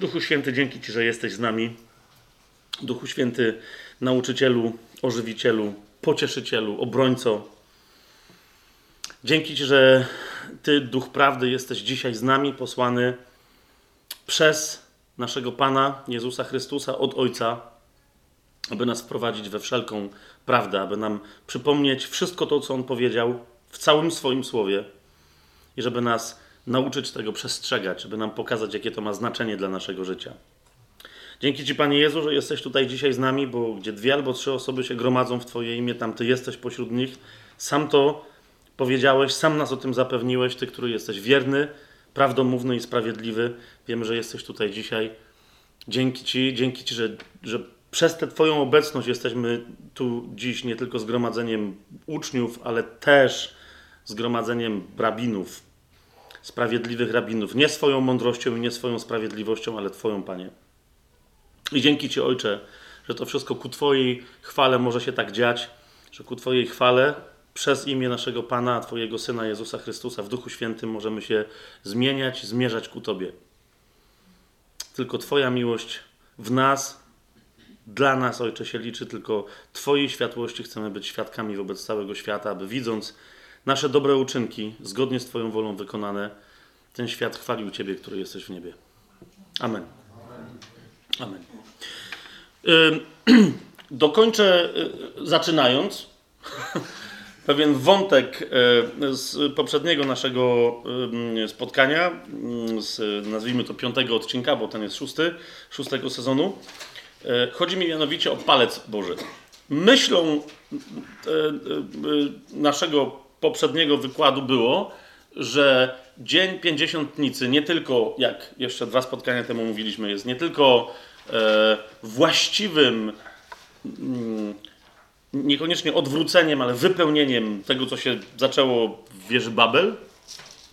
Duchu Święty, dzięki Ci, że jesteś z nami. Duchu Święty, nauczycielu, ożywicielu, pocieszycielu, obrońco. Dzięki Ci, że Ty, Duch Prawdy, jesteś dzisiaj z nami, posłany przez naszego Pana Jezusa Chrystusa od Ojca, aby nas wprowadzić we wszelką prawdę, aby nam przypomnieć wszystko to, co On powiedział w całym swoim słowie i żeby nas nauczyć tego przestrzegać, żeby nam pokazać, jakie to ma znaczenie dla naszego życia. Dzięki Ci, Panie Jezu, że jesteś tutaj dzisiaj z nami, bo gdzie dwie albo trzy osoby się gromadzą w Twoje imię, tam Ty jesteś pośród nich. Sam to powiedziałeś, sam nas o tym zapewniłeś, Ty, który jesteś wierny, prawdomówny i sprawiedliwy. Wiemy, że jesteś tutaj dzisiaj. Dzięki Ci, dzięki Ci, że, że przez tę Twoją obecność jesteśmy tu dziś nie tylko zgromadzeniem uczniów, ale też zgromadzeniem rabinów, sprawiedliwych rabinów. Nie swoją mądrością i nie swoją sprawiedliwością, ale Twoją, Panie. I dzięki Ci, Ojcze, że to wszystko ku Twojej chwale może się tak dziać, że ku Twojej chwale przez imię naszego Pana, Twojego Syna Jezusa Chrystusa w Duchu Świętym możemy się zmieniać, zmierzać ku Tobie. Tylko Twoja miłość w nas, dla nas, Ojcze, się liczy, tylko Twojej światłości chcemy być świadkami wobec całego świata, aby widząc nasze dobre uczynki, zgodnie z Twoją wolą wykonane, ten świat chwalił Ciebie, który jesteś w niebie. Amen. Amen. Dokończę, y, zaczynając, pewien wątek y, z poprzedniego naszego y, spotkania, z, nazwijmy to piątego odcinka, bo ten jest szósty, szóstego sezonu. Chodzi mi mianowicie o palec Boży. Myślą naszego poprzedniego wykładu było, że Dzień Pięćdziesiątnicy nie tylko, jak jeszcze dwa spotkania temu mówiliśmy, jest nie tylko e, właściwym, mm, niekoniecznie odwróceniem, ale wypełnieniem tego, co się zaczęło w wieży Babel.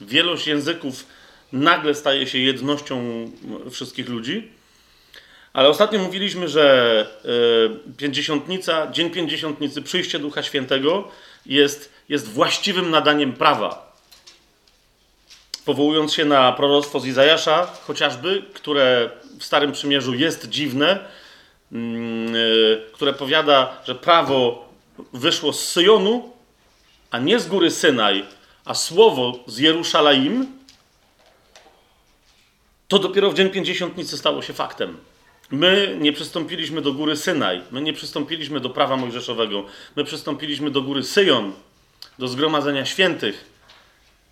Wielość języków nagle staje się jednością wszystkich ludzi. Ale ostatnio mówiliśmy, że e, Pięćdziesiątnica, Dzień Pięćdziesiątnicy, przyjście Ducha Świętego jest, jest właściwym nadaniem prawa. Powołując się na proroctwo z Izajasza, chociażby, które w Starym Przymierzu jest dziwne, yy, które powiada, że prawo wyszło z Syjonu, a nie z góry Synaj, a słowo z Jeruszalaim, to dopiero w Dzień Pięćdziesiątnicy stało się faktem. My nie przystąpiliśmy do góry Synaj, my nie przystąpiliśmy do prawa mojżeszowego, my przystąpiliśmy do góry Syjon, do zgromadzenia świętych.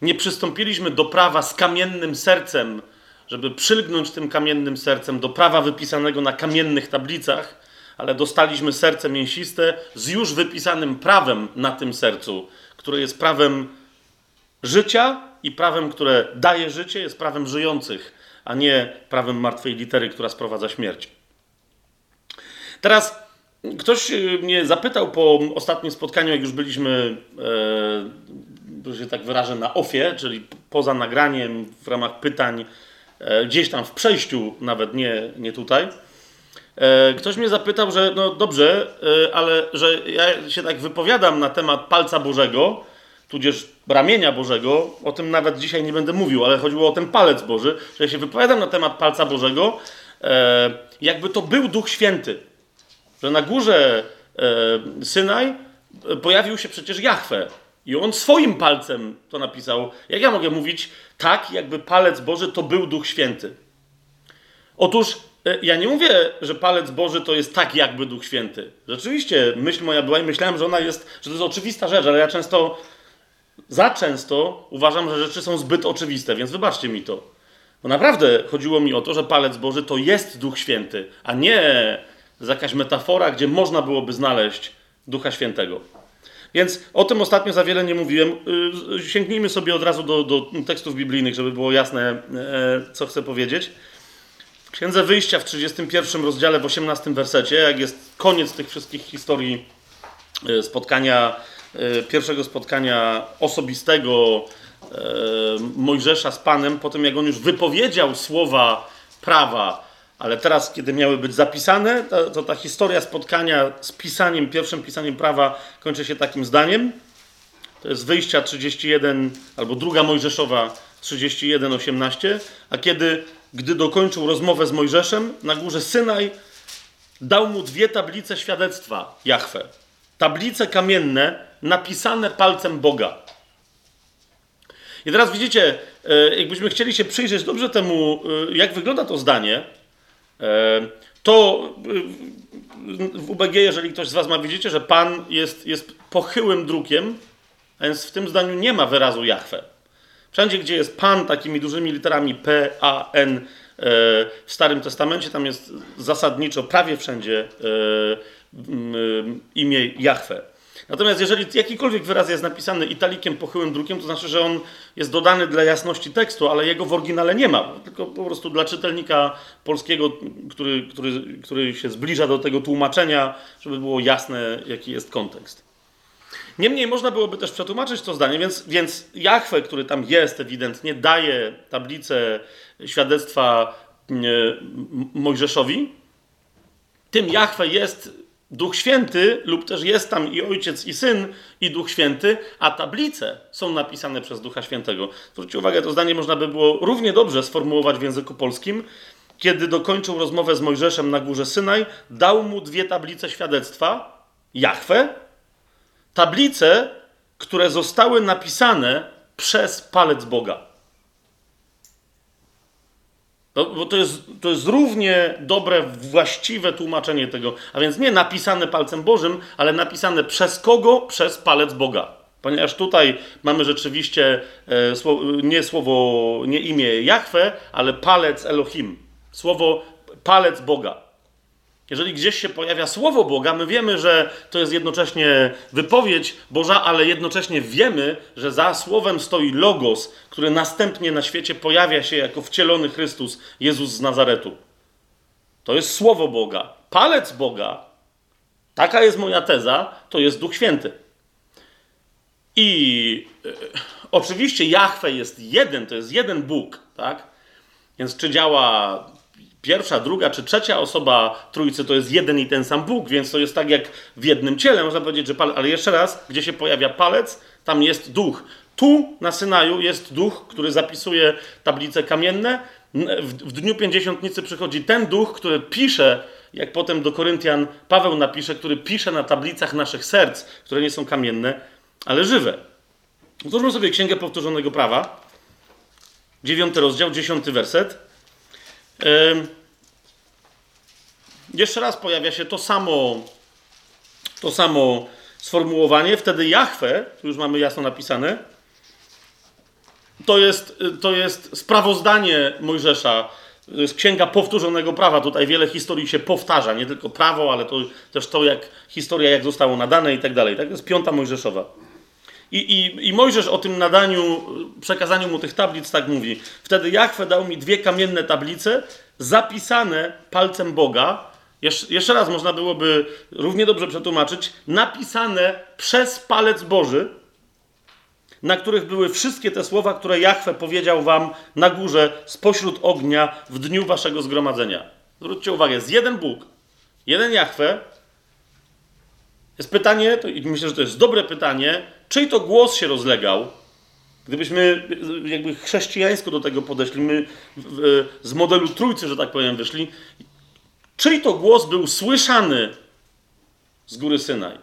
Nie przystąpiliśmy do prawa z kamiennym sercem, żeby przylgnąć tym kamiennym sercem do prawa wypisanego na kamiennych tablicach, ale dostaliśmy serce mięsiste z już wypisanym prawem na tym sercu, które jest prawem życia i prawem, które daje życie, jest prawem żyjących a nie prawem martwej litery, która sprowadza śmierć. Teraz ktoś y, mnie zapytał po ostatnim spotkaniu, jak już byliśmy, e, że tak wyrażę, na ofie, czyli poza nagraniem, w ramach pytań, e, gdzieś tam w przejściu, nawet nie, nie tutaj. E, ktoś mnie zapytał, że no dobrze, e, ale że ja się tak wypowiadam na temat palca Bożego, tudzież ramienia Bożego, o tym nawet dzisiaj nie będę mówił, ale chodziło o ten palec Boży, że ja się wypowiadam na temat palca Bożego, e, jakby to był Duch Święty. Że na górze e, Synaj e, pojawił się przecież Jahwe. I on swoim palcem to napisał. Jak ja mogę mówić tak, jakby palec Boży to był Duch Święty? Otóż e, ja nie mówię, że palec Boży to jest tak, jakby Duch Święty. Rzeczywiście, myśl moja była i myślałem, że ona jest, że to jest oczywista rzecz, ale ja często za często uważam, że rzeczy są zbyt oczywiste, więc wybaczcie mi to. Bo naprawdę chodziło mi o to, że palec Boży to jest Duch Święty, a nie jakaś metafora, gdzie można byłoby znaleźć Ducha Świętego. Więc o tym ostatnio za wiele nie mówiłem. Y, sięgnijmy sobie od razu do, do tekstów biblijnych, żeby było jasne, e, co chcę powiedzieć. W Księdze Wyjścia w 31 rozdziale, w 18 wersecie, jak jest koniec tych wszystkich historii e, spotkania E, pierwszego spotkania osobistego Mojżesza z Panem, po tym jak on już wypowiedział słowa prawa, ale teraz, kiedy miały być zapisane, to, to ta historia spotkania z pisaniem, pierwszym pisaniem prawa kończy się takim zdaniem. To jest wyjścia 31, albo druga Mojżeszowa 31, 18. A kiedy gdy dokończył rozmowę z Mojżeszem na górze Synaj, dał mu dwie tablice świadectwa Jahwe. Tablice kamienne napisane palcem Boga. I teraz widzicie, e, jakbyśmy chcieli się przyjrzeć dobrze temu, e, jak wygląda to zdanie, to w UBG, jeżeli ktoś z Was ma, widzicie, że Pan jest, jest pochyłym drukiem, a więc w tym zdaniu nie ma wyrazu Jahwe. Wszędzie, gdzie jest Pan takimi dużymi literami P, A, N w Starym Testamencie, tam jest zasadniczo prawie wszędzie imię Jahwe. Natomiast jeżeli jakikolwiek wyraz jest napisany italikiem pochyłym drukiem, to znaczy, że on jest dodany dla jasności tekstu, ale jego w oryginale nie ma. Tylko po prostu dla czytelnika polskiego, który, który, który się zbliża do tego tłumaczenia, żeby było jasne, jaki jest kontekst. Niemniej można byłoby też przetłumaczyć to zdanie, więc, więc Jachwę, który tam jest ewidentnie, daje tablicę świadectwa Mojżeszowi. Tym Jachwę jest Duch Święty, lub też jest tam i Ojciec, i Syn, i Duch Święty, a tablice są napisane przez Ducha Świętego. Zwróćcie uwagę, to zdanie można by było równie dobrze sformułować w języku polskim. Kiedy dokończył rozmowę z Mojżeszem na górze Synaj, dał mu dwie tablice świadectwa, Jachwę, tablice, które zostały napisane przez palec Boga. No, bo to jest, to jest równie dobre, właściwe tłumaczenie tego. A więc nie napisane palcem Bożym, ale napisane przez kogo? Przez palec Boga. Ponieważ tutaj mamy rzeczywiście e, nie słowo, nie imię Jahwe, ale palec Elohim. Słowo palec Boga. Jeżeli gdzieś się pojawia słowo Boga, my wiemy, że to jest jednocześnie wypowiedź Boża, ale jednocześnie wiemy, że za słowem stoi Logos, który następnie na świecie pojawia się jako wcielony Chrystus, Jezus z Nazaretu. To jest słowo Boga. Palec Boga, taka jest moja teza, to jest Duch Święty. I e, oczywiście Jahwe jest jeden, to jest jeden Bóg, tak? Więc czy działa pierwsza, druga czy trzecia osoba trójcy to jest jeden i ten sam Bóg, więc to jest tak jak w jednym ciele, można powiedzieć, że palec, ale jeszcze raz, gdzie się pojawia palec, tam jest duch. Tu na Synaju jest duch, który zapisuje tablice kamienne. W, w dniu pięćdziesiątnicy przychodzi ten duch, który pisze, jak potem do Koryntian Paweł napisze, który pisze na tablicach naszych serc, które nie są kamienne, ale żywe. Otwórzmy sobie Księgę Powtórzonego Prawa, dziewiąty rozdział, dziesiąty werset. Jeszcze raz pojawia się to samo, to samo sformułowanie. Wtedy Jahwe, tu już mamy jasno napisane, to jest, to jest sprawozdanie Mojżesza. To jest księga powtórzonego prawa. Tutaj wiele historii się powtarza. Nie tylko prawo, ale to też to, jak historia, jak zostało nadane i tak dalej. Tak? To jest piąta Mojżeszowa. I, i, I Mojżesz o tym nadaniu, przekazaniu mu tych tablic tak mówi. Wtedy Jachwę dał mi dwie kamienne tablice zapisane palcem Boga. Jesz, jeszcze raz można byłoby równie dobrze przetłumaczyć. Napisane przez palec Boży, na których były wszystkie te słowa, które Jachwę powiedział wam na górze spośród ognia w dniu waszego zgromadzenia. Zwróćcie uwagę, jest jeden Bóg, jeden Jachwę. Jest pytanie, to, myślę, że to jest dobre pytanie, czyj to głos się rozlegał, gdybyśmy jakby chrześcijańsko do tego podeszli, my z modelu trójcy, że tak powiem, wyszli, czyj to głos był słyszany z góry Synaj?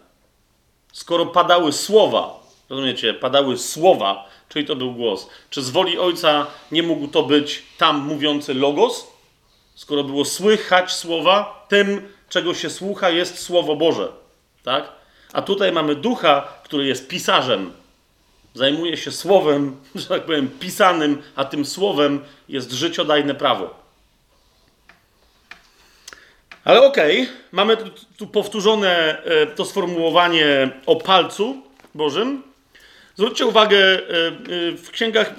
Skoro padały słowa, rozumiecie, padały słowa, czyj to był głos? Czy z woli Ojca nie mógł to być tam mówiący Logos? Skoro było słychać słowa, tym, czego się słucha, jest Słowo Boże. Tak? A tutaj mamy ducha, który jest pisarzem. Zajmuje się słowem, że tak powiem, pisanym, a tym słowem jest życiodajne prawo. Ale okej, okay, mamy tu, powtórzone e, to sformułowanie o palcu Bożym. Zwróćcie uwagę e, e, w księgach,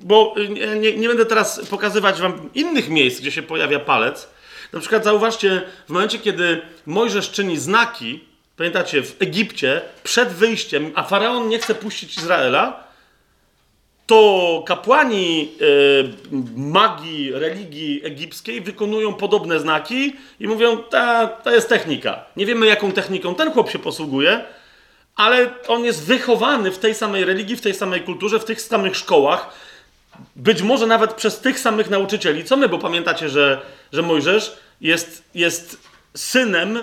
bo nie, nie, będę teraz pokazywać wam innych miejsc, gdzie się pojawia palec. Na przykład zauważcie, w momencie, kiedy Mojżesz czyni znaki, Pamiętacie, w Egipcie przed wyjściem, a faraon nie chce puścić Izraela, to kapłani e, magii, religii egipskiej wykonują podobne znaki i mówią, ta, to jest technika. Nie wiemy, jaką techniką ten chłop się posługuje, ale on jest wychowany w tej samej religii, w tej samej kulturze, w tych samych szkołach. być może nawet przez tych samych nauczycieli. Co my, bo pamiętacie, że, że Mojżesz jest, jest synem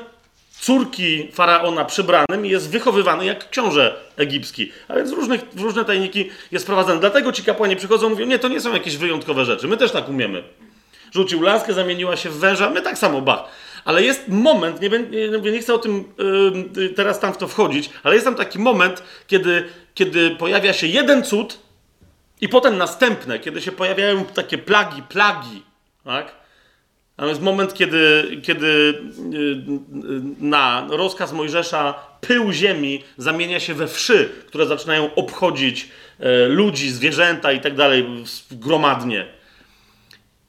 córki faraona przybranym i jest wychowywany jak książę egipski. A więc w, różnych, w różne tajniki jest prowadzony. Dlatego ci kapłani przychodzą i mówią, nie, to nie są jakieś wyjątkowe rzeczy. My też tak umiemy. Rzucił laskę, zamieniła się w węża, my tak samo, bach. Ale jest moment, nie, nie, nie chcę o tym yy, teraz tam w to wchodzić, ale jest tam taki moment, kiedy, kiedy pojawia się jeden cud i potem następne, kiedy się pojawiają takie plagi, plagi, tak? Jest moment, kiedy, kiedy y, na rozkaz Mojżesza pył ziemi zamienia się we wszy, które zaczynają obchodzić e, ludzi, zwierzęta i tak dalej gromadnie.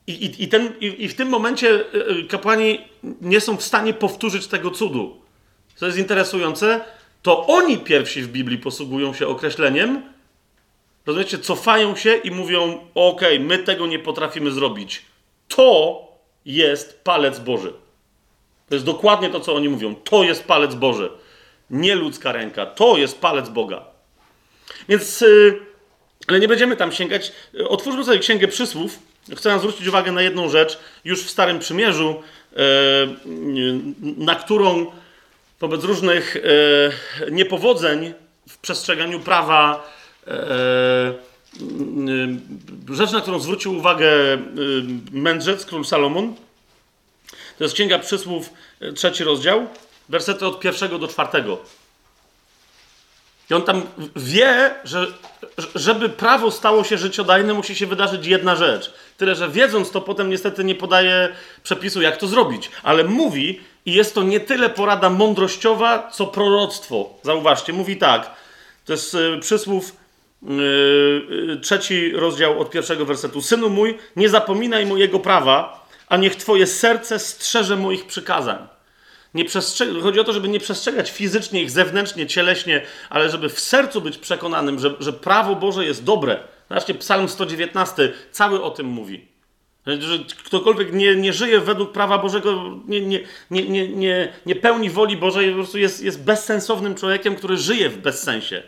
I, i, i, ten, i, I w tym momencie e, e, kapłani nie są w stanie powtórzyć tego cudu. Co jest interesujące, to oni pierwsi w Biblii posługują się określeniem, rozumiecie, cofają się i mówią: OK, my tego nie potrafimy zrobić. To jest palec Boży. To jest dokładnie to, co oni mówią. To jest palec Boży. Nie ludzka ręka. To jest palec Boga. Więc, yy, ale nie będziemy tam sięgać. Otwórzmy sobie Księgę Przysłów. Chcę zwrócić uwagę na jedną rzecz. Już w Starym Przymierzu, yy, na którą wobec różnych yy, niepowodzeń w przestrzeganiu prawa Y, rzecz, na którą zwrócił uwagę y, mędrzec, król Salomon, to jest Księga Przysłów, y, trzeci rozdział, wersety od pierwszego do czwartego. I on tam wie, że żeby prawo stało się życiodajne, musi się wydarzyć jedna rzecz. Tyle, że wiedząc to, potem niestety nie podaje przepisu, jak to zrobić. Ale mówi, i jest to nie tyle porada mądrościowa, co proroctwo. Zauważcie, mówi tak. To jest przysłów Yy, trzeci rozdział od pierwszego wersetu. Synu mój, nie zapominaj mojego prawa, a niech twoje serce strzeże moich przykazań. Nie Chodzi o to, żeby nie przestrzegać fizycznie ich, zewnętrznie, cieleśnie, ale żeby w sercu być przekonanym, że, że prawo Boże jest dobre. Zobaczcie, Psalm 119 cały o tym mówi. Że ktokolwiek nie, nie żyje według prawa Bożego, nie, nie, nie, nie, nie, nie pełni woli Bożej, po prostu jest, jest bezsensownym człowiekiem, który żyje w bezsensie.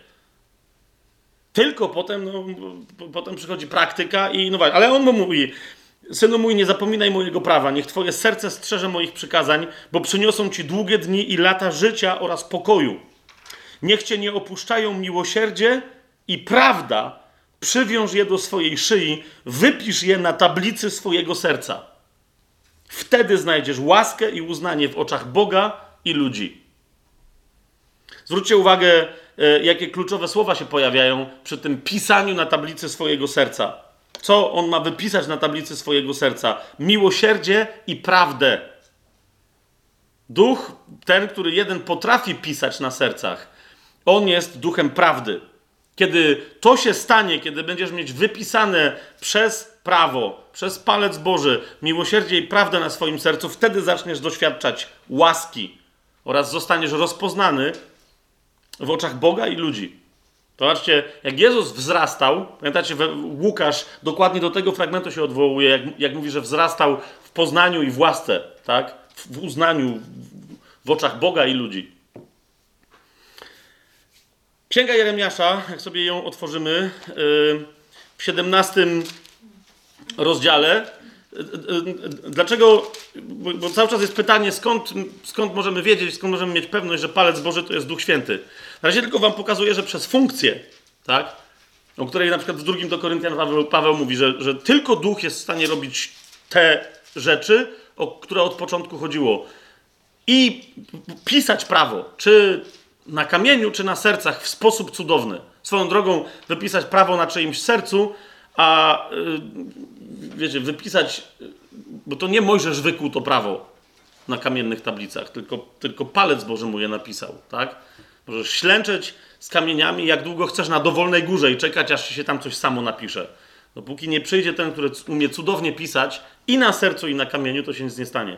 Tylko potem, no, potem przychodzi praktyka i no właśnie, ale on mu mówi, synu mój, nie zapominaj mojego prawa, niech twoje serce strzeże moich przykazań, bo przyniosą ci długie dni i lata życia oraz pokoju. Niech cię nie opuszczają miłosierdzie i prawda, przywiąż je do swojej szyi, wypisz je na tablicy swojego serca. Wtedy znajdziesz łaskę i uznanie w oczach Boga i ludzi. Zwróćcie uwagę, jakie kluczowe słowa się pojawiają przy tym pisaniu na tablicy swojego serca. Co on ma wypisać na tablicy swojego serca? Miłosierdzie i prawdę. Duch, ten, który jeden potrafi pisać na sercach, on jest duchem prawdy. Kiedy to się stanie, kiedy będziesz mieć wypisane przez prawo, przez palec Boży, miłosierdzie i prawdę na swoim sercu, wtedy zaczniesz doświadczać łaski oraz zostaniesz rozpoznany w oczach Boga i ludzi. Zobaczcie, jak Jezus wzrastał, pamiętacie, Łukasz dokładnie do tego fragmentu się odwołuje, jak, jak mówi, że wzrastał w poznaniu i w łasce, tak? w uznaniu w oczach Boga i ludzi. Księga Jeremiasza, jak sobie ją otworzymy, w 17 rozdziale, Dlaczego? Bo cały czas jest pytanie, skąd, skąd możemy wiedzieć, skąd możemy mieć pewność, że palec Boży to jest Duch Święty. Na razie tylko wam pokazuję, że przez funkcję, tak? O której na przykład w drugim do Koryntian Paweł, Paweł mówi, że, że tylko Duch jest w stanie robić te rzeczy, o które od początku chodziło. I pisać prawo, czy na kamieniu, czy na sercach w sposób cudowny. Swoją drogą wypisać prawo na czyimś sercu, a y, wiecie, wypisać, bo to nie Mojżesz wykuł to prawo na kamiennych tablicach, tylko, tylko palec Boży mu je napisał, tak? Możesz ślęczeć z kamieniami, jak długo chcesz na dowolnej górze i czekać, aż się tam coś samo napisze. Dopóki nie przyjdzie ten, który umie cudownie pisać i na sercu, i na kamieniu, to się nic nie stanie.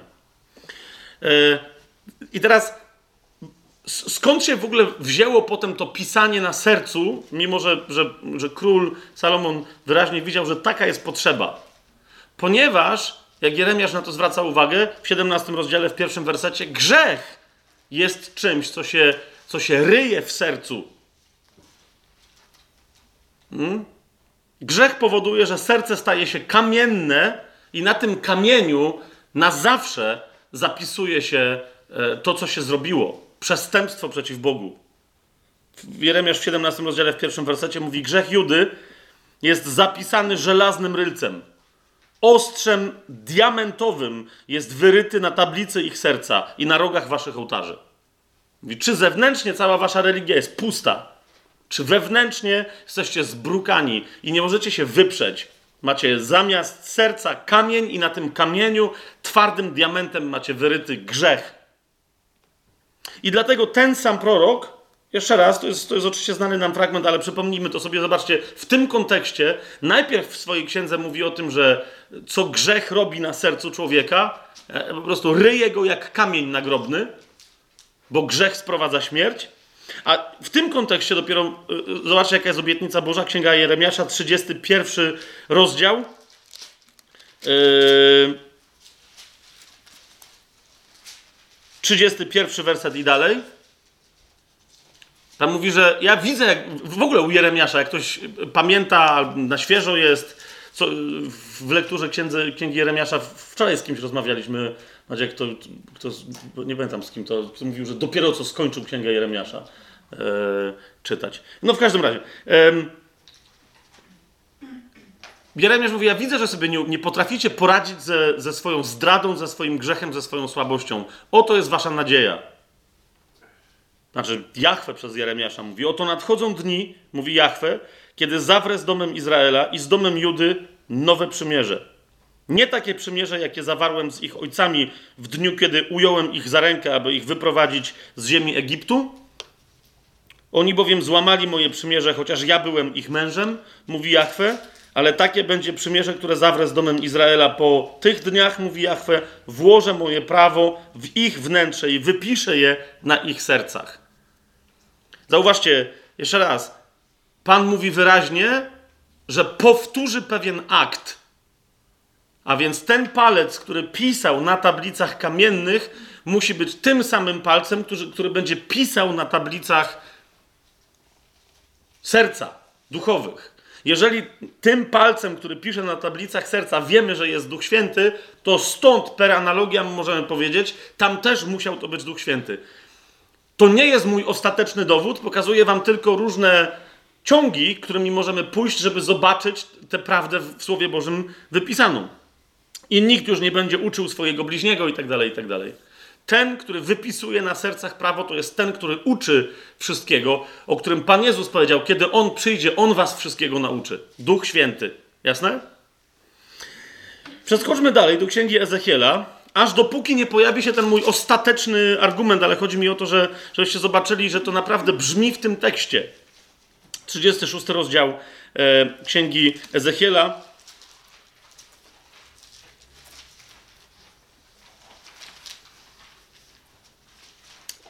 Yy, I teraz skąd się w ogóle wzięło potem to pisanie na sercu, mimo że, że, że król Salomon wyraźnie widział, że taka jest potrzeba. Ponieważ, jak Jeremiasz na to zwraca uwagę, w 17 rozdziale, w pierwszym wersecie, grzech jest czymś, co się, co się ryje w sercu. Hmm? Grzech powoduje, że serce staje się kamienne i na tym kamieniu na zawsze zapisuje się e, to, co się zrobiło. Przestępstwo przeciw Bogu. Jeremiasz w 17 rozdziale, w pierwszym wersecie mówi: Grzech Judy jest zapisany żelaznym rylcem. Ostrzem diamentowym jest wyryty na tablicy ich serca i na rogach waszych ołtarzy. Czy zewnętrznie cała wasza religia jest pusta, czy wewnętrznie jesteście zbrukani i nie możecie się wyprzeć. Macie zamiast serca kamień i na tym kamieniu twardym diamentem macie wyryty grzech. I dlatego ten sam prorok jeszcze raz, to jest, to jest oczywiście znany nam fragment, ale przypomnijmy to sobie, zobaczcie, w tym kontekście najpierw w swojej księdze mówi o tym, że co grzech robi na sercu człowieka, e, po prostu ryje go jak kamień nagrobny, bo grzech sprowadza śmierć. A w tym kontekście dopiero, e, zobaczcie jaka jest obietnica Boża, Księga Jeremiasza, 31 rozdział. Yy, 31 werset i dalej. Tam mówi, że ja widzę, jak, w ogóle u Jeremiasza, jak ktoś pamięta, na świeżo jest, co, w lekturze księdze, Księgi Jeremiasza, wczoraj z kimś rozmawialiśmy, Macie, kto, kto, nie pamiętam z kim to, kto mówił, że dopiero co skończył Księgę Jeremiasza e, czytać. No w każdym razie. E, Jeremiasz mówi, ja widzę, że sobie nie, nie potraficie poradzić ze, ze swoją zdradą, ze swoim grzechem, ze swoją słabością. Oto jest wasza nadzieja. Znaczy, Jachwę przez Jeremiasza mówi: Oto nadchodzą dni, mówi Jachwę, kiedy zawrę z domem Izraela i z domem Judy nowe przymierze. Nie takie przymierze, jakie zawarłem z ich ojcami w dniu, kiedy ująłem ich za rękę, aby ich wyprowadzić z ziemi Egiptu. Oni bowiem złamali moje przymierze, chociaż ja byłem ich mężem, mówi Jachwę, ale takie będzie przymierze, które zawrę z domem Izraela po tych dniach, mówi Jachwę, włożę moje prawo w ich wnętrze i wypiszę je na ich sercach. Zauważcie, jeszcze raz, Pan mówi wyraźnie, że powtórzy pewien akt. A więc ten palec, który pisał na tablicach kamiennych, musi być tym samym palcem, który, który będzie pisał na tablicach serca, duchowych. Jeżeli tym palcem, który pisze na tablicach serca, wiemy, że jest Duch Święty, to stąd per analogia możemy powiedzieć, tam też musiał to być Duch Święty. To nie jest mój ostateczny dowód, pokazuję wam tylko różne ciągi, którymi możemy pójść, żeby zobaczyć tę prawdę w Słowie Bożym wypisaną. I nikt już nie będzie uczył swojego bliźniego i tak dalej, i tak dalej. Ten, który wypisuje na sercach prawo, to jest ten, który uczy wszystkiego, o którym Pan Jezus powiedział, kiedy On przyjdzie, On was wszystkiego nauczy. Duch Święty. Jasne? Przeskoczmy dalej do księgi Ezechiela, aż dopóki nie pojawi się ten mój ostateczny argument, ale chodzi mi o to, że, żebyście zobaczyli, że to naprawdę brzmi w tym tekście. 36 rozdział e, księgi Ezechiela.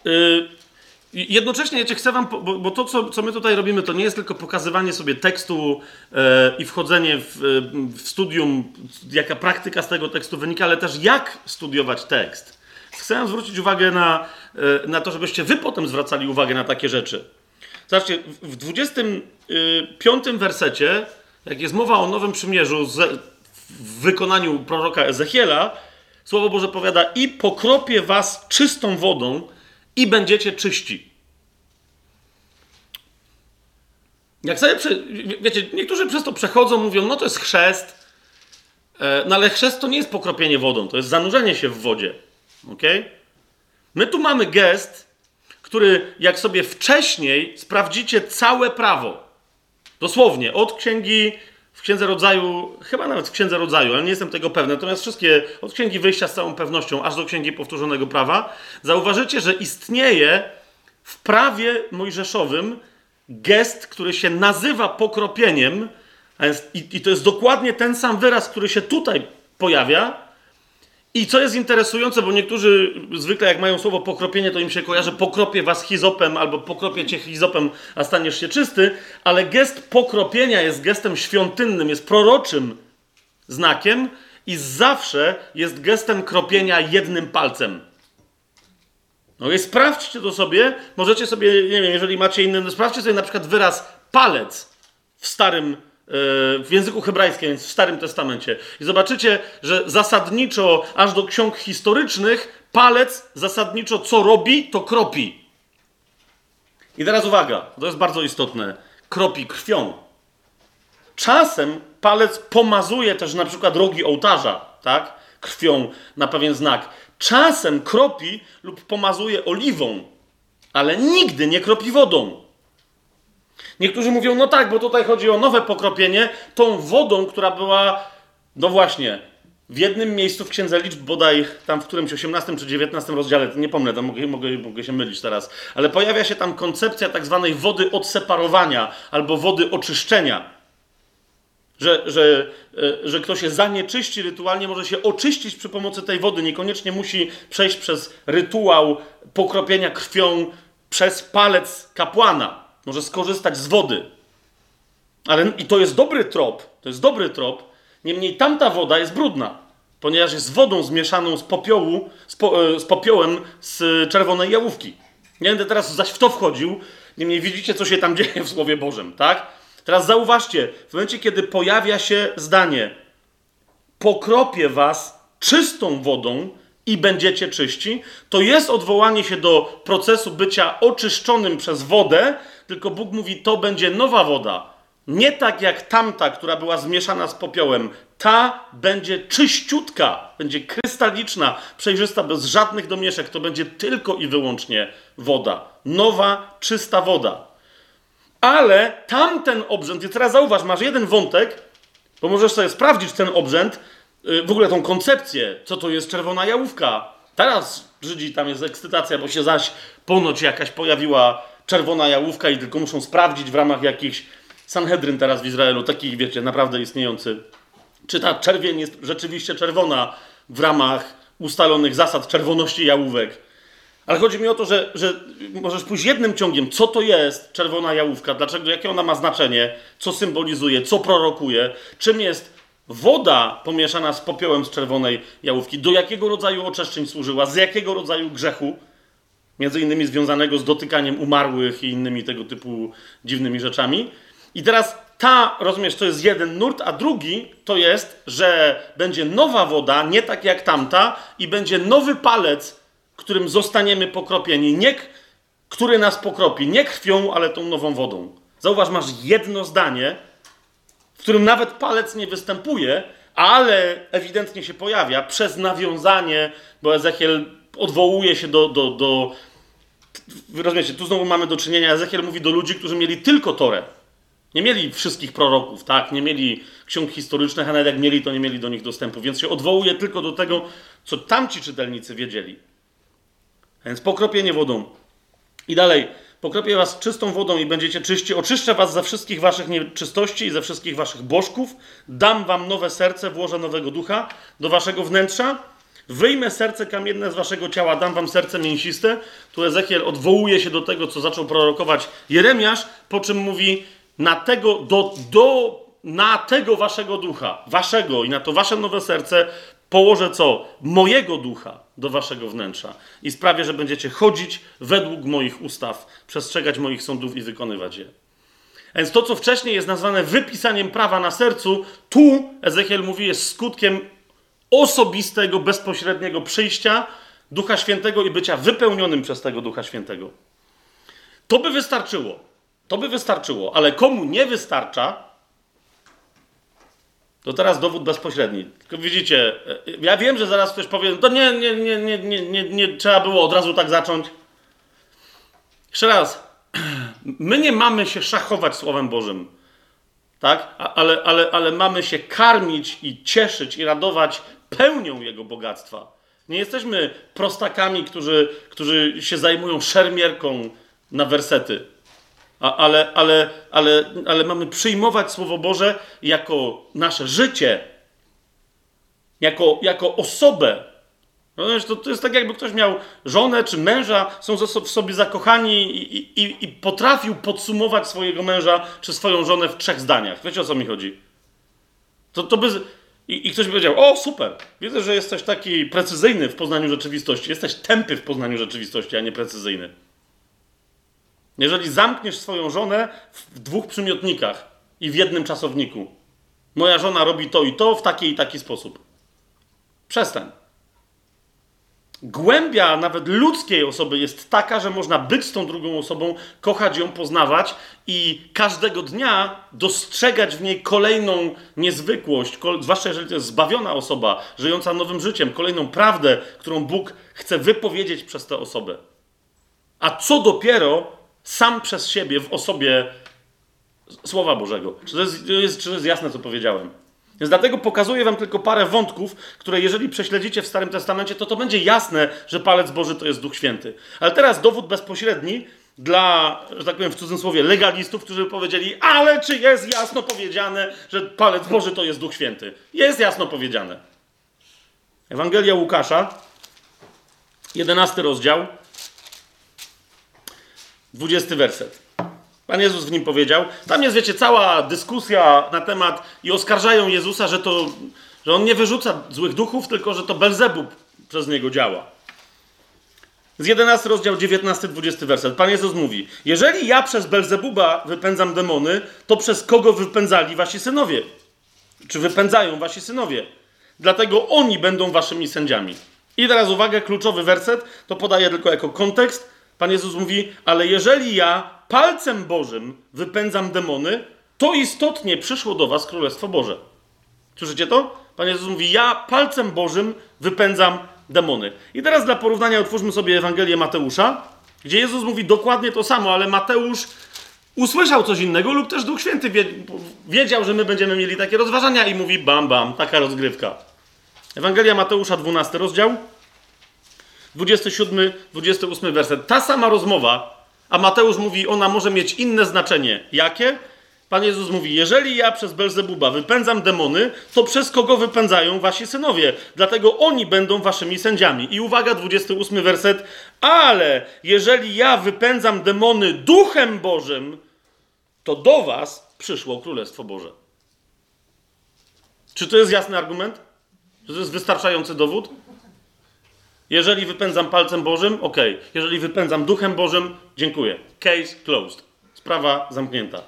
E, Jednocześnie ja chcę wam, bo, bo to, co, co, my tutaj robimy, to nie jest tylko pokazywanie sobie tekstu e, i wchodzenie w, w, studium, jaka praktyka z tego tekstu wynika, ale też jak studiować tekst. Chcę zwrócić uwagę na, e, na to, żebyście wy potem zwracali uwagę na takie rzeczy. Zobaczcie, w 25 wersecie, jak jest mowa o Nowym Przymierzu z, w wykonaniu proroka Ezechiela, Słowo Boże powiada i pokropię was czystą wodą, i będziecie czyści. Jak sobie, wiecie, niektórzy przez to przechodzą, mówią, no to jest chrzest, e, no ale chrzest to nie jest pokropienie wodą, to jest zanurzenie się w wodzie. ok? My tu mamy gest, który jak sobie wcześniej sprawdzicie całe prawo, dosłownie, od księgi Księdze Rodzaju, chyba nawet w Księdze Rodzaju, ale nie jestem tego pewny, natomiast wszystkie od Księgi Wyjścia z całą pewnością, aż do Księgi Powtórzonego Prawa, zauważycie, że istnieje w prawie mojżeszowym gest, który się nazywa pokropieniem, i, to jest dokładnie ten sam wyraz, który się tutaj pojawia, i co jest interesujące, bo niektórzy zwykle jak mają słowo pokropienie, to im się kojarzy pokropię was hizopem albo pokropię cię hizopem, a staniesz się czysty, ale gest pokropienia jest gestem świątynnym, jest proroczym znakiem i zawsze jest gestem kropienia jednym palcem. No i sprawdźcie to sobie, możecie sobie, nie wiem, jeżeli macie inny, no sprawdźcie sobie na przykład wyraz palec w Starym w języku hebrajskim, więc w Starym Testamencie. I zobaczycie, że zasadniczo, aż do ksiąg historycznych, palec zasadniczo co robi, to kropi. I teraz uwaga, to jest bardzo istotne. Kropi krwią. Czasem palec pomazuje też na przykład rogi ołtarza, tak? Krwią na pewien znak. Czasem kropi lub pomazuje oliwą, ale nigdy nie kropi wodą. Niektórzy mówią, no tak, bo tutaj chodzi o nowe pokropienie, tą wodą, która była, no właśnie, w jednym miejscu w Księdze Liczb, bodaj tam w którymś 18 czy 19 rozdziale, nie pomnę, tam mogę, mogę, mogę się mylić teraz, ale pojawia się tam koncepcja tak zwanej wody odseparowania albo wody oczyszczenia. Że, że, e, że kto się zanieczyści rytualnie, może się oczyścić przy pomocy tej wody. Niekoniecznie musi przejść przez rytuał pokropienia krwią przez palec kapłana. Może skorzystać z wody. Ale i to jest dobry trop. To jest dobry trop. Niemniej tamta woda jest brudna, ponieważ jest wodą zmieszaną z popiołu, z, po, e, z popiołem z czerwonej jałówki. Nie będę teraz zaś w to wchodził. Niemniej widzicie, co się tam dzieje w Słowie Bożym, tak? Teraz zauważcie, w momencie, kiedy pojawia się zdanie pokropię was czystą wodą i będziecie czyści, to jest odwołanie się do procesu bycia oczyszczonym przez wodę, tylko Bóg mówi, to będzie nowa woda. Nie tak jak tamta, która była zmieszana z popiołem. Ta będzie czyściutka, będzie krystaliczna, przejrzysta, bez żadnych domieszek. To będzie tylko i wyłącznie woda. Nowa, czysta woda. Ale tamten obrzęd, i teraz zauważ, masz jeden wątek, bo możesz sobie sprawdzić ten obrzęd, y, w ogóle tą koncepcję, co to jest czerwona jałówka. Teraz Żydzi tam jest ekscytacja, bo się zaś ponoć jakaś pojawiła czerwona jałówka i tylko muszą sprawdzić w ramach jakichś Sanhedryn teraz w Izraelu, taki wiecie, naprawdę istniejący. Czy ta czerwień jest rzeczywiście czerwona w ramach ustalonych zasad czerwoności jałówek? Ale chodzi mi o to, że, że możesz pójść jednym ciągiem, co to jest czerwona jałówka, dlaczego, jakie ona ma znaczenie, co symbolizuje, co prorokuje, czym jest woda pomieszana z popiołem z czerwonej jałówki, do jakiego rodzaju oczeszczeń służyła, z jakiego rodzaju grzechu, między innymi związanego z dotykaniem umarłych i innymi tego typu dziwnymi rzeczami. I teraz ta, rozumiesz, to jest jeden nurt, a drugi to jest, że będzie nowa woda, nie tak jak tamta, i będzie nowy palec, którym zostaniemy pokropieni. Nie, który nas pokropi, nie krwią, ale tą nową wodą. Zauważ, masz jedno zdanie, w którym nawet palec nie występuje, ale ewidentnie się pojawia przez nawiązanie, bo Ezechiel odwołuje się do, do, do rozumiecie, tu znowu mamy do czynienia, Ezechiel mówi do ludzi, którzy mieli tylko Torę. Nie mieli wszystkich proroków, tak? Nie mieli ksiąg historycznych, a nawet jak mieli, to nie mieli do nich dostępu. Więc się odwołuje tylko do tego, co tamci czytelnicy wiedzieli. Więc pokropienie wodą. I dalej, pokropię was czystą wodą i będziecie czyści. Oczyszczę was ze wszystkich waszych nieczystości i ze wszystkich waszych bożków. Dam wam nowe serce, włożę nowego ducha do waszego wnętrza. Wyjmę serce kamienne z waszego ciała, dam wam serce mięsiste. Tu Ezechiel odwołuje się do tego, co zaczął prorokować Jeremiasz, po czym mówi, na tego, do, do, na tego waszego ducha, waszego i na to wasze nowe serce położę co? Mojego ducha do waszego wnętrza i sprawię, że będziecie chodzić według moich ustaw, przestrzegać moich sądów i wykonywać je. Więc to, co wcześniej jest nazwane wypisaniem prawa na sercu, tu Ezechiel mówi, jest skutkiem osobistego, bezpośredniego przyjścia Ducha Świętego i bycia wypełnionym przez tego Ducha Świętego. To by wystarczyło. To by wystarczyło, ale komu nie wystarcza, to teraz dowód bezpośredni. Tylko widzicie, ja wiem, że zaraz ktoś powie, to nie, nie, nie, nie, nie, nie, nie trzeba było od razu tak zacząć. Jeszcze raz, my nie mamy się szachować Słowem Bożym, tak? Ale, ale, ale mamy się karmić i cieszyć i radować pełnią Jego bogactwa. Nie jesteśmy prostakami, którzy, którzy się zajmują szermierką na wersety ale, ale, ale, ale mamy przyjmować Słowo Boże jako nasze życie, jako, jako osobę. No, to, to jest tak, jakby ktoś miał żonę czy męża, są w sobie zakochani i, i, i potrafił podsumować swojego męża czy swoją żonę w trzech zdaniach. Wiecie o co mi chodzi? To, to by. I, I ktoś powiedział: O, super, widzę, że jesteś taki precyzyjny w poznaniu rzeczywistości. Jesteś tępy w poznaniu rzeczywistości, a nie precyzyjny. Jeżeli zamkniesz swoją żonę w dwóch przymiotnikach, i w jednym czasowniku. Moja żona robi to i to w taki i taki sposób. Przestań. Głębia nawet ludzkiej osoby jest taka, że można być z tą drugą osobą, kochać ją, poznawać i każdego dnia dostrzegać w niej kolejną niezwykłość, zwłaszcza jeżeli to jest zbawiona osoba, żyjąca nowym życiem, kolejną prawdę, którą Bóg chce wypowiedzieć przez tę osobę. A co dopiero sam przez siebie w osobie Słowa Bożego. Czy to jest, czy to jest jasne, co powiedziałem? Więc dlatego pokazuję wam tylko parę wątków, które jeżeli prześledzicie w Starym Testamencie, to to będzie jasne, że palec Boży to jest Duch Święty. Ale teraz dowód bezpośredni dla, że tak powiem w cudzysłowie, legalistów, którzy powiedzieli, ale czy jest jasno powiedziane, że palec Boży to jest Duch Święty? Jest jasno powiedziane. Ewangelia Łukasza, 11 rozdział, 20 werset. Pan Jezus w nim powiedział. Tam jest, wiecie, cała dyskusja na temat i oskarżają Jezusa, że to, że on nie wyrzuca złych duchów, tylko że to Belzebub przez niego działa. Z 11 rozdział 19-20 werset. Pan Jezus mówi: Jeżeli ja przez Belzebuba wypędzam demony, to przez kogo wypędzali wasi synowie? Czy wypędzają wasi synowie? Dlatego oni będą waszymi sędziami. I teraz uwaga, kluczowy werset, to podaję tylko jako kontekst. Pan Jezus mówi: Ale jeżeli ja palcem Bożym wypędzam demony, to istotnie przyszło do was Królestwo Boże. Słyszycie to? Pan Jezus mówi: Ja palcem Bożym wypędzam demony. I teraz dla porównania otwórzmy sobie Ewangelię Mateusza, gdzie Jezus mówi dokładnie to samo, ale Mateusz usłyszał coś innego, lub też Duch Święty wiedział, że my będziemy mieli takie rozważania i mówi: Bam, bam, taka rozgrywka. Ewangelia Mateusza, 12 rozdział. 27, 28 werset. Ta sama rozmowa, a Mateusz mówi, ona może mieć inne znaczenie. Jakie? Pan Jezus mówi: Jeżeli ja przez Belzebuba wypędzam demony, to przez kogo wypędzają wasi synowie? Dlatego oni będą waszymi sędziami. I uwaga, 28 werset. Ale jeżeli ja wypędzam demony duchem Bożym, to do was przyszło Królestwo Boże. Czy to jest jasny argument? Czy to jest wystarczający dowód? Jeżeli wypędzam palcem Bożym, ok. Jeżeli wypędzam duchem Bożym, dziękuję. Case closed. Sprawa zamknięta.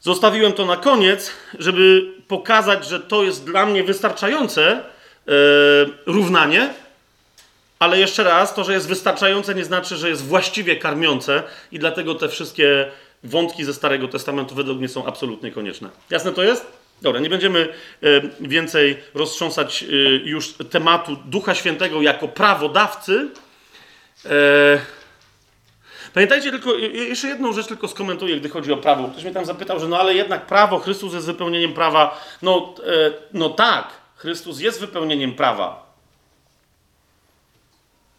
Zostawiłem to na koniec, żeby pokazać, że to jest dla mnie wystarczające yy, równanie, ale jeszcze raz, to, że jest wystarczające, nie znaczy, że jest właściwie karmiące, i dlatego te wszystkie wątki ze Starego Testamentu według mnie są absolutnie konieczne. Jasne to jest? Dobra, nie będziemy e, więcej roztrząsać e, już tematu Ducha Świętego jako prawodawcy. E, pamiętajcie tylko, jeszcze jedną rzecz tylko skomentuję, gdy chodzi o prawo. Ktoś mnie tam zapytał, że no ale jednak prawo, Chrystus jest wypełnieniem prawa. No, no tak, Chrystus jest wypełnieniem prawa.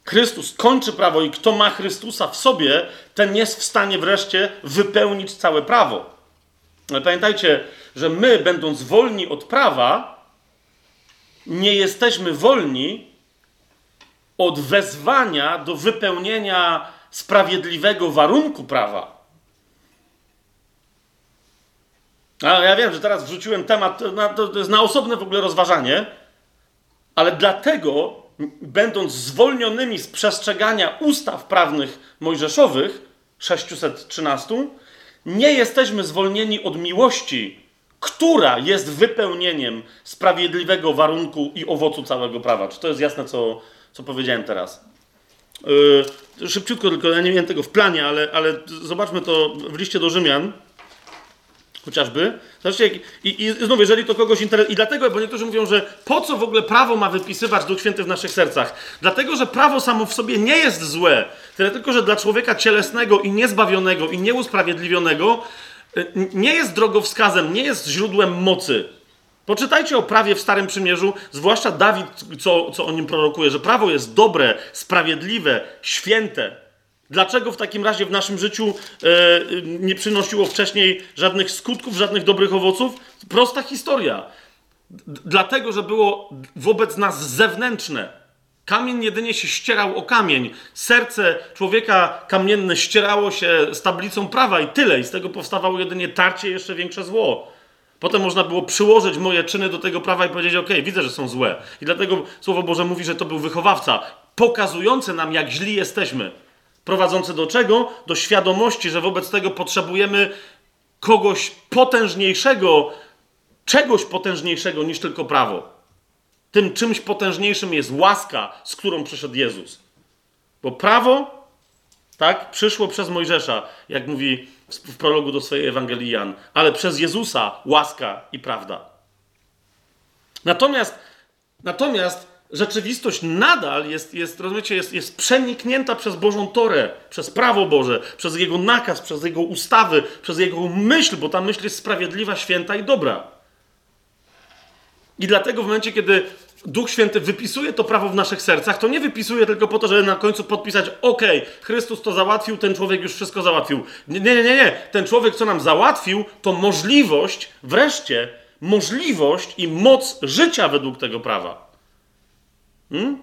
Chrystus kończy prawo i kto ma Chrystusa w sobie, ten jest w stanie wreszcie wypełnić całe prawo. Ale pamiętajcie, że my, będąc wolni od prawa, nie jesteśmy wolni od wezwania do wypełnienia sprawiedliwego warunku prawa. A ja wiem, że teraz wrzuciłem temat, to jest na osobne w ogóle rozważanie, ale dlatego, będąc zwolnionymi z przestrzegania ustaw prawnych mojżeszowych, 613, nie jesteśmy zwolnieni od miłości, która jest wypełnieniem sprawiedliwego warunku i owocu całego prawa. Czy to jest jasne, co, co powiedziałem teraz? Yy, szybciutko, tylko ja nie miałem tego w planie, ale, ale zobaczmy to w liście do Rzymian chociażby. Zobaczcie, i, i znów, jeżeli to kogoś interesuje, i dlatego, bo niektórzy mówią, że po co w ogóle prawo ma wypisywać Duch Święty w naszych sercach? Dlatego, że prawo samo w sobie nie jest złe, tyle tylko, że dla człowieka cielesnego i niezbawionego i nieusprawiedliwionego y, nie jest drogowskazem, nie jest źródłem mocy. Poczytajcie o prawie w Starym Przymierzu, zwłaszcza Dawid, co, co o nim prorokuje, że prawo jest dobre, sprawiedliwe, święte. Dlaczego w takim razie w naszym życiu e, nie przynosiło wcześniej żadnych skutków, żadnych dobrych owoców? Prosta historia. D dlatego, że było wobec nas zewnętrzne. Kamień jedynie się ścierał o kamień. Serce człowieka kamienne ścierało się z tablicą prawa i tyle. I z tego powstawało jedynie tarcie jeszcze większe zło. Potem można było przyłożyć moje czyny do tego prawa i powiedzieć: OK, widzę, że są złe. I dlatego Słowo Boże mówi, że to był wychowawca, pokazujący nam, jak źli jesteśmy prowadzące do czego? Do świadomości, że wobec tego potrzebujemy kogoś potężniejszego, czegoś potężniejszego niż tylko prawo. Tym czymś potężniejszym jest łaska, z którą przyszedł Jezus. Bo prawo, tak, przyszło przez Mojżesza, jak mówi w prologu do swojej Ewangelii Jan, ale przez Jezusa łaska i prawda. Natomiast, natomiast rzeczywistość nadal jest, jest, rozumiecie, jest, jest przeniknięta przez Bożą Torę, przez prawo Boże, przez Jego nakaz, przez Jego ustawy, przez Jego myśl, bo ta myśl jest sprawiedliwa, święta i dobra. I dlatego w momencie, kiedy Duch Święty wypisuje to prawo w naszych sercach, to nie wypisuje tylko po to, żeby na końcu podpisać, ok, Chrystus to załatwił, ten człowiek już wszystko załatwił. Nie, nie, nie, nie. Ten człowiek, co nam załatwił, to możliwość, wreszcie, możliwość i moc życia według tego prawa. Hmm?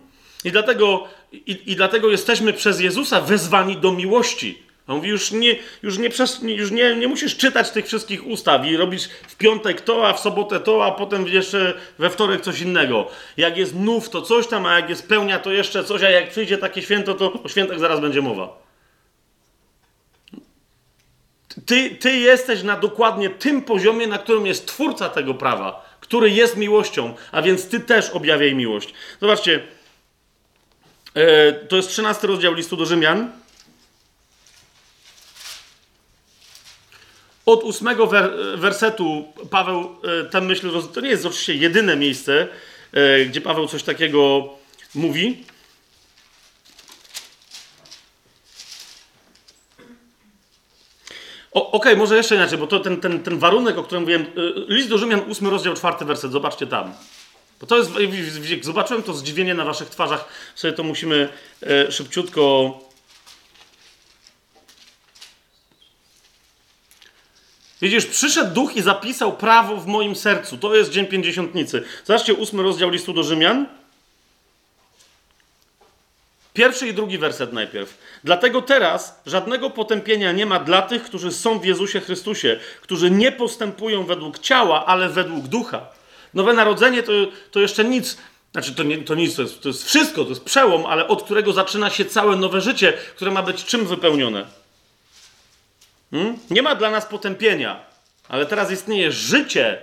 I, dlatego, i, I dlatego jesteśmy przez Jezusa wezwani do miłości. On mówi, już, nie, już, nie, przez, już nie, nie musisz czytać tych wszystkich ustaw i robisz w piątek to, a w sobotę to, a potem jeszcze we wtorek coś innego. Jak jest nów, to coś tam, a jak jest pełnia, to jeszcze coś, a jak przyjdzie takie święto, to o świętach zaraz będzie mowa. Ty, ty jesteś na dokładnie tym poziomie, na którym jest twórca tego prawa, który jest miłością, a więc ty też objawiaj miłość. Zobaczcie, e, to jest 13 rozdział listu do Rzymian. Od ósmego wersetu Paweł e, tę myśl, to nie jest oczywiście jedyne miejsce, e, gdzie Paweł coś takiego mówi. Okej, okay, może jeszcze inaczej, bo to ten, ten, ten warunek, o którym mówiłem, e, list do Rzymian, ósmy rozdział, czwarty werset, zobaczcie tam. Bo to jest, zobaczyłem to zdziwienie na waszych twarzach, sobie to musimy szybciutko Widzisz, przyszedł duch i zapisał prawo w moim sercu. To jest dzień pięćdziesiątnicy. Zobaczcie ósmy rozdział listu do Rzymian. Pierwszy i drugi werset najpierw. Dlatego teraz żadnego potępienia nie ma dla tych, którzy są w Jezusie Chrystusie, którzy nie postępują według ciała, ale według ducha. Nowe narodzenie to, to jeszcze nic. Znaczy, to, nie, to nic, to jest, to jest wszystko, to jest przełom, ale od którego zaczyna się całe nowe życie, które ma być czym wypełnione? Hmm? Nie ma dla nas potępienia, ale teraz istnieje życie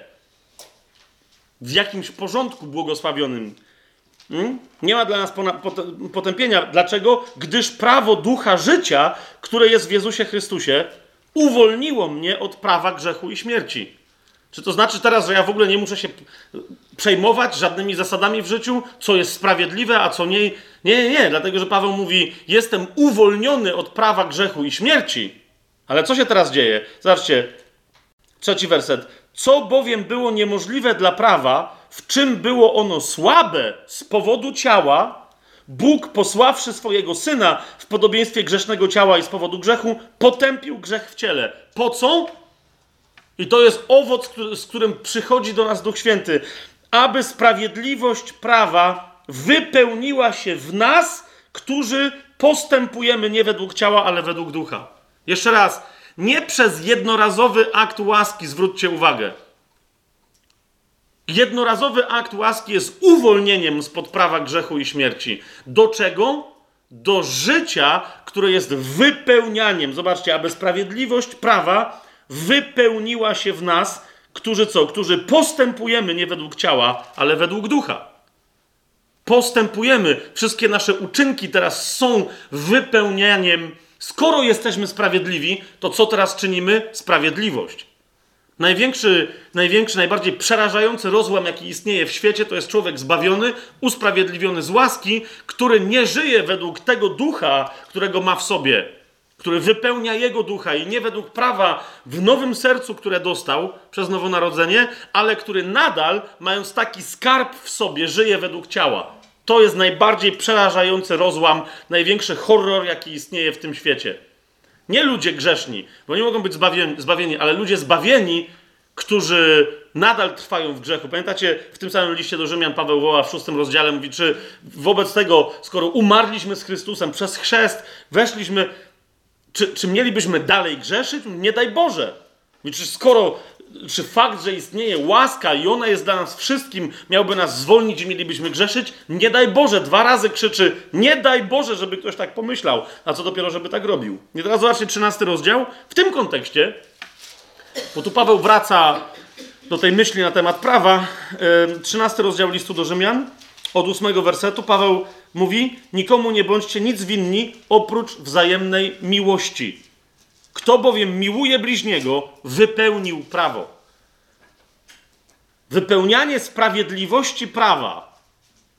w jakimś porządku błogosławionym. Hmm? Nie ma dla nas potępienia. Dlaczego? Gdyż prawo ducha życia, które jest w Jezusie Chrystusie, uwolniło mnie od prawa grzechu i śmierci. Czy to znaczy teraz, że ja w ogóle nie muszę się przejmować żadnymi zasadami w życiu, co jest sprawiedliwe, a co nie? Nie, nie, nie. Dlatego, że Paweł mówi: Jestem uwolniony od prawa grzechu i śmierci. Ale co się teraz dzieje? Zobaczcie, trzeci werset. Co bowiem było niemożliwe dla prawa, w czym było ono słabe z powodu ciała, Bóg, posławszy swojego syna w podobieństwie grzesznego ciała i z powodu grzechu, potępił grzech w ciele. Po co? I to jest owoc, z którym przychodzi do nas Duch Święty, aby sprawiedliwość prawa wypełniła się w nas, którzy postępujemy nie według ciała, ale według ducha. Jeszcze raz, nie przez jednorazowy akt łaski, zwróćcie uwagę. Jednorazowy akt łaski jest uwolnieniem spod prawa grzechu i śmierci. Do czego? Do życia, które jest wypełnianiem. Zobaczcie, aby sprawiedliwość prawa wypełniła się w nas, którzy co? Którzy postępujemy nie według ciała, ale według ducha. Postępujemy. Wszystkie nasze uczynki teraz są wypełnianiem Skoro jesteśmy sprawiedliwi, to co teraz czynimy? Sprawiedliwość. Największy, największy, najbardziej przerażający rozłam, jaki istnieje w świecie, to jest człowiek zbawiony, usprawiedliwiony z łaski, który nie żyje według tego ducha, którego ma w sobie, który wypełnia jego ducha i nie według prawa w nowym sercu, które dostał przez nowonarodzenie, ale który nadal, mając taki skarb w sobie, żyje według ciała. To jest najbardziej przerażający rozłam, największy horror, jaki istnieje w tym świecie. Nie ludzie grzeszni, bo nie mogą być zbawieni, ale ludzie zbawieni, którzy nadal trwają w grzechu. Pamiętacie, w tym samym liście do Rzymian Paweł woła w szóstym rozdziale, mówi, czy wobec tego, skoro umarliśmy z Chrystusem przez chrzest, weszliśmy, czy, czy mielibyśmy dalej grzeszyć? Nie daj Boże. Czy skoro czy fakt, że istnieje łaska i ona jest dla nas wszystkim, miałby nas zwolnić i mielibyśmy grzeszyć? Nie daj Boże, dwa razy krzyczy, nie daj Boże, żeby ktoś tak pomyślał, a co dopiero, żeby tak robił. I teraz zobaczcie 13 rozdział. W tym kontekście Bo tu Paweł wraca do tej myśli na temat prawa. 13 rozdział listu do Rzymian, od 8 wersetu, Paweł mówi: Nikomu nie bądźcie nic winni oprócz wzajemnej miłości. Kto bowiem miłuje bliźniego, wypełnił prawo. Wypełnianie sprawiedliwości prawa,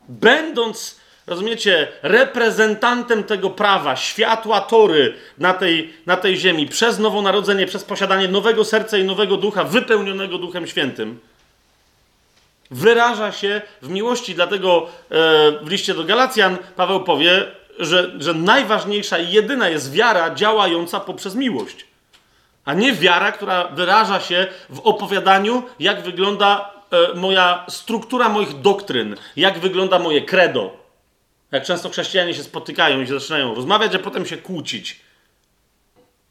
będąc, rozumiecie, reprezentantem tego prawa, światła tory na tej, na tej ziemi, przez nowonarodzenie, przez posiadanie nowego serca i nowego ducha, wypełnionego Duchem Świętym, wyraża się w miłości. Dlatego e, w liście do Galacjan Paweł powie, że, że najważniejsza i jedyna jest wiara działająca poprzez miłość. A nie wiara, która wyraża się w opowiadaniu, jak wygląda e, moja struktura moich doktryn, jak wygląda moje credo. Jak często chrześcijanie się spotykają i się zaczynają rozmawiać, a potem się kłócić.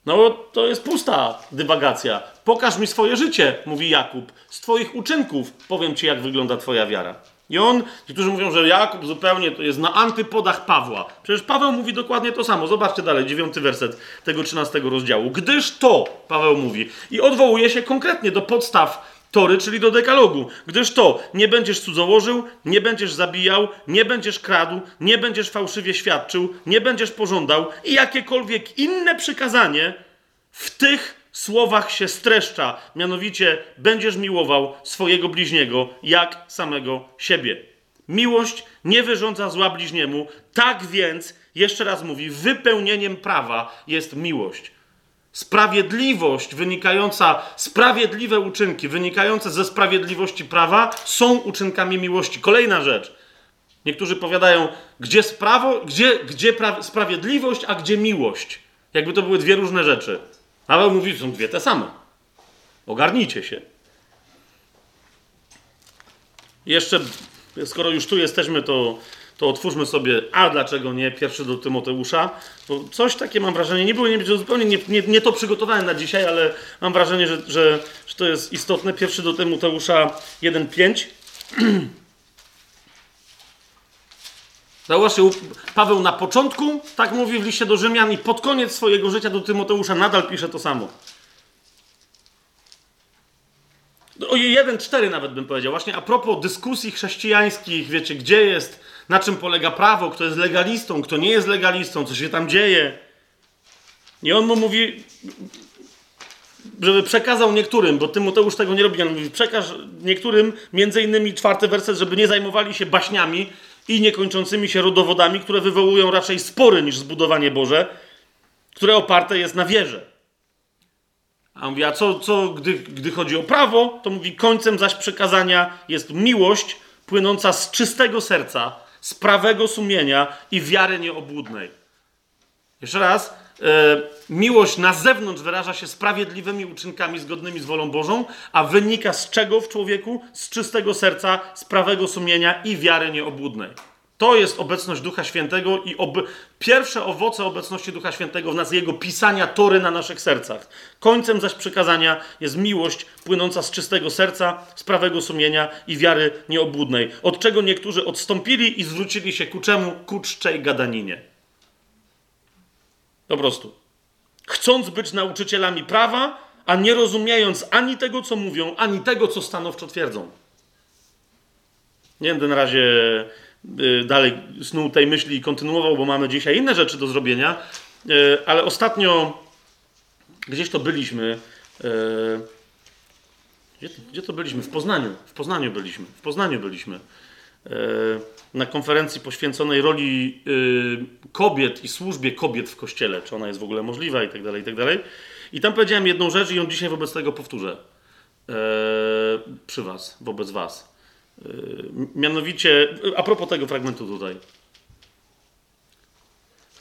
No to jest pusta dywagacja. Pokaż mi swoje życie, mówi Jakub. Z twoich uczynków powiem ci, jak wygląda twoja wiara. I on, niektórzy mówią, że Jakub zupełnie to jest na antypodach Pawła. Przecież Paweł mówi dokładnie to samo. Zobaczcie dalej, dziewiąty werset tego trzynastego rozdziału. Gdyż to, Paweł mówi, i odwołuje się konkretnie do podstaw Tory, czyli do dekalogu. Gdyż to, nie będziesz cudzołożył, nie będziesz zabijał, nie będziesz kradł, nie będziesz fałszywie świadczył, nie będziesz pożądał i jakiekolwiek inne przykazanie w tych słowach się streszcza, mianowicie będziesz miłował swojego bliźniego jak samego siebie. Miłość nie wyrządza zła bliźniemu, tak więc, jeszcze raz mówi, wypełnieniem prawa jest miłość. Sprawiedliwość wynikająca, sprawiedliwe uczynki wynikające ze sprawiedliwości prawa są uczynkami miłości. Kolejna rzecz. Niektórzy powiadają, gdzie, sprawo, gdzie, gdzie pra, sprawiedliwość, a gdzie miłość. Jakby to były dwie różne rzeczy. Paweł mówi, że są dwie te same. Ogarnijcie się. Jeszcze, skoro już tu jesteśmy, to, to otwórzmy sobie, a dlaczego nie, pierwszy do Tymoteusza. Bo coś takie mam wrażenie, nie było nie, zupełnie nie, nie, nie to przygotowałem na dzisiaj, ale mam wrażenie, że, że, że to jest istotne. Pierwszy do Tymoteusza 1,5. Zauważcie, Paweł na początku tak mówi w liście do Rzymian i pod koniec swojego życia do Tymoteusza nadal pisze to samo. O 1,4 nawet bym powiedział. Właśnie a propos dyskusji chrześcijańskich, wiecie, gdzie jest, na czym polega prawo, kto jest legalistą, kto nie jest legalistą, co się tam dzieje. I on mu mówi, żeby przekazał niektórym, bo Tymoteusz tego nie robi, on mówi, przekaż niektórym, między innymi czwarty werset, żeby nie zajmowali się baśniami, i niekończącymi się rodowodami, które wywołują raczej spory niż zbudowanie Boże, które oparte jest na wierze. A on mówi, a co, co gdy, gdy chodzi o prawo, to mówi, końcem zaś przekazania jest miłość płynąca z czystego serca, z prawego sumienia i wiary nieobłudnej. Jeszcze raz, E, miłość na zewnątrz wyraża się sprawiedliwymi uczynkami zgodnymi z wolą Bożą, a wynika z czego w człowieku? Z czystego serca, z prawego sumienia i wiary nieobłudnej. To jest obecność Ducha Świętego i ob... pierwsze owoce obecności Ducha Świętego w nas, jego pisania tory na naszych sercach. Końcem zaś przykazania jest miłość płynąca z czystego serca, z prawego sumienia i wiary nieobłudnej. Od czego niektórzy odstąpili i zwrócili się ku czemu? Ku czczej gadaninie. Po prostu. Chcąc być nauczycielami prawa, a nie rozumiejąc ani tego, co mówią, ani tego, co stanowczo twierdzą. Nie będę na razie y, dalej snuł tej myśli i kontynuował, bo mamy dzisiaj inne rzeczy do zrobienia, y, ale ostatnio gdzieś to byliśmy. Y, gdzie, gdzie to byliśmy? W Poznaniu. W Poznaniu byliśmy. W Poznaniu byliśmy. E, na konferencji poświęconej roli e, kobiet i służbie kobiet w kościele, czy ona jest w ogóle możliwa i tak dalej, i tak dalej. I tam powiedziałem jedną rzecz i ją dzisiaj wobec tego powtórzę. E, przy was, wobec was. Mianowicie, a propos tego fragmentu tutaj.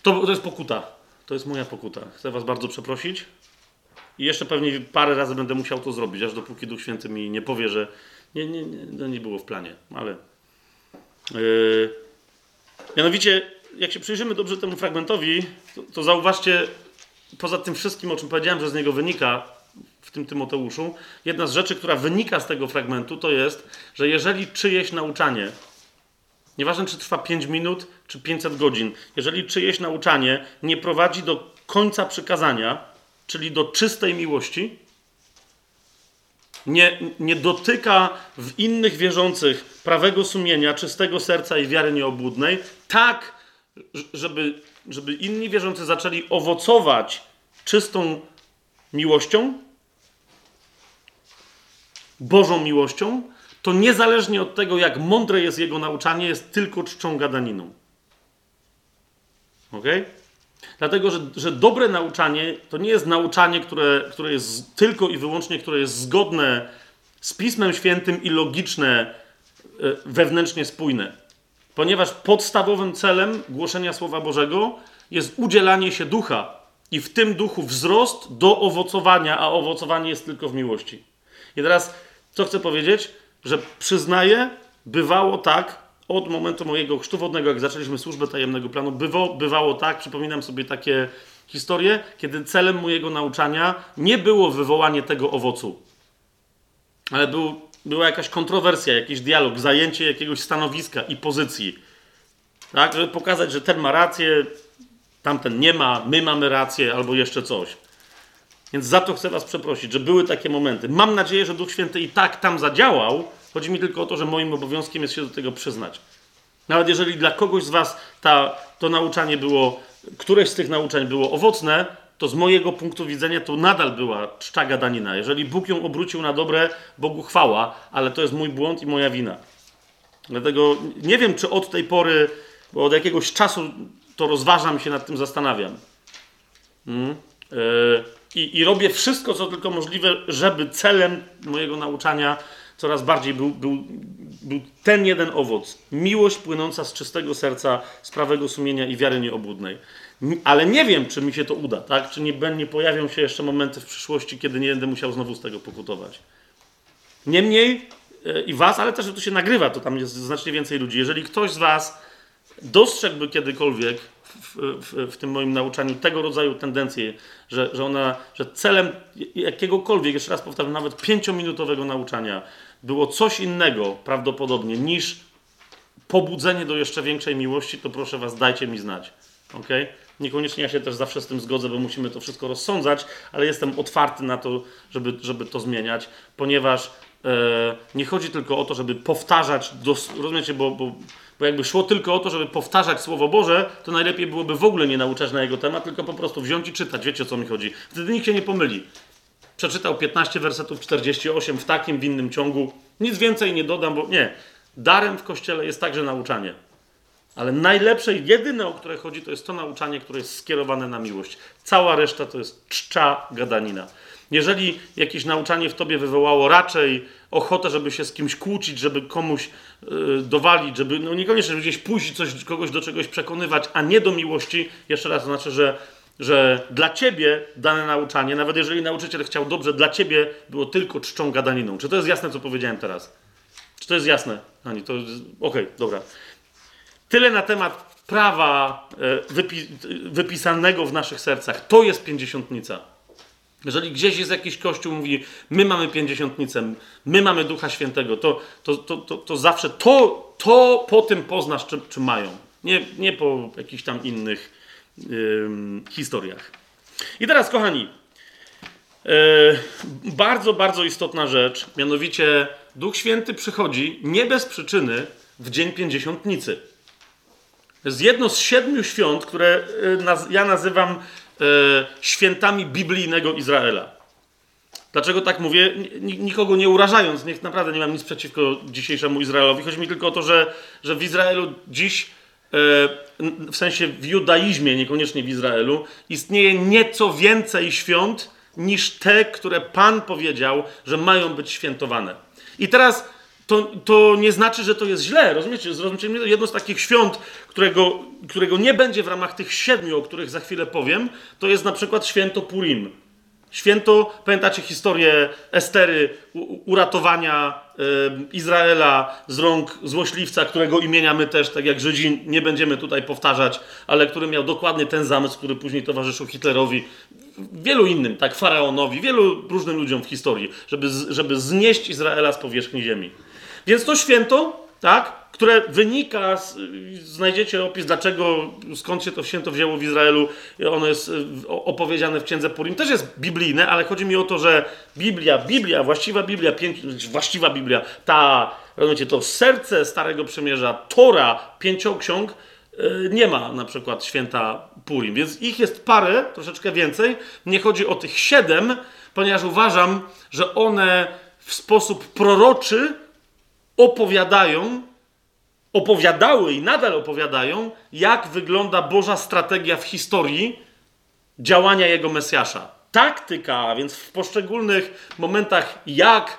To, to jest pokuta. To jest moja pokuta. Chcę was bardzo przeprosić. I jeszcze pewnie parę razy będę musiał to zrobić, aż dopóki Duch Święty mi nie powie, że nie, nie, nie, to nie było w planie, ale mianowicie, jak się przyjrzymy dobrze temu fragmentowi, to, to zauważcie, poza tym wszystkim, o czym powiedziałem, że z niego wynika, w tym Tymoteuszu, jedna z rzeczy, która wynika z tego fragmentu, to jest, że jeżeli czyjeś nauczanie, nieważne czy trwa 5 minut, czy 500 godzin, jeżeli czyjeś nauczanie nie prowadzi do końca przykazania, czyli do czystej miłości, nie, nie dotyka w innych wierzących prawego sumienia, czystego serca i wiary nieobłudnej, tak, żeby, żeby inni wierzący zaczęli owocować czystą miłością, Bożą miłością, to niezależnie od tego, jak mądre jest jego nauczanie, jest tylko czczą gadaniną. Ok? Dlatego, że, że dobre nauczanie to nie jest nauczanie, które, które jest tylko i wyłącznie, które jest zgodne z Pismem Świętym i logiczne, e, wewnętrznie spójne. Ponieważ podstawowym celem głoszenia Słowa Bożego jest udzielanie się ducha i w tym duchu wzrost do owocowania, a owocowanie jest tylko w miłości. I teraz, co chcę powiedzieć? Że przyznaję, bywało tak, od momentu mojego chrztu wodnego, jak zaczęliśmy służbę tajemnego planu, bywało, bywało tak, przypominam sobie takie historie, kiedy celem mojego nauczania nie było wywołanie tego owocu, ale był, była jakaś kontrowersja, jakiś dialog, zajęcie jakiegoś stanowiska i pozycji. Tak, żeby pokazać, że ten ma rację, tamten nie ma, my mamy rację, albo jeszcze coś. Więc za to chcę Was przeprosić, że były takie momenty. Mam nadzieję, że Duch Święty i tak tam zadziałał, Chodzi mi tylko o to, że moim obowiązkiem jest się do tego przyznać. Nawet jeżeli dla kogoś z Was ta, to nauczanie było, któreś z tych nauczeń było owocne, to z mojego punktu widzenia to nadal była czcza gadanina. Jeżeli Bóg ją obrócił na dobre, Bogu chwała, ale to jest mój błąd i moja wina. Dlatego nie wiem, czy od tej pory, bo od jakiegoś czasu to rozważam się nad tym zastanawiam. Yy, I robię wszystko, co tylko możliwe, żeby celem mojego nauczania coraz bardziej był, był, był ten jeden owoc. Miłość płynąca z czystego serca, z prawego sumienia i wiary nieobłudnej. Ale nie wiem, czy mi się to uda, tak? Czy nie, nie pojawią się jeszcze momenty w przyszłości, kiedy nie będę musiał znowu z tego pokutować. Niemniej e, i was, ale też, że to się nagrywa, to tam jest znacznie więcej ludzi. Jeżeli ktoś z was dostrzegłby kiedykolwiek w, w, w, tym moim nauczaniu tego rodzaju tendencje, że, że ona, że celem jakiegokolwiek, jeszcze raz powtarzam, nawet pięciominutowego nauczania było coś innego prawdopodobnie niż pobudzenie do jeszcze większej miłości, to proszę was, dajcie mi znać. ok? Niekoniecznie ja się też zawsze z tym zgodzę, bo musimy to wszystko rozsądzać, ale jestem otwarty na to, żeby, żeby to zmieniać, ponieważ e, nie chodzi tylko o to, żeby powtarzać, dos, rozumiecie, bo, bo, bo jakby szło tylko o to, żeby powtarzać Słowo Boże, to najlepiej byłoby w ogóle nie nauczać na jego temat, tylko po prostu wziąć i czytać. Wiecie o co mi chodzi. Wtedy nikt się nie pomyli przeczytał 15 wersetów 48 w takim, w innym ciągu. Nic więcej nie dodam, bo nie. Darem w kościele jest także nauczanie. Ale najlepsze jedyne, o które chodzi, to jest to nauczanie, które jest skierowane na miłość. Cała reszta to jest czcza gadanina. Jeżeli jakieś nauczanie w tobie wywołało raczej ochotę, żeby się z kimś kłócić, żeby komuś yy, dowalić, żeby no niekoniecznie żeby gdzieś pójść coś, kogoś do czegoś przekonywać, a nie do miłości, jeszcze raz to znaczy, że że dla ciebie dane nauczanie, nawet jeżeli nauczyciel chciał dobrze, dla ciebie było tylko czczą gadaniną. Czy to jest jasne, co powiedziałem teraz? Czy to jest jasne? Ani, to jest... Okej, okay, dobra. Tyle na temat prawa e, wypi wypisanego w naszych sercach. To jest pięćdziesiątnica. Jeżeli gdzieś jest jakiś kościół, mówi, my mamy pięćdziesiątnicę, my mamy Ducha Świętego, to, to, to, to, to zawsze to, to po tym poznasz, czy, czy mają. Nie, nie po jakichś tam innych historiach. I teraz, kochani, e, bardzo, bardzo istotna rzecz, mianowicie Duch Święty przychodzi nie bez przyczyny w Dzień Pięćdziesiątnicy. To jest jedno z siedmiu świąt, które e, ja nazywam e, świętami biblijnego Izraela. Dlaczego tak mówię? Nikogo nie urażając, niech naprawdę nie mam nic przeciwko dzisiejszemu Izraelowi. Chodzi mi tylko o to, że, że w Izraelu dziś w sensie w judaizmie, niekoniecznie w Izraelu, istnieje nieco więcej świąt niż te, które Pan powiedział, że mają być świętowane. I teraz to, to nie znaczy, że to jest źle, rozumiecie? Zrozumiecie mnie? Jedno z takich świąt, którego, którego nie będzie w ramach tych siedmiu, o których za chwilę powiem, to jest na przykład święto Purim. Święto, pamiętacie historię Estery, uratowania Izraela z rąk złośliwca, którego imienia my też, tak jak Żydzi, nie będziemy tutaj powtarzać, ale który miał dokładnie ten zamysł, który później towarzyszył Hitlerowi, wielu innym, tak, faraonowi, wielu różnym ludziom w historii, żeby, żeby znieść Izraela z powierzchni ziemi. Więc to święto tak? które wynika, z, znajdziecie opis, dlaczego, skąd się to święto wzięło w Izraelu, ono jest y, opowiedziane w Księdze Purim, też jest biblijne, ale chodzi mi o to, że Biblia, Biblia, właściwa Biblia, pięć, właściwa Biblia, ta, rozumiecie, to serce Starego Przymierza, Tora, pięcioksiąg, y, nie ma na przykład święta Purim, więc ich jest parę, troszeczkę więcej, nie chodzi o tych siedem, ponieważ uważam, że one w sposób proroczy opowiadają opowiadały i nadal opowiadają, jak wygląda Boża strategia w historii działania jego Mesjasza. Taktyka, więc w poszczególnych momentach, jak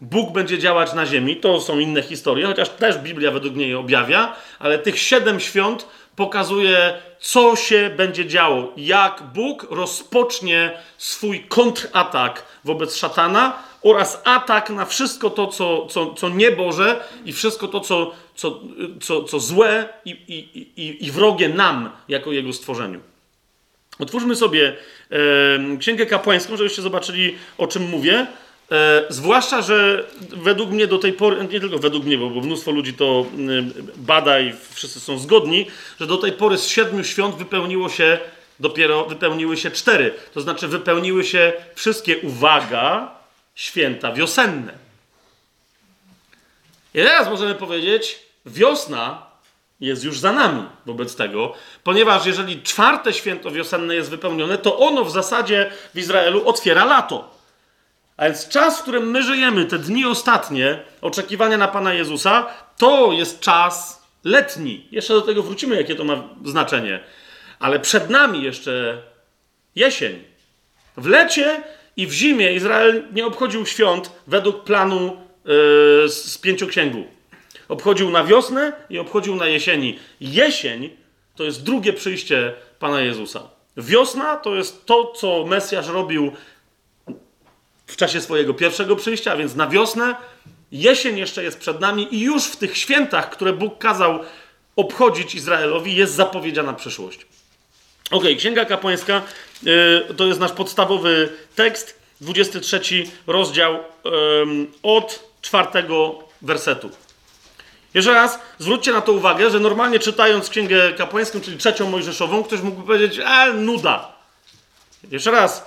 Bóg będzie działać na ziemi, to są inne historie, chociaż też Biblia według niej objawia, ale tych siedem świąt pokazuje, co się będzie działo, jak Bóg rozpocznie swój kontratak wobec szatana oraz atak na wszystko to, co, co, co nieboże i wszystko to, co, co, co, co złe i, i, i, i wrogie nam, jako Jego stworzeniu. Otwórzmy sobie e, Księgę Kapłańską, żebyście zobaczyli, o czym mówię. E, zwłaszcza, że według mnie do tej pory, nie tylko według mnie, bo, bo mnóstwo ludzi to bada i wszyscy są zgodni, że do tej pory z siedmiu świąt wypełniło się dopiero wypełniły się cztery. To znaczy wypełniły się wszystkie, uwaga, święta wiosenne. I teraz możemy powiedzieć, wiosna jest już za nami wobec tego, ponieważ jeżeli czwarte święto wiosenne jest wypełnione, to ono w zasadzie w Izraelu otwiera lato. A więc czas, w którym my żyjemy, te dni ostatnie, oczekiwania na Pana Jezusa, to jest czas letni. Jeszcze do tego wrócimy, jakie to ma znaczenie. Ale przed nami jeszcze jesień. W lecie i w zimie Izrael nie obchodził świąt według planu yy, z pięcioksięgu. Obchodził na wiosnę i obchodził na jesieni. Jesień to jest drugie przyjście Pana Jezusa. Wiosna to jest to, co Mesjasz robił w czasie swojego pierwszego przyjścia, więc na wiosnę. Jesień jeszcze jest przed nami i już w tych świętach, które Bóg kazał obchodzić Izraelowi, jest zapowiedziana przyszłość. Ok, Księga Kapłańska to jest nasz podstawowy tekst, 23 rozdział od czwartego wersetu. Jeszcze raz zwróćcie na to uwagę, że normalnie czytając Księgę Kapłańską, czyli trzecią Mojżeszową, ktoś mógłby powiedzieć, e, nuda. Jeszcze raz,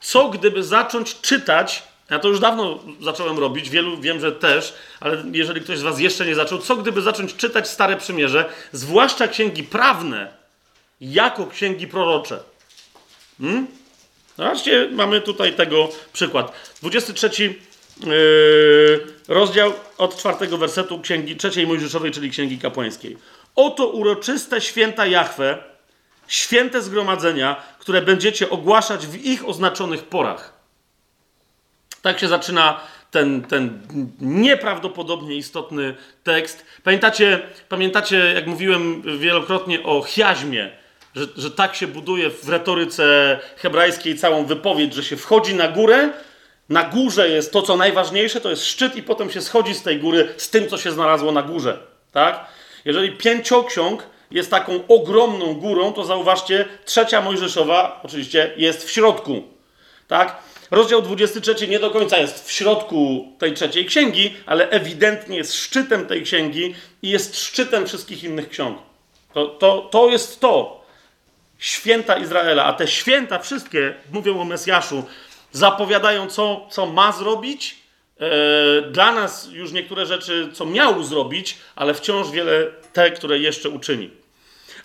co gdyby zacząć czytać, ja to już dawno zacząłem robić, wielu wiem, że też, ale jeżeli ktoś z Was jeszcze nie zaczął, co gdyby zacząć czytać Stare Przymierze, zwłaszcza księgi prawne, jako księgi prorocze? Hmm? Zobaczcie, mamy tutaj tego przykład. 23 yy, rozdział od czwartego wersetu księgi trzeciej Mojżeszowej, czyli księgi kapłańskiej. Oto uroczyste święta Jahwe, święte zgromadzenia, które będziecie ogłaszać w ich oznaczonych porach. Tak się zaczyna ten, ten nieprawdopodobnie istotny tekst. Pamiętacie, pamiętacie, jak mówiłem wielokrotnie o chiaźmie, że, że tak się buduje w retoryce hebrajskiej całą wypowiedź, że się wchodzi na górę, na górze jest to, co najważniejsze, to jest szczyt, i potem się schodzi z tej góry z tym, co się znalazło na górze. Tak? Jeżeli pięcioksiąg jest taką ogromną górą, to zauważcie, trzecia Mojżeszowa oczywiście jest w środku. Tak? Rozdział 23 nie do końca jest w środku tej trzeciej księgi, ale ewidentnie jest szczytem tej księgi i jest szczytem wszystkich innych ksiąg. To, to, to jest to. Święta Izraela, a te święta wszystkie mówią o Mesjaszu, zapowiadają, co, co ma zrobić. E, dla nas już niektóre rzeczy, co miał zrobić, ale wciąż wiele te, które jeszcze uczyni.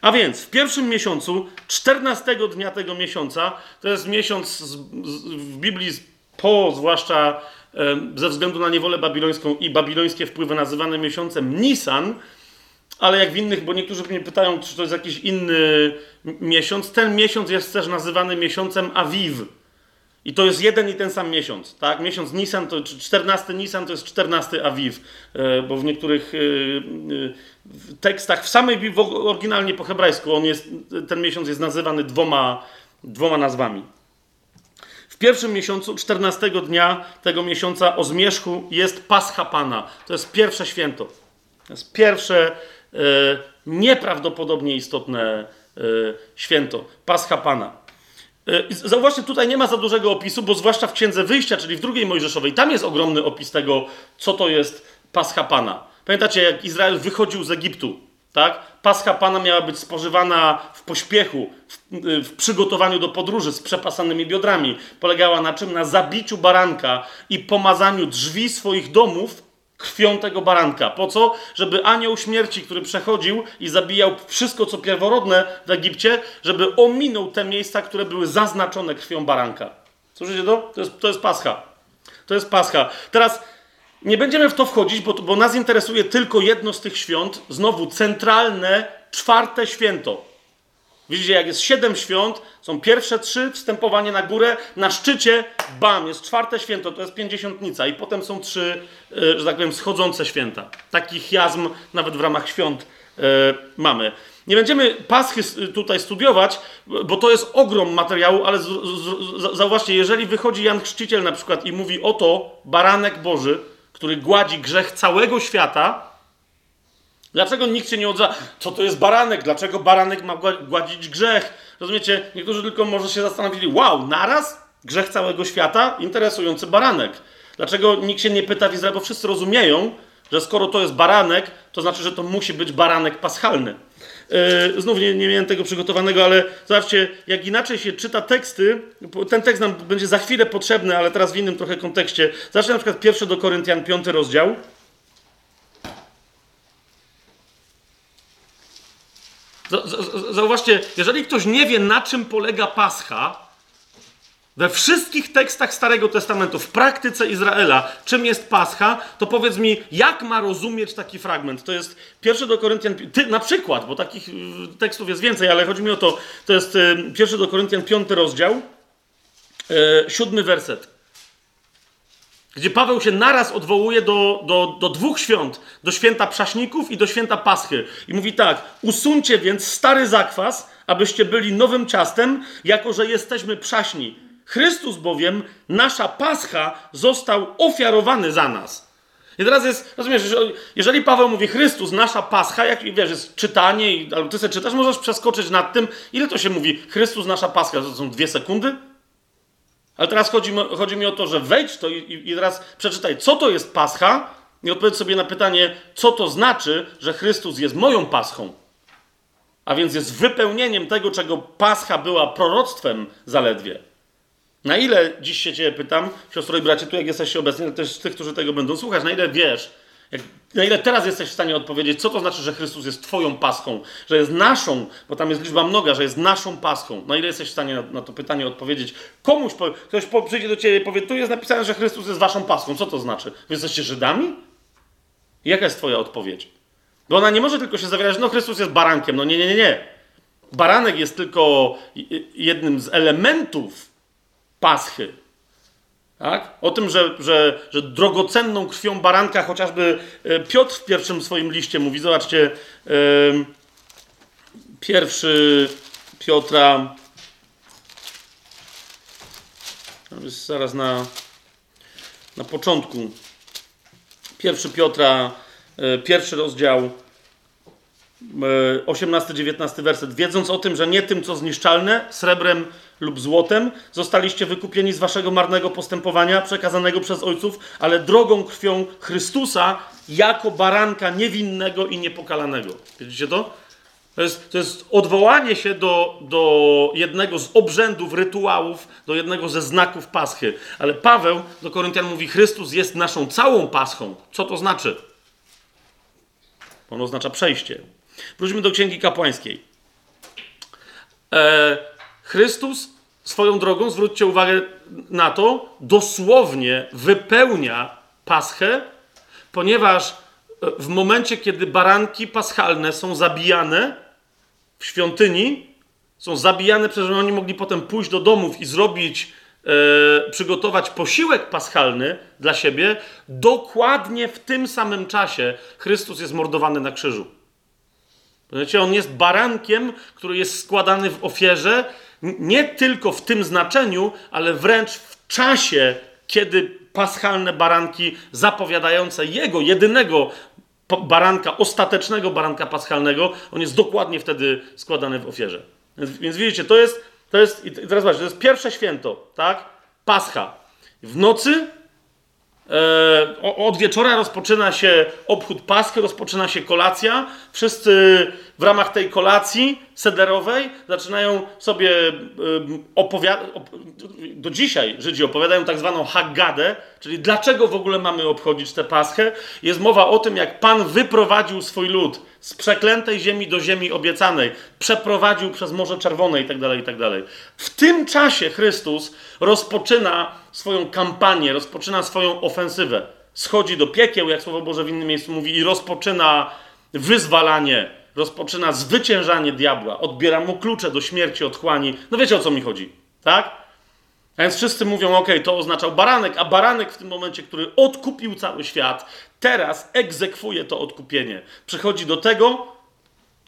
A więc w pierwszym miesiącu, 14 dnia tego miesiąca, to jest miesiąc z, z, w Biblii po, zwłaszcza e, ze względu na niewolę babilońską i babilońskie wpływy nazywane miesiącem Nisan, ale jak w innych, bo niektórzy mnie pytają, czy to jest jakiś inny miesiąc, ten miesiąc jest też nazywany miesiącem Aviv. I to jest jeden i ten sam miesiąc, tak? Miesiąc Nisan, to 14 Nisan to jest 14 Aviv, e, bo w niektórych e, w tekstach, w samej Biblii, oryginalnie po hebrajsku, on jest, ten miesiąc jest nazywany dwoma, dwoma nazwami. W pierwszym miesiącu, 14 dnia tego miesiąca o zmierzchu jest Pascha Pana. To jest pierwsze święto. To jest pierwsze e, nieprawdopodobnie istotne e, święto. Pascha Pana. E, zauważcie, tutaj nie ma za dużego opisu, bo zwłaszcza w Księdze Wyjścia, czyli w drugiej Mojżeszowej, tam jest ogromny opis tego, co to jest Pascha Pana. Pamiętacie, jak Izrael wychodził z Egiptu, tak? Pascha Pana miała być spożywana w pośpiechu, w, w, przygotowaniu do podróży z przepasanymi biodrami. Polegała na czym? Na zabiciu baranka i pomazaniu drzwi swoich domów krwią tego baranka. Po co? Żeby anioł śmierci, który przechodził i zabijał wszystko, co pierworodne w Egipcie, żeby ominął te miejsca, które były zaznaczone krwią baranka. Słyszycie to? To jest, to jest pascha. To jest pascha. Teraz nie będziemy w to wchodzić, bo, bo nas interesuje tylko jedno z tych świąt. Znowu centralne, czwarte święto. Widzicie, jak jest siedem świąt, są pierwsze trzy, wstępowanie na górę, na szczycie, bam, jest czwarte święto, to jest pięćdziesiątnica i potem są trzy, e, że tak powiem, schodzące święta. Taki chiasm nawet w ramach świąt e, mamy. Nie będziemy Paschy tutaj studiować, bo to jest ogrom materiału, ale z, zauważcie, jeżeli wychodzi Jan Chrzciciel na przykład i mówi oto baranek Boży, który gładzi grzech całego świata, Dlaczego nikt się nie odza... Co to jest baranek? Dlaczego baranek ma gładzić grzech? Rozumiecie? Niektórzy tylko może się zastanowili, wow, naraz? Grzech całego świata? Interesujący baranek. Dlaczego nikt się nie pyta w Izraelu? Bo wszyscy rozumieją, że skoro to jest baranek, to znaczy, że to musi być baranek paschalny. Yy, znów nie, nie miałem tego przygotowanego, ale zobaczcie, jak inaczej się czyta teksty, ten tekst nam będzie za chwilę potrzebny, ale teraz w innym trochę kontekście. Zacznę na przykład pierwszy do Koryntian, piąty rozdział. Zauważcie, jeżeli ktoś nie wie, na czym polega Pascha, we wszystkich tekstach Starego Testamentu, w praktyce Izraela, czym jest Pascha, to powiedz mi, jak ma rozumieć taki fragment? To jest pierwszy do Koryntian, ty, na przykład, bo takich y, tekstów jest więcej, ale chodzi mi o to, to jest y, pierwszy do Koryntian, piąty rozdział, e, siódmy werset gdzie Paweł się naraz odwołuje do, do, do dwóch świąt, do święta Przaśników i do święta Paschy. I mówi tak, usuńcie więc stary zakwas, abyście byli nowym ciastem, jako że jesteśmy przaśni. Chrystus bowiem, nasza Pascha, został ofiarowany za nas. I teraz jest, rozumiesz, jeżeli Paweł mówi Chrystus, nasza Pascha, jak wiesz, jest czytanie, albo ty sobie czytasz, możesz przeskoczyć nad tym, ile to się mówi Chrystus, nasza Pascha, to są dwie sekundy? Ale teraz chodzi, chodzi mi o to, że wejdź to i, i teraz przeczytaj, co to jest Pascha i odpowiedz sobie na pytanie, co to znaczy, że Chrystus jest moją Paschą. A więc jest wypełnieniem tego, czego Pascha była proroctwem zaledwie. Na ile dziś się Ciebie pytam, siostro i bracie, tu jak jesteście obecni, ale też tych, którzy tego będą słuchać, na ile wiesz, jak, na ile teraz jesteś w stanie odpowiedzieć, co to znaczy, że Chrystus jest Twoją paską, że jest naszą, bo tam jest liczba mnoga, że jest naszą paską. Na ile jesteś w stanie na, na to pytanie odpowiedzieć? Komuś, ktoś po, przyjdzie do Ciebie i powie, tu jest napisane, że Chrystus jest Waszą paską. Co to znaczy? Wy jesteście Żydami? Jaka jest Twoja odpowiedź? Bo ona nie może tylko się zawierać, no Chrystus jest barankiem. No nie, nie, nie, nie. Baranek jest tylko jednym z elementów paschy. Tak? O tym, że, że, że drogocenną krwią baranka, chociażby e, Piotr w pierwszym swoim liście mówi, zobaczcie, pierwszy Piotra, zaraz na, na początku, pierwszy Piotra, e, pierwszy rozdział, 18-19 werset. Wiedząc o tym, że nie tym, co zniszczalne, srebrem lub złotem, zostaliście wykupieni z waszego marnego postępowania przekazanego przez ojców, ale drogą krwią Chrystusa jako baranka niewinnego i niepokalanego. Widzicie to? To jest, to jest odwołanie się do, do jednego z obrzędów, rytuałów, do jednego ze znaków Paschy. Ale Paweł do Koryntian mówi: Chrystus jest naszą całą Paschą. Co to znaczy? Ono oznacza przejście. Wróćmy do Księgi Kapłańskiej. E, Chrystus swoją drogą, zwróćcie uwagę na to, dosłownie wypełnia Paschę, ponieważ e, w momencie, kiedy baranki paschalne są zabijane w świątyni, są zabijane przez, że oni mogli potem pójść do domów i zrobić, e, przygotować posiłek paschalny dla siebie, dokładnie w tym samym czasie Chrystus jest mordowany na krzyżu. Wiecie, on jest barankiem, który jest składany w ofierze, nie tylko w tym znaczeniu, ale wręcz w czasie, kiedy paschalne baranki zapowiadające jego jedynego baranka, ostatecznego baranka paschalnego, on jest dokładnie wtedy składany w ofierze. Więc, więc widzicie, to jest, to jest, i teraz zobaczcie, to jest pierwsze święto, tak? Pascha. W nocy E, od wieczora rozpoczyna się obchód Paschy, rozpoczyna się kolacja. Wszyscy w ramach tej kolacji sederowej zaczynają sobie opowiadać. Do dzisiaj Żydzi opowiadają tak zwaną Haggadę, czyli dlaczego w ogóle mamy obchodzić tę Paschę. Jest mowa o tym, jak Pan wyprowadził swój lud z przeklętej ziemi do ziemi obiecanej, przeprowadził przez Morze Czerwone itd., tak itd. Tak w tym czasie Chrystus rozpoczyna swoją kampanię, rozpoczyna swoją ofensywę. Schodzi do piekieł, jak Słowo Boże w innym miejscu mówi, i rozpoczyna wyzwalanie, rozpoczyna zwyciężanie diabła, odbiera mu klucze do śmierci, otchłani. No wiecie o co mi chodzi, tak? A więc wszyscy mówią, ok, to oznaczał baranek, a baranek w tym momencie, który odkupił cały świat, teraz egzekwuje to odkupienie. Przychodzi do tego,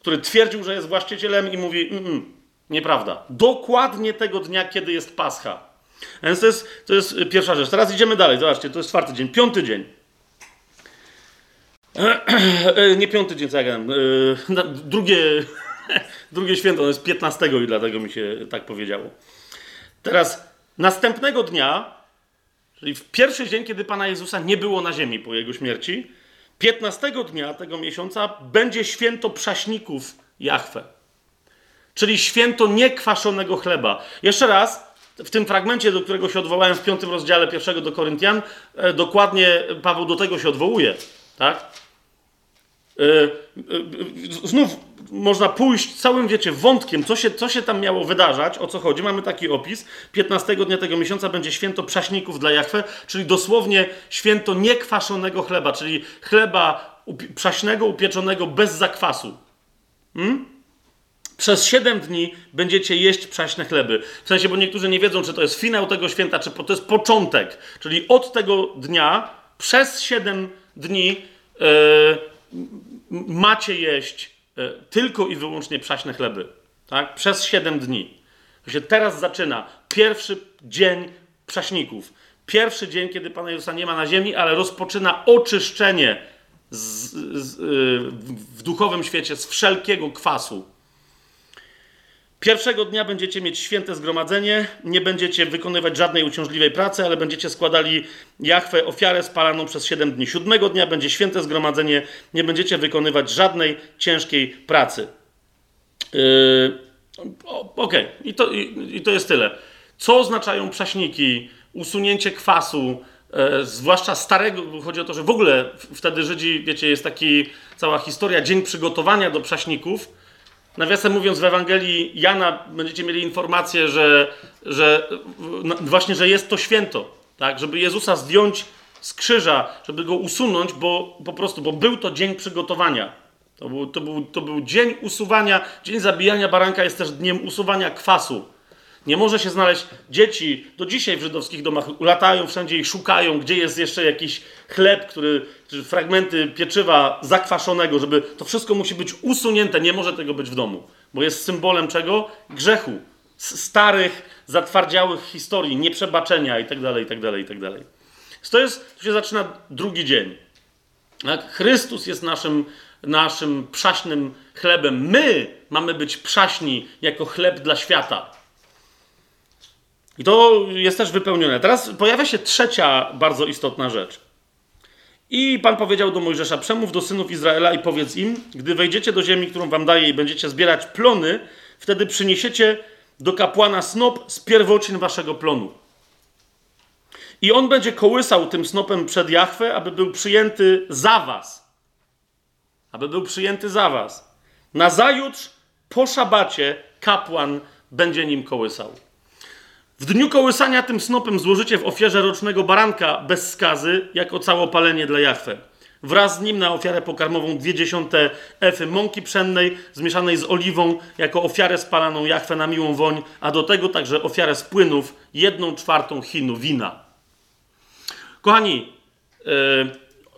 który twierdził, że jest właścicielem i mówi, mm, mm, nieprawda. Dokładnie tego dnia, kiedy jest Pascha. A więc to jest, to jest pierwsza rzecz. Teraz idziemy dalej. Zobaczcie, to jest czwarty dzień. Piąty dzień. Nie piąty dzień, co. E, drugie, drugie święto, to jest 15 i dlatego mi się tak powiedziało. Teraz następnego dnia, czyli w pierwszy dzień, kiedy Pana Jezusa nie było na ziemi po Jego śmierci, 15 dnia tego miesiąca będzie święto przaśników Jachwę. Czyli święto niekwaszonego chleba. Jeszcze raz, w tym fragmencie, do którego się odwołałem w piątym rozdziale pierwszego do Koryntian, e, dokładnie Paweł do tego się odwołuje. Tak? E, e, znów można pójść całym, wiecie, wątkiem, co się, co się tam miało wydarzać, o co chodzi. Mamy taki opis. 15 dnia tego miesiąca będzie święto przaśników dla Jachwę, czyli dosłownie święto niekwaszonego chleba, czyli chleba przaśnego, upieczonego bez zakwasu. Hmm? Przez 7 dni będziecie jeść przaśne chleby. W sensie, bo niektórzy nie wiedzą, czy to jest finał tego święta, czy to jest początek. Czyli od tego dnia przez 7 dni yy, macie jeść yy, tylko i wyłącznie przaśne chleby. Tak? Przez 7 dni. To się teraz zaczyna pierwszy dzień przaśników. Pierwszy dzień, kiedy Pana Jezusa nie ma na ziemi, ale rozpoczyna oczyszczenie z, z, yy, w duchowym świecie z wszelkiego kwasu. Pierwszego dnia będziecie mieć święte zgromadzenie, nie będziecie wykonywać żadnej uciążliwej pracy, ale będziecie składali Jachwę ofiarę spalaną przez 7 dni. Siódmego dnia będzie święte zgromadzenie, nie będziecie wykonywać żadnej ciężkiej pracy. Yy, Okej, okay. I, to, i, i to jest tyle. Co oznaczają prześniki, usunięcie kwasu, e, zwłaszcza starego, chodzi o to, że w ogóle wtedy Żydzi, wiecie, jest taki cała historia, dzień przygotowania do prześników, Nawiasem mówiąc, w Ewangelii Jana będziecie mieli informację, że, że właśnie, że jest to święto, tak? Żeby Jezusa zdjąć z krzyża, żeby go usunąć, bo po prostu, bo był to dzień przygotowania. To był, to był, to był dzień usuwania, dzień zabijania baranka jest też dniem usuwania kwasu. Nie może się znaleźć dzieci, do dzisiaj w żydowskich domach latają wszędzie i szukają, gdzie jest jeszcze jakiś chleb, który, czy fragmenty pieczywa zakwaszonego, żeby to wszystko musi być usunięte, nie może tego być w domu, bo jest symbolem czego? Grzechu, starych, zatwardziałych historii, nieprzebaczenia itd., itd., itd. To jest, tu się zaczyna drugi dzień. Tak? Chrystus jest naszym, naszym przaśnym chlebem. My mamy być przaśni jako chleb dla świata. I to jest też wypełnione. Teraz pojawia się trzecia bardzo istotna rzecz. I Pan powiedział do Mojżesza: Przemów do synów Izraela i powiedz im: Gdy wejdziecie do ziemi, którą wam daję, i będziecie zbierać plony, wtedy przyniesiecie do kapłana snop z pierwocin waszego plonu. I on będzie kołysał tym snopem przed Jachwę, aby był przyjęty za was. Aby był przyjęty za was. Nazajutrz po szabacie kapłan będzie nim kołysał. W dniu kołysania tym snopem złożycie w ofierze rocznego baranka bez skazy, jako całopalenie dla Jachwę. Wraz z nim na ofiarę pokarmową dwie dziesiąte efy mąki pszennej zmieszanej z oliwą, jako ofiarę spalaną Jachwę na miłą woń, a do tego także ofiarę z płynów, jedną czwartą chinu wina. Kochani, yy,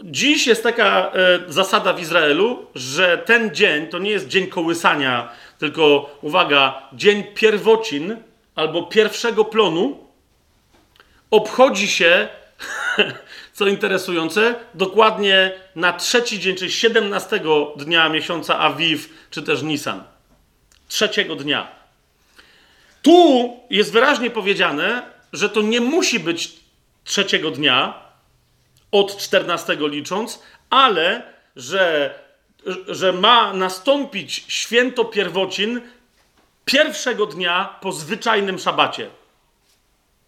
dziś jest taka yy, zasada w Izraelu, że ten dzień to nie jest dzień kołysania, tylko, uwaga, dzień pierwocin, albo pierwszego plonu obchodzi się, co interesujące, dokładnie na trzeci dzień, czyli 17 dnia miesiąca Awiw, czy też Nisan. Trzeciego dnia. Tu jest wyraźnie powiedziane, że to nie musi być trzeciego dnia, od 14 licząc, ale że, że ma nastąpić święto pierwocin pierwszego dnia po zwyczajnym szabacie.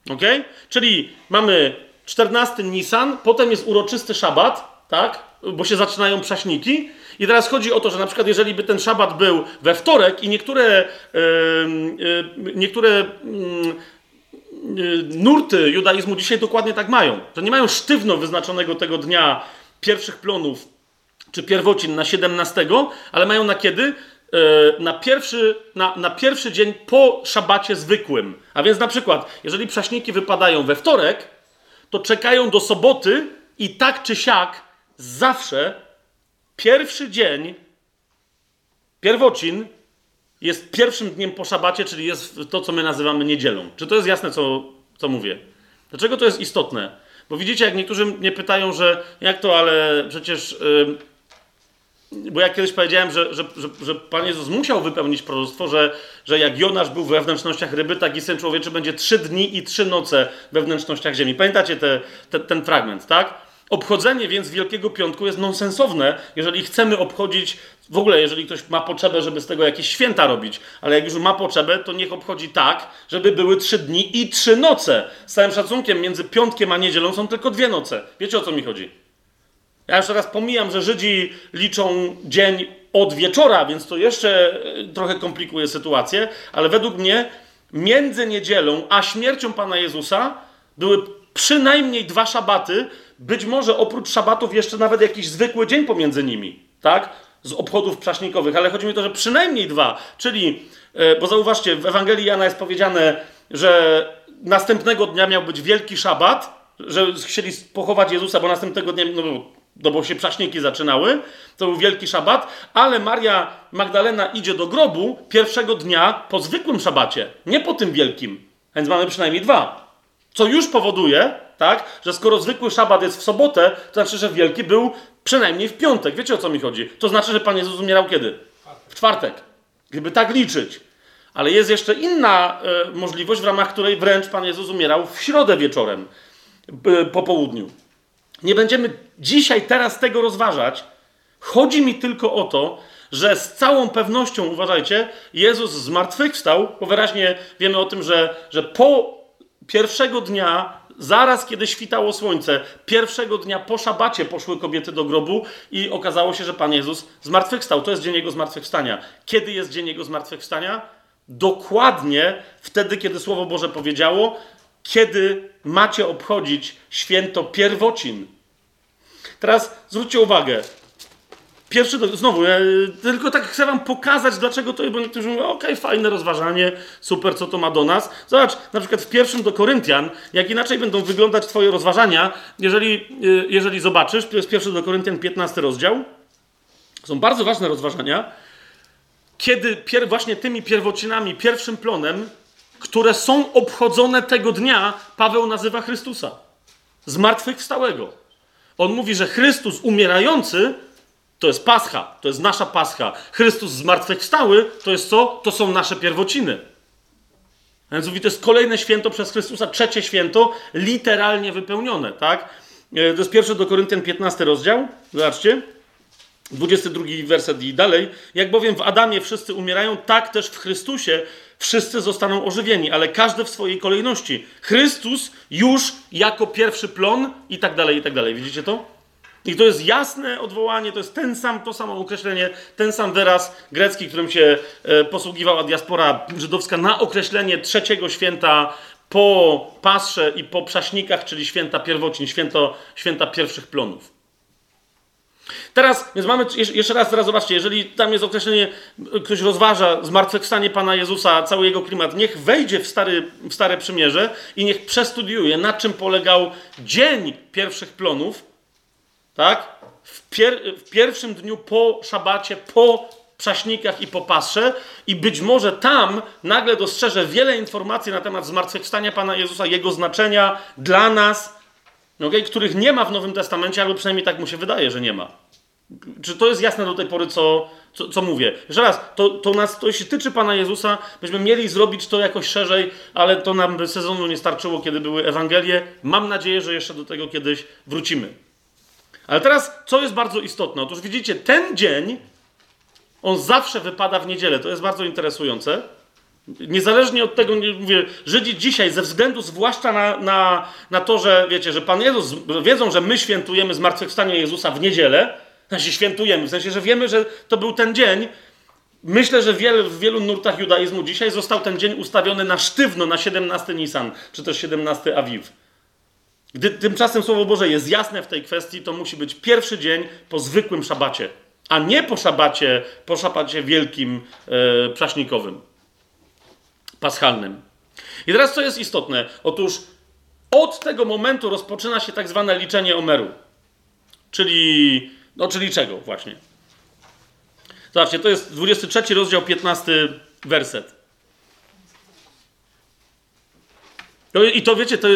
Ok? Czyli mamy 14 Nisan, potem jest uroczysty szabat, tak? Bo się zaczynają prześniki. I teraz chodzi o to, że na przykład jeżeli by ten szabat był we wtorek i niektóre, yy, yy, niektóre yy, nurty judaizmu dzisiaj dokładnie tak mają, że nie mają sztywno wyznaczonego tego dnia pierwszych plonów czy pierwocin na 17, ale mają na kiedy? Na pierwszy, na, na pierwszy dzień po szabacie zwykłym. A więc na przykład, jeżeli prześniki wypadają we wtorek, to czekają do soboty i tak czy siak zawsze pierwszy dzień pierwocin jest pierwszym dniem po szabacie, czyli jest to, co my nazywamy niedzielą. Czy to jest jasne, co, co mówię? Dlaczego to jest istotne? Bo widzicie, jak niektórzy mnie pytają, że jak to, ale przecież. Yy, bo ja kiedyś powiedziałem, że, że, że, że, Pan Jezus musiał wypełnić proroctwo, że, że jak Jonasz był we wnętrznościach ryby, tak i Syn Człowieczy będzie trzy dni i trzy noce we wnętrznościach ziemi. Pamiętacie te, te, ten fragment, tak? Obchodzenie więc Wielkiego Piątku jest nonsensowne, jeżeli chcemy obchodzić, w ogóle jeżeli ktoś ma potrzebę, żeby z tego jakieś święta robić, ale jak już ma potrzebę, to niech obchodzi tak, żeby były trzy dni i trzy noce. Z całym szacunkiem między piątkiem a niedzielą są tylko dwie noce. Wiecie o co mi chodzi? Ja już teraz pomijam, że Żydzi liczą dzień od wieczora, więc to jeszcze e, trochę komplikuje sytuację, ale według mnie między niedzielą a śmiercią Pana Jezusa były przynajmniej dwa szabaty, być może oprócz szabatów jeszcze nawet jakiś zwykły dzień pomiędzy nimi, tak? Z obchodów prześnikowych, ale chodzi mi o to, że przynajmniej dwa, czyli, e, bo zauważcie, w Ewangelii Jana jest powiedziane, że następnego dnia miał być wielki szabat, że chcieli pochować Jezusa, bo następnego dnia, no no bo się prześniki zaczynały, to był wielki szabat, ale Maria Magdalena idzie do grobu pierwszego dnia po zwykłym szabacie, nie po tym wielkim. Więc mamy przynajmniej dwa. Co już powoduje, tak, że skoro zwykły szabat jest w sobotę, to znaczy, że wielki był przynajmniej w piątek. Wiecie o co mi chodzi? To znaczy, że Pan Jezus umierał kiedy? W czwartek. Gdyby tak liczyć. Ale jest jeszcze inna e, możliwość, w ramach której wręcz Pan Jezus umierał w środę wieczorem, e, po południu. Nie będziemy dzisiaj, teraz tego rozważać. Chodzi mi tylko o to, że z całą pewnością, uważajcie, Jezus zmartwychwstał, bo wyraźnie wiemy o tym, że, że po pierwszego dnia, zaraz kiedy świtało słońce, pierwszego dnia po szabacie poszły kobiety do grobu i okazało się, że Pan Jezus zmartwychwstał. To jest dzień Jego zmartwychwstania. Kiedy jest dzień Jego zmartwychwstania? Dokładnie wtedy, kiedy Słowo Boże powiedziało, kiedy macie obchodzić święto pierwocin. Teraz zwróćcie uwagę. Pierwszy, znowu, ja tylko tak chcę wam pokazać, dlaczego to bo niektórzy mówią, okej, okay, fajne rozważanie, super, co to ma do nas. Zobacz, na przykład w pierwszym do Koryntian, jak inaczej będą wyglądać twoje rozważania, jeżeli, y, jeżeli zobaczysz, to jest pierwszy do Koryntian, 15 rozdział. Są bardzo ważne rozważania, kiedy pier, właśnie tymi pierwocinami, pierwszym plonem które są obchodzone tego dnia, Paweł nazywa Chrystusa. Zmartwychwstałego. On mówi, że Chrystus umierający to jest pascha, to jest nasza pascha. Chrystus zmartwychwstały to jest co? To są nasze pierwociny. A więc mówi, to jest kolejne święto przez Chrystusa, trzecie święto, literalnie wypełnione, tak? E, to jest pierwszy do Koryntian 15 rozdział. Zobaczcie. 22 werset i dalej. Jak bowiem w Adamie wszyscy umierają, tak też w Chrystusie wszyscy zostaną ożywieni, ale każdy w swojej kolejności. Chrystus już jako pierwszy plon i tak dalej, i tak dalej. Widzicie to? I to jest jasne odwołanie, to jest ten sam, to samo określenie, ten sam wyraz grecki, którym się e, posługiwała diaspora żydowska na określenie trzeciego święta po pasrze i po prześnikach, czyli święta pierwocin, święto, święta pierwszych plonów. Teraz, więc mamy, jeszcze raz, teraz zobaczcie, jeżeli tam jest określenie, ktoś rozważa zmartwychwstanie Pana Jezusa, cały jego klimat, niech wejdzie w, stary, w Stare Przymierze i niech przestudiuje, na czym polegał dzień pierwszych plonów, tak? W, pier, w pierwszym dniu po szabacie, po prześnikach i po pasrze i być może tam nagle dostrzeże wiele informacji na temat zmartwychwstania Pana Jezusa, Jego znaczenia dla nas, okay, których nie ma w Nowym Testamencie, albo przynajmniej tak mu się wydaje, że nie ma. Czy to jest jasne do tej pory, co, co, co mówię? Jeszcze raz, to, to, nas, to się tyczy Pana Jezusa, byśmy mieli zrobić to jakoś szerzej, ale to nam sezonu nie starczyło, kiedy były Ewangelie. Mam nadzieję, że jeszcze do tego kiedyś wrócimy. Ale teraz, co jest bardzo istotne? Otóż widzicie, ten dzień, on zawsze wypada w niedzielę. To jest bardzo interesujące. Niezależnie od tego, mówię, Żydzi dzisiaj, ze względu zwłaszcza na, na, na to, że wiecie, że Pan Jezus, wiedzą, że my świętujemy zmartwychwstanie Jezusa w niedzielę, sensie świętujemy, w sensie, że wiemy, że to był ten dzień. Myślę, że wiele, w wielu nurtach judaizmu dzisiaj został ten dzień ustawiony na sztywno, na 17 Nisan, czy też 17 Awiw. Gdy tymczasem Słowo Boże jest jasne w tej kwestii, to musi być pierwszy dzień po zwykłym szabacie, a nie po szabacie, po szabacie wielkim, e, przaśnikowym paschalnym. I teraz co jest istotne? Otóż od tego momentu rozpoczyna się tak zwane liczenie Omeru. Czyli, no czyli czego właśnie? Zobaczcie, to jest 23 rozdział, 15 werset. I to wiecie, to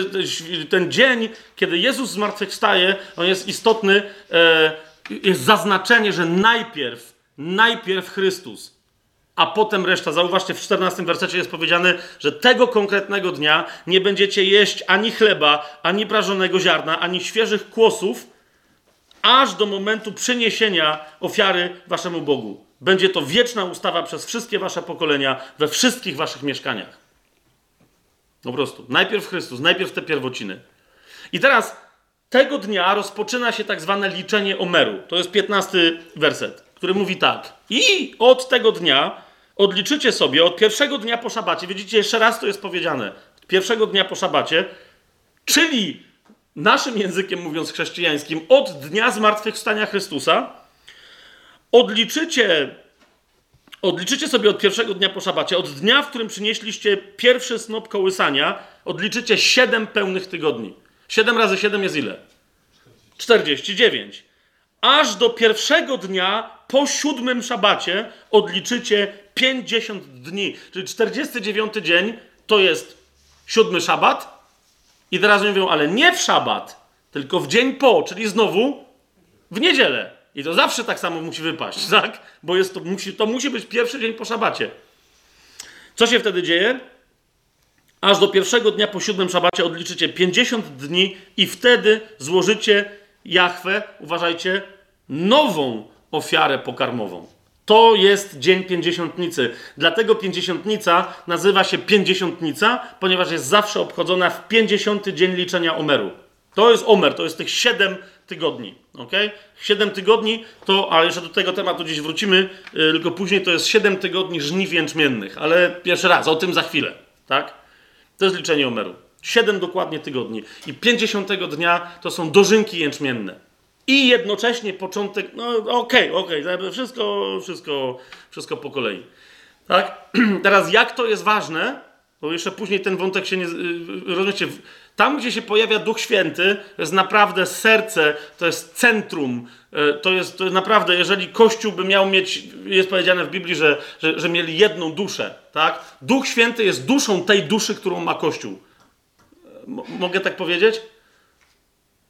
ten dzień, kiedy Jezus zmartwychwstaje, on jest istotny, e, jest zaznaczenie, że najpierw, najpierw Chrystus a potem reszta. Zauważcie, w 14 wersecie jest powiedziane, że tego konkretnego dnia nie będziecie jeść ani chleba, ani prażonego ziarna, ani świeżych kłosów, aż do momentu przyniesienia ofiary waszemu Bogu. Będzie to wieczna ustawa przez wszystkie wasze pokolenia, we wszystkich waszych mieszkaniach. Po prostu. Najpierw Chrystus, najpierw te pierwociny. I teraz tego dnia rozpoczyna się tak zwane liczenie Omeru. To jest 15 werset, który mówi tak. I od tego dnia odliczycie sobie od pierwszego dnia po szabacie, widzicie, jeszcze raz to jest powiedziane, pierwszego dnia po szabacie, czyli naszym językiem mówiąc chrześcijańskim, od dnia zmartwychwstania Chrystusa, odliczycie, odliczycie sobie od pierwszego dnia po szabacie, od dnia, w którym przynieśliście pierwszy snop kołysania, odliczycie 7 pełnych tygodni. 7 razy 7 jest ile? 49. Aż do pierwszego dnia po siódmym szabacie odliczycie 50 dni, czyli 49 dzień to jest siódmy szabat. I teraz mówią, ale nie w szabat, tylko w dzień po, czyli znowu w niedzielę. I to zawsze tak samo musi wypaść, tak? Bo jest to, musi, to musi być pierwszy dzień po szabacie. Co się wtedy dzieje? Aż do pierwszego dnia po siódmym szabacie odliczycie 50 dni i wtedy złożycie Jachwę, uważajcie, nową ofiarę pokarmową. To jest dzień pięćdziesiątnicy. Dlatego pięćdziesiątnica nazywa się pięćdziesiątnica, ponieważ jest zawsze obchodzona w pięćdziesiąty dzień liczenia Omeru. To jest Omer, to jest tych siedem tygodni. ok? Siedem tygodni to, ale jeszcze do tego tematu dziś wrócimy, yy, tylko później to jest siedem tygodni żniw jęczmiennych, ale pierwszy raz, o tym za chwilę. Tak? To jest liczenie Omeru. Siedem dokładnie tygodni. I pięćdziesiątego dnia to są dożynki jęczmienne i jednocześnie początek, no okej, okay, okej, okay, wszystko, wszystko, wszystko po kolei. Tak? Teraz jak to jest ważne, bo jeszcze później ten wątek się nie, y, rozumiecie, tam gdzie się pojawia Duch Święty, to jest naprawdę serce, to jest centrum, y, to jest, to jest naprawdę, jeżeli Kościół by miał mieć, jest powiedziane w Biblii, że, że, że mieli jedną duszę, tak? Duch Święty jest duszą tej duszy, którą ma Kościół. M mogę tak powiedzieć?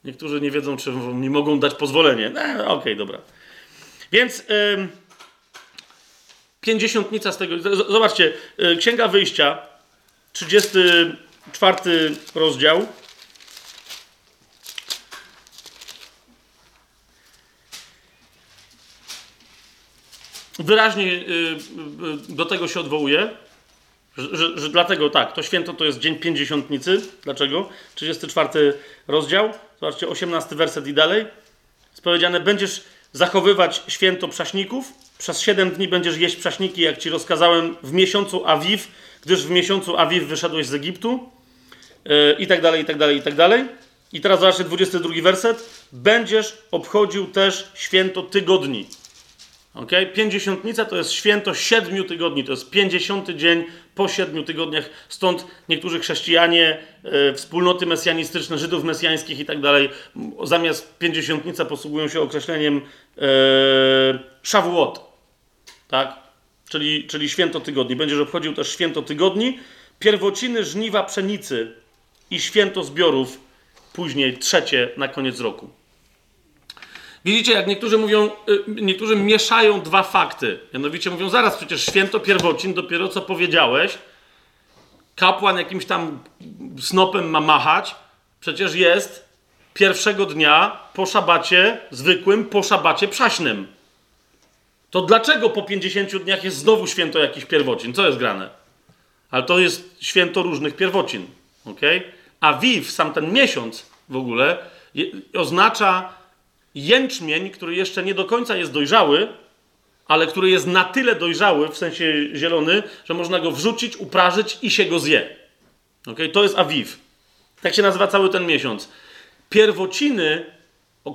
Niektórzy nie wiedzą, czy mi mogą dać pozwolenie. No, Okej, okay, dobra. Więc ym, pięćdziesiątnica z tego. Zobaczcie, y, Księga Wyjścia, 34 rozdział. Wyraźnie y, y, do tego się odwołuje. Że, że, dlatego tak, to święto to jest dzień pięćdziesiątnicy. Dlaczego? 34 rozdział. Zobaczcie, 18 werset i dalej. Jest powiedziane, będziesz zachowywać święto prześników. Przez 7 dni będziesz jeść prześniki, jak ci rozkazałem, w miesiącu Awiw, gdyż w miesiącu Awiw wyszedłeś z Egiptu. Yy, I tak dalej, i tak dalej, i tak dalej. I teraz zobaczcie, 22 werset. Będziesz obchodził też święto tygodni. Okay? Pięćdziesiątnica to jest święto siedmiu tygodni, to jest pięćdziesiąty dzień po siedmiu tygodniach. Stąd niektórzy chrześcijanie, e, wspólnoty mesjanistyczne, Żydów mesjańskich i tak dalej, zamiast pięćdziesiątnica posługują się określeniem e, Shavuot, tak? Czyli, czyli święto tygodni. Będziesz obchodził też święto tygodni, pierwociny żniwa pszenicy i święto zbiorów, później trzecie na koniec roku. Widzicie, jak niektórzy mówią, y, niektórzy mieszają dwa fakty. Mianowicie mówią, zaraz przecież święto pierwocin, dopiero co powiedziałeś, kapłan jakimś tam snopem ma machać, przecież jest pierwszego dnia po szabacie zwykłym, po szabacie przaśnym. To dlaczego po 50 dniach jest znowu święto jakiś pierwocin? Co jest grane? Ale to jest święto różnych pierwocin. Okay? A Wiw, sam ten miesiąc w ogóle, je, oznacza jęczmień, który jeszcze nie do końca jest dojrzały, ale który jest na tyle dojrzały, w sensie zielony, że można go wrzucić, uprażyć i się go zje. Okay? To jest Awiw. Tak się nazywa cały ten miesiąc. Pierwociny,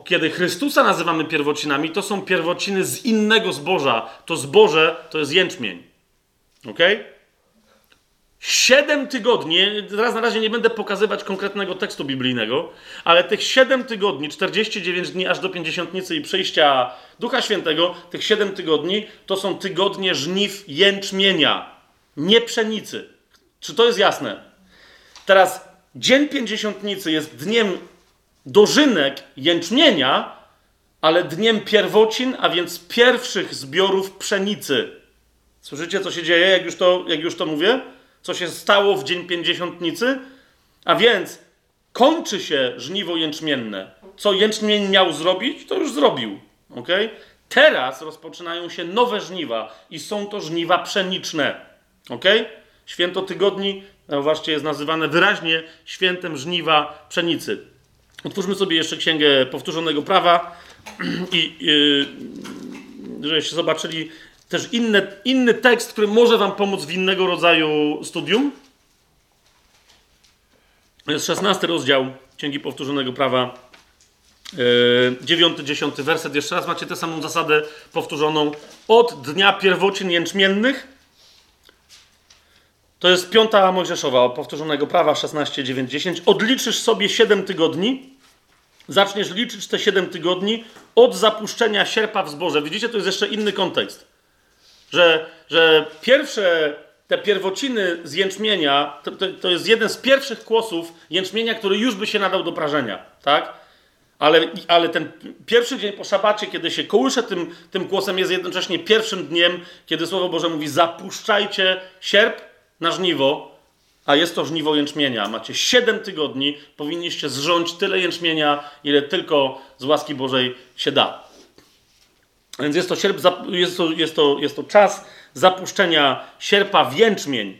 kiedy Chrystusa nazywamy pierwocinami, to są pierwociny z innego zboża. To zboże to jest jęczmień. Ok? Siedem tygodni, teraz na razie nie będę pokazywać konkretnego tekstu biblijnego, ale tych siedem tygodni, 49 dni aż do pięćdziesiątnicy i przyjścia Ducha Świętego, tych siedem tygodni to są tygodnie żniw jęczmienia, nie pszenicy. Czy to jest jasne? Teraz dzień pięćdziesiątnicy jest dniem dożynek jęczmienia, ale dniem pierwocin, a więc pierwszych zbiorów pszenicy. Słyszycie, co się dzieje, jak już to, jak już to mówię? Co się stało w dzień pięćdziesiątnicy? A więc kończy się żniwo jęczmienne. Co jęczmień miał zrobić, to już zrobił. Okay? Teraz rozpoczynają się nowe żniwa i są to żniwa pszeniczne. Okay? Święto tygodni, zobaczcie, jest nazywane wyraźnie świętem żniwa pszenicy. Otwórzmy sobie jeszcze księgę powtórzonego prawa i yy, żebyście zobaczyli też inne, inny tekst, który może Wam pomóc w innego rodzaju studium. To jest 16 rozdział Księgi Powtórzonego Prawa, yy, 9-10 werset. Jeszcze raz macie tę samą zasadę powtórzoną od dnia pierwocin jęczmiennych. To jest piąta Mojżeszowa, powtórzonego prawa 16, 9, 10. Odliczysz sobie 7 tygodni, zaczniesz liczyć te 7 tygodni od zapuszczenia sierpa w zboże. Widzicie, to jest jeszcze inny kontekst że, że pierwsze te pierwociny z jęczmienia, to, to, to, jest jeden z pierwszych kłosów jęczmienia, który już by się nadał do prażenia, tak? Ale, ale ten pierwszy dzień po szabacie, kiedy się kołysze tym, tym kłosem, jest jednocześnie pierwszym dniem, kiedy Słowo Boże mówi zapuszczajcie sierp na żniwo, a jest to żniwo jęczmienia. Macie 7 tygodni, powinniście zrządzić tyle jęczmienia, ile tylko z łaski Bożej się da. Więc jest to, sierp, jest, to, jest, to, jest to czas zapuszczenia sierpa w jęczmień.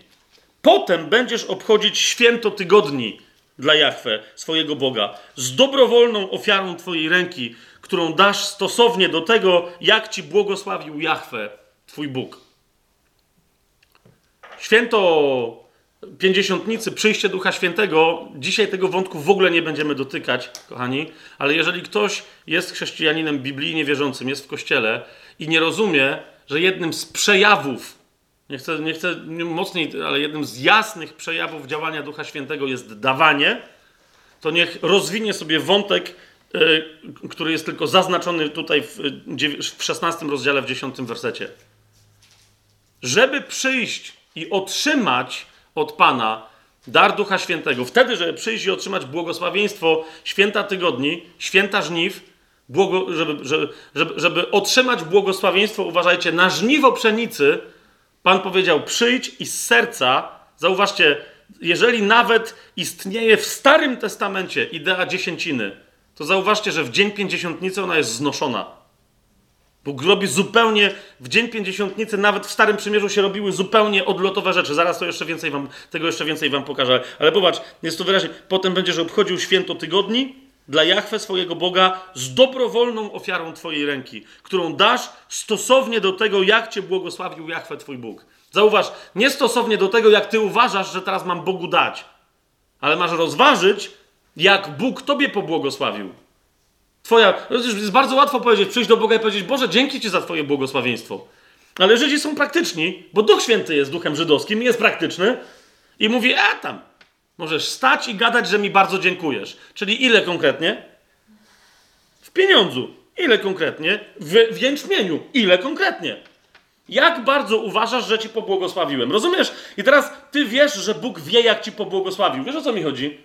Potem będziesz obchodzić święto tygodni dla Jahwe, swojego Boga, z dobrowolną ofiarą Twojej ręki, którą dasz stosownie do tego, jak Ci błogosławił Jahwe, Twój Bóg. Święto pięćdziesiątnicy, przyjście Ducha Świętego, dzisiaj tego wątku w ogóle nie będziemy dotykać, kochani, ale jeżeli ktoś jest chrześcijaninem biblijnie wierzącym, jest w kościele i nie rozumie, że jednym z przejawów, nie chcę, nie chcę mocniej, ale jednym z jasnych przejawów działania Ducha Świętego jest dawanie, to niech rozwinie sobie wątek, yy, który jest tylko zaznaczony tutaj w, w 16 rozdziale, w 10 wersecie. Żeby przyjść i otrzymać od Pana dar Ducha Świętego, wtedy, żeby przyjść i otrzymać błogosławieństwo święta tygodni, święta żniw, błogo, żeby, żeby, żeby, żeby otrzymać błogosławieństwo, uważajcie, na żniwo pszenicy, Pan powiedział: przyjdź i z serca, zauważcie, jeżeli nawet istnieje w Starym Testamencie idea dziesięciny, to zauważcie, że w dzień pięćdziesiątnicy ona jest znoszona. Bóg robi zupełnie, w Dzień Pięćdziesiątnicy, nawet w Starym Przymierzu się robiły zupełnie odlotowe rzeczy. Zaraz to jeszcze więcej wam, tego jeszcze więcej wam pokażę. Ale popatrz, jest to wyraźnie. Potem będziesz obchodził święto tygodni dla Jachwę swojego Boga z dobrowolną ofiarą twojej ręki, którą dasz stosownie do tego, jak cię błogosławił Jachwę twój Bóg. Zauważ, nie stosownie do tego, jak ty uważasz, że teraz mam Bogu dać, ale masz rozważyć, jak Bóg tobie pobłogosławił. Twoja, no jest bardzo łatwo powiedzieć, przyjść do Boga i powiedzieć, Boże, dzięki Ci za Twoje błogosławieństwo. Ale Żydzi są praktyczni, bo Duch Święty jest duchem żydowskim, jest praktyczny i mówi, a tam, możesz stać i gadać, że mi bardzo dziękujesz. Czyli ile konkretnie? W pieniądzu. Ile konkretnie? W, w jęczmieniu. Ile konkretnie? Jak bardzo uważasz, że ci pobłogosławiłem? Rozumiesz? I teraz ty wiesz, że Bóg wie, jak ci pobłogosławił. Wiesz o co mi chodzi?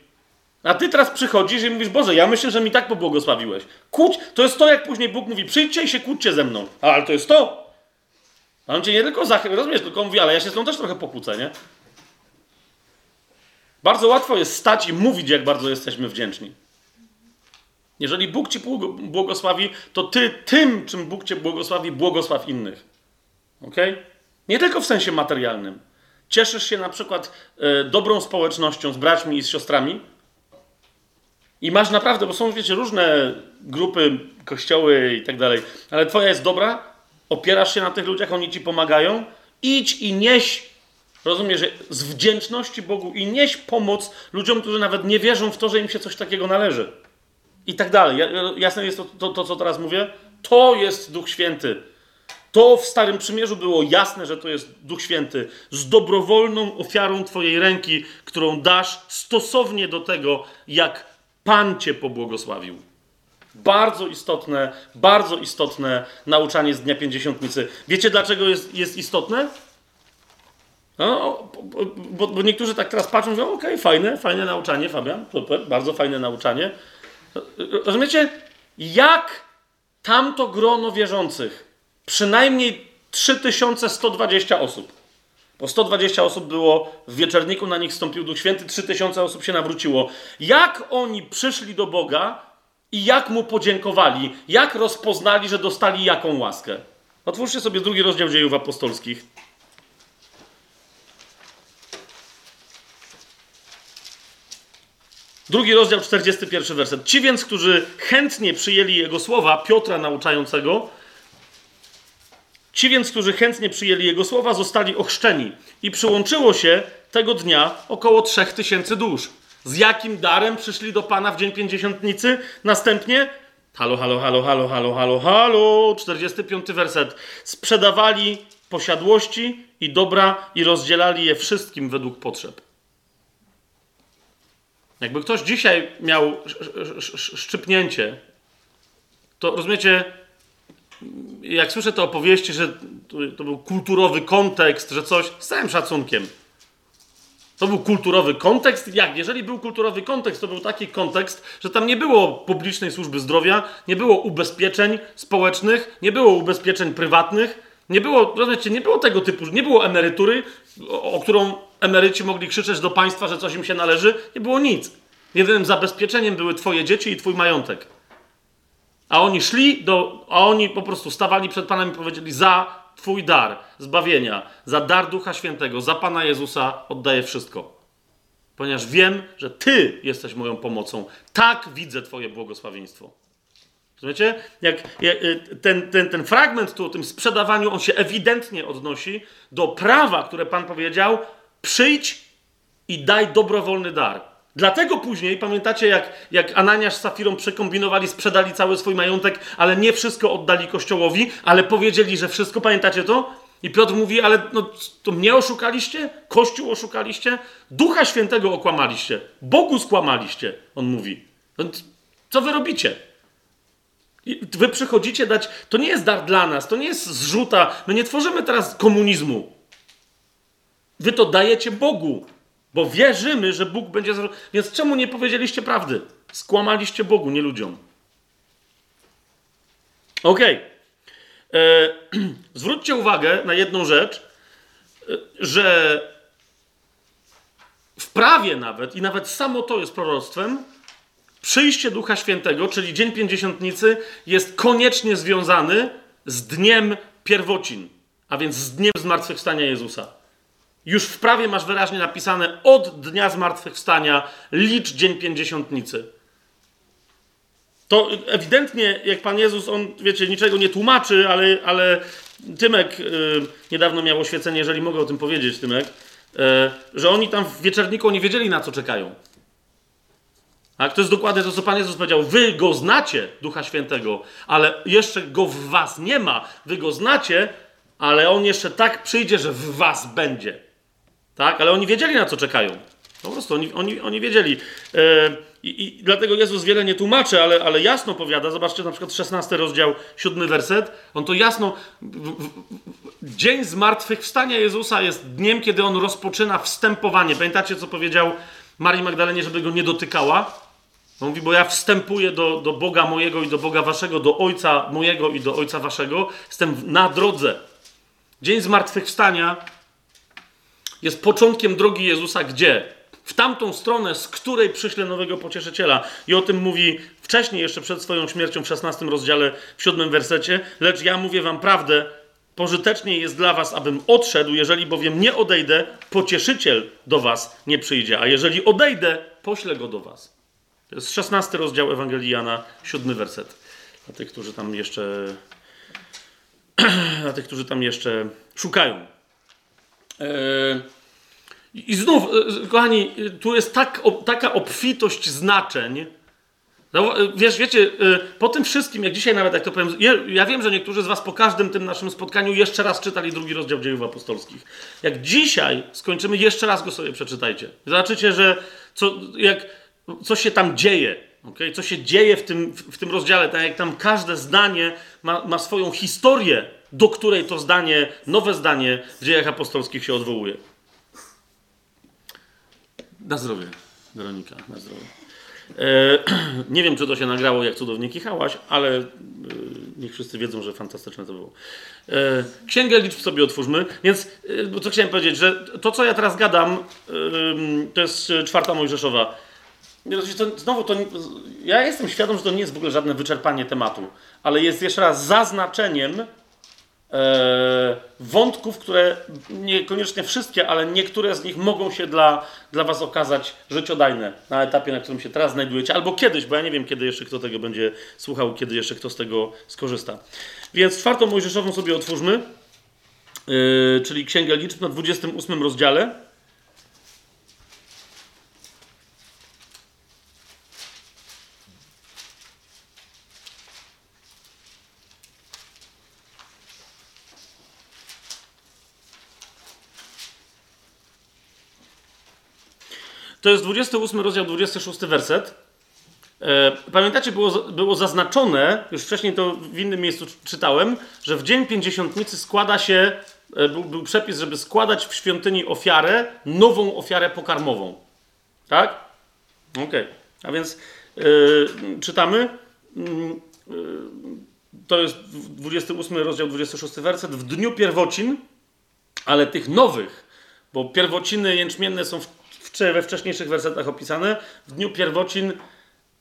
A ty teraz przychodzisz i mówisz, Boże, ja myślę, że mi tak pobłogosławiłeś. Kłóć, to jest to, jak później Bóg mówi, przyjdźcie i się kłóćcie ze mną. A, ale to jest to. A on cię nie tylko zachęca, rozumiesz, tylko mówi, ale ja się z tą też trochę pokłócę, nie? Bardzo łatwo jest stać i mówić, jak bardzo jesteśmy wdzięczni. Jeżeli Bóg ci błogosławi, to ty tym, czym Bóg cię błogosławi, błogosław innych. Ok? Nie tylko w sensie materialnym. Cieszysz się na przykład e, dobrą społecznością z braćmi i z siostrami i masz naprawdę, bo są, wiecie, różne grupy, kościoły i tak dalej, ale twoja jest dobra, opierasz się na tych ludziach, oni ci pomagają, idź i nieś, rozumiesz, z wdzięczności Bogu i nieś pomoc ludziom, którzy nawet nie wierzą w to, że im się coś takiego należy. I tak dalej. Jasne jest to, to, to co teraz mówię? To jest Duch Święty. To w Starym Przymierzu było jasne, że to jest Duch Święty z dobrowolną ofiarą Twojej ręki, którą dasz stosownie do tego, jak Pan Cię pobłogosławił. Bardzo istotne, bardzo istotne nauczanie z Dnia Pięćdziesiątnicy. Wiecie, dlaczego jest, jest istotne? No, bo, bo, niektórzy tak teraz patrzą, że okej, okay, fajne, fajne nauczanie, Fabian, super, bardzo fajne nauczanie. Rozumiecie, jak tamto grono wierzących przynajmniej 3120 osób. Bo 120 osób było w wieczerniku, na nich stąpił Duch Święty, 3000 osób się nawróciło. Jak oni przyszli do Boga i jak mu podziękowali, jak rozpoznali, że dostali jaką łaskę. Otwórzcie sobie drugi rozdział dziejów apostolskich. Drugi rozdział, 41 werset. Ci więc, którzy chętnie przyjęli jego słowa, Piotra nauczającego, Ci więc, którzy chętnie przyjęli jego słowa, zostali ochrzczeni i przyłączyło się tego dnia około trzech tysięcy dusz. Z jakim darem przyszli do Pana w dzień pięćdziesiątnicy? Następnie, halo, halo, halo, halo, halo, halo, halo, 45 werset. Sprzedawali posiadłości i dobra i rozdzielali je wszystkim według potrzeb. Jakby ktoś dzisiaj miał szczypnięcie, to rozumiecie, jak słyszę te opowieści, że to był kulturowy kontekst, że coś, z całym szacunkiem. To był kulturowy kontekst? Jak? Jeżeli był kulturowy kontekst, to był taki kontekst, że tam nie było publicznej służby zdrowia, nie było ubezpieczeń społecznych, nie było ubezpieczeń prywatnych, nie było, rozumiecie, nie było tego typu, nie było emerytury, o, o którą emeryci mogli krzyczeć do państwa, że coś im się należy. Nie było nic. Jedynym zabezpieczeniem były twoje dzieci i twój majątek. A oni szli do, a oni po prostu stawali przed Panem i powiedzieli za Twój dar zbawienia, za dar Ducha Świętego, za Pana Jezusa oddaję wszystko. Ponieważ wiem, że Ty jesteś moją pomocą. Tak widzę Twoje błogosławieństwo. Rozumiecie? Jak, y, ten, ten, ten fragment tu o tym sprzedawaniu, on się ewidentnie odnosi do prawa, które Pan powiedział: przyjdź i daj dobrowolny dar. Dlatego później, pamiętacie, jak, jak Ananiasz z Safirą przekombinowali, sprzedali cały swój majątek, ale nie wszystko oddali Kościołowi, ale powiedzieli, że wszystko, pamiętacie to? I Piotr mówi, ale no, to mnie oszukaliście? Kościół oszukaliście? Ducha Świętego okłamaliście. Bogu skłamaliście, on mówi. No, co wy robicie? Wy przychodzicie dać, to nie jest dar dla nas, to nie jest zrzuta, my nie tworzymy teraz komunizmu. Wy to dajecie Bogu. Bo wierzymy, że Bóg będzie. Więc czemu nie powiedzieliście prawdy? Skłamaliście Bogu, nie ludziom. Okej. Okay. E, zwróćcie uwagę na jedną rzecz, e, że w prawie nawet, i nawet samo to jest proroctwem, przyjście Ducha Świętego, czyli Dzień Pięćdziesiątnicy, jest koniecznie związany z dniem pierwocin, a więc z dniem zmartwychwstania Jezusa. Już w prawie masz wyraźnie napisane od dnia zmartwychwstania licz dzień pięćdziesiątnicy. To ewidentnie, jak Pan Jezus, on, wiecie, niczego nie tłumaczy, ale, ale Tymek yy, niedawno miał oświecenie, jeżeli mogę o tym powiedzieć, Tymek, yy, że oni tam w wieczerniku nie wiedzieli, na co czekają. Tak? To jest dokładnie to, co Pan Jezus powiedział. Wy go znacie, Ducha Świętego, ale jeszcze go w was nie ma. Wy go znacie, ale on jeszcze tak przyjdzie, że w was będzie. Tak? Ale oni wiedzieli, na co czekają. Po prostu oni, oni, oni wiedzieli. Yy, i, dlatego Jezus wiele nie tłumaczy, ale, ale jasno powiada. Zobaczcie na przykład 16 rozdział, 7 werset. On to jasno. W, w, dzień zmartwychwstania Jezusa jest dniem, kiedy on rozpoczyna wstępowanie. Pamiętacie, co powiedział Marii Magdalenie, żeby go nie dotykała? On mówi, bo ja wstępuję do, do Boga mojego i do Boga waszego, do Ojca mojego i do Ojca waszego. Jestem na drodze. Dzień zmartwychwstania jest początkiem drogi Jezusa gdzie? w tamtą stronę, z której przyślę nowego pocieszyciela. I o tym mówi wcześniej, jeszcze przed swoją śmiercią, w 16 rozdziale, w 7 wersecie. Lecz ja mówię wam prawdę, pożytecznie jest dla was, abym odszedł, jeżeli bowiem nie odejdę, pocieszyciel do was nie przyjdzie. A jeżeli odejdę, poślę go do was. To jest 16 rozdział Ewangelii Jana, 7 werset. Dla tych, którzy tam jeszcze. dla tych, którzy tam jeszcze szukają. I znów, e, kochani, tu jest tak, taka obfitość znaczeń. E, wiesz, wiecie, e, po tym wszystkim, jak dzisiaj nawet, jak to powiem, ja, ja wiem, że niektórzy z was po każdym tym naszym spotkaniu jeszcze raz czytali drugi rozdział dziejów apostolskich. Jak dzisiaj skończymy, jeszcze raz go sobie przeczytajcie. Zobaczycie, że co, jak, co się tam dzieje. Okay? Co się dzieje w tym, w tym rozdziale, tak jak tam każde zdanie ma, ma swoją historię, do której to zdanie, nowe zdanie w dziejach apostolskich się odwołuje. Na zdrowie, Weronika, na zdrowie. E, nie wiem, czy to się nagrało, jak cudownie kichałaś, ale e, niech wszyscy wiedzą, że fantastyczne to było. E, Księgę liczb sobie otwórzmy. Więc, e, co chciałem powiedzieć, że to, co ja teraz gadam, e, to jest czwarta Mojżeszowa. To, znowu, to, ja jestem świadom, że to nie jest w ogóle żadne wyczerpanie tematu, ale jest jeszcze raz zaznaczeniem e, wątków, które niekoniecznie wszystkie, ale niektóre z nich mogą się dla, dla Was okazać życiodajne na etapie, na którym się teraz znajdujecie, albo kiedyś, bo ja nie wiem, kiedy jeszcze kto tego będzie słuchał, kiedy jeszcze kto z tego skorzysta. Więc czwartą Mojżeszową sobie otwórzmy, e, czyli Księgę Liczb na 28 rozdziale. To jest 28 rozdział, 26 werset. E, pamiętacie, było, było zaznaczone, już wcześniej to w innym miejscu czytałem, że w dzień pięćdziesiątnicy składa się, e, był, był przepis, żeby składać w świątyni ofiarę, nową ofiarę pokarmową. Tak? Okej. Okay. A więc yy, czytamy. Yy, to jest 28 rozdział, 26 werset. W dniu pierwocin, ale tych nowych, bo pierwociny jęczmienne są w we wcześniejszych wersetach opisane, w dniu pierwocin,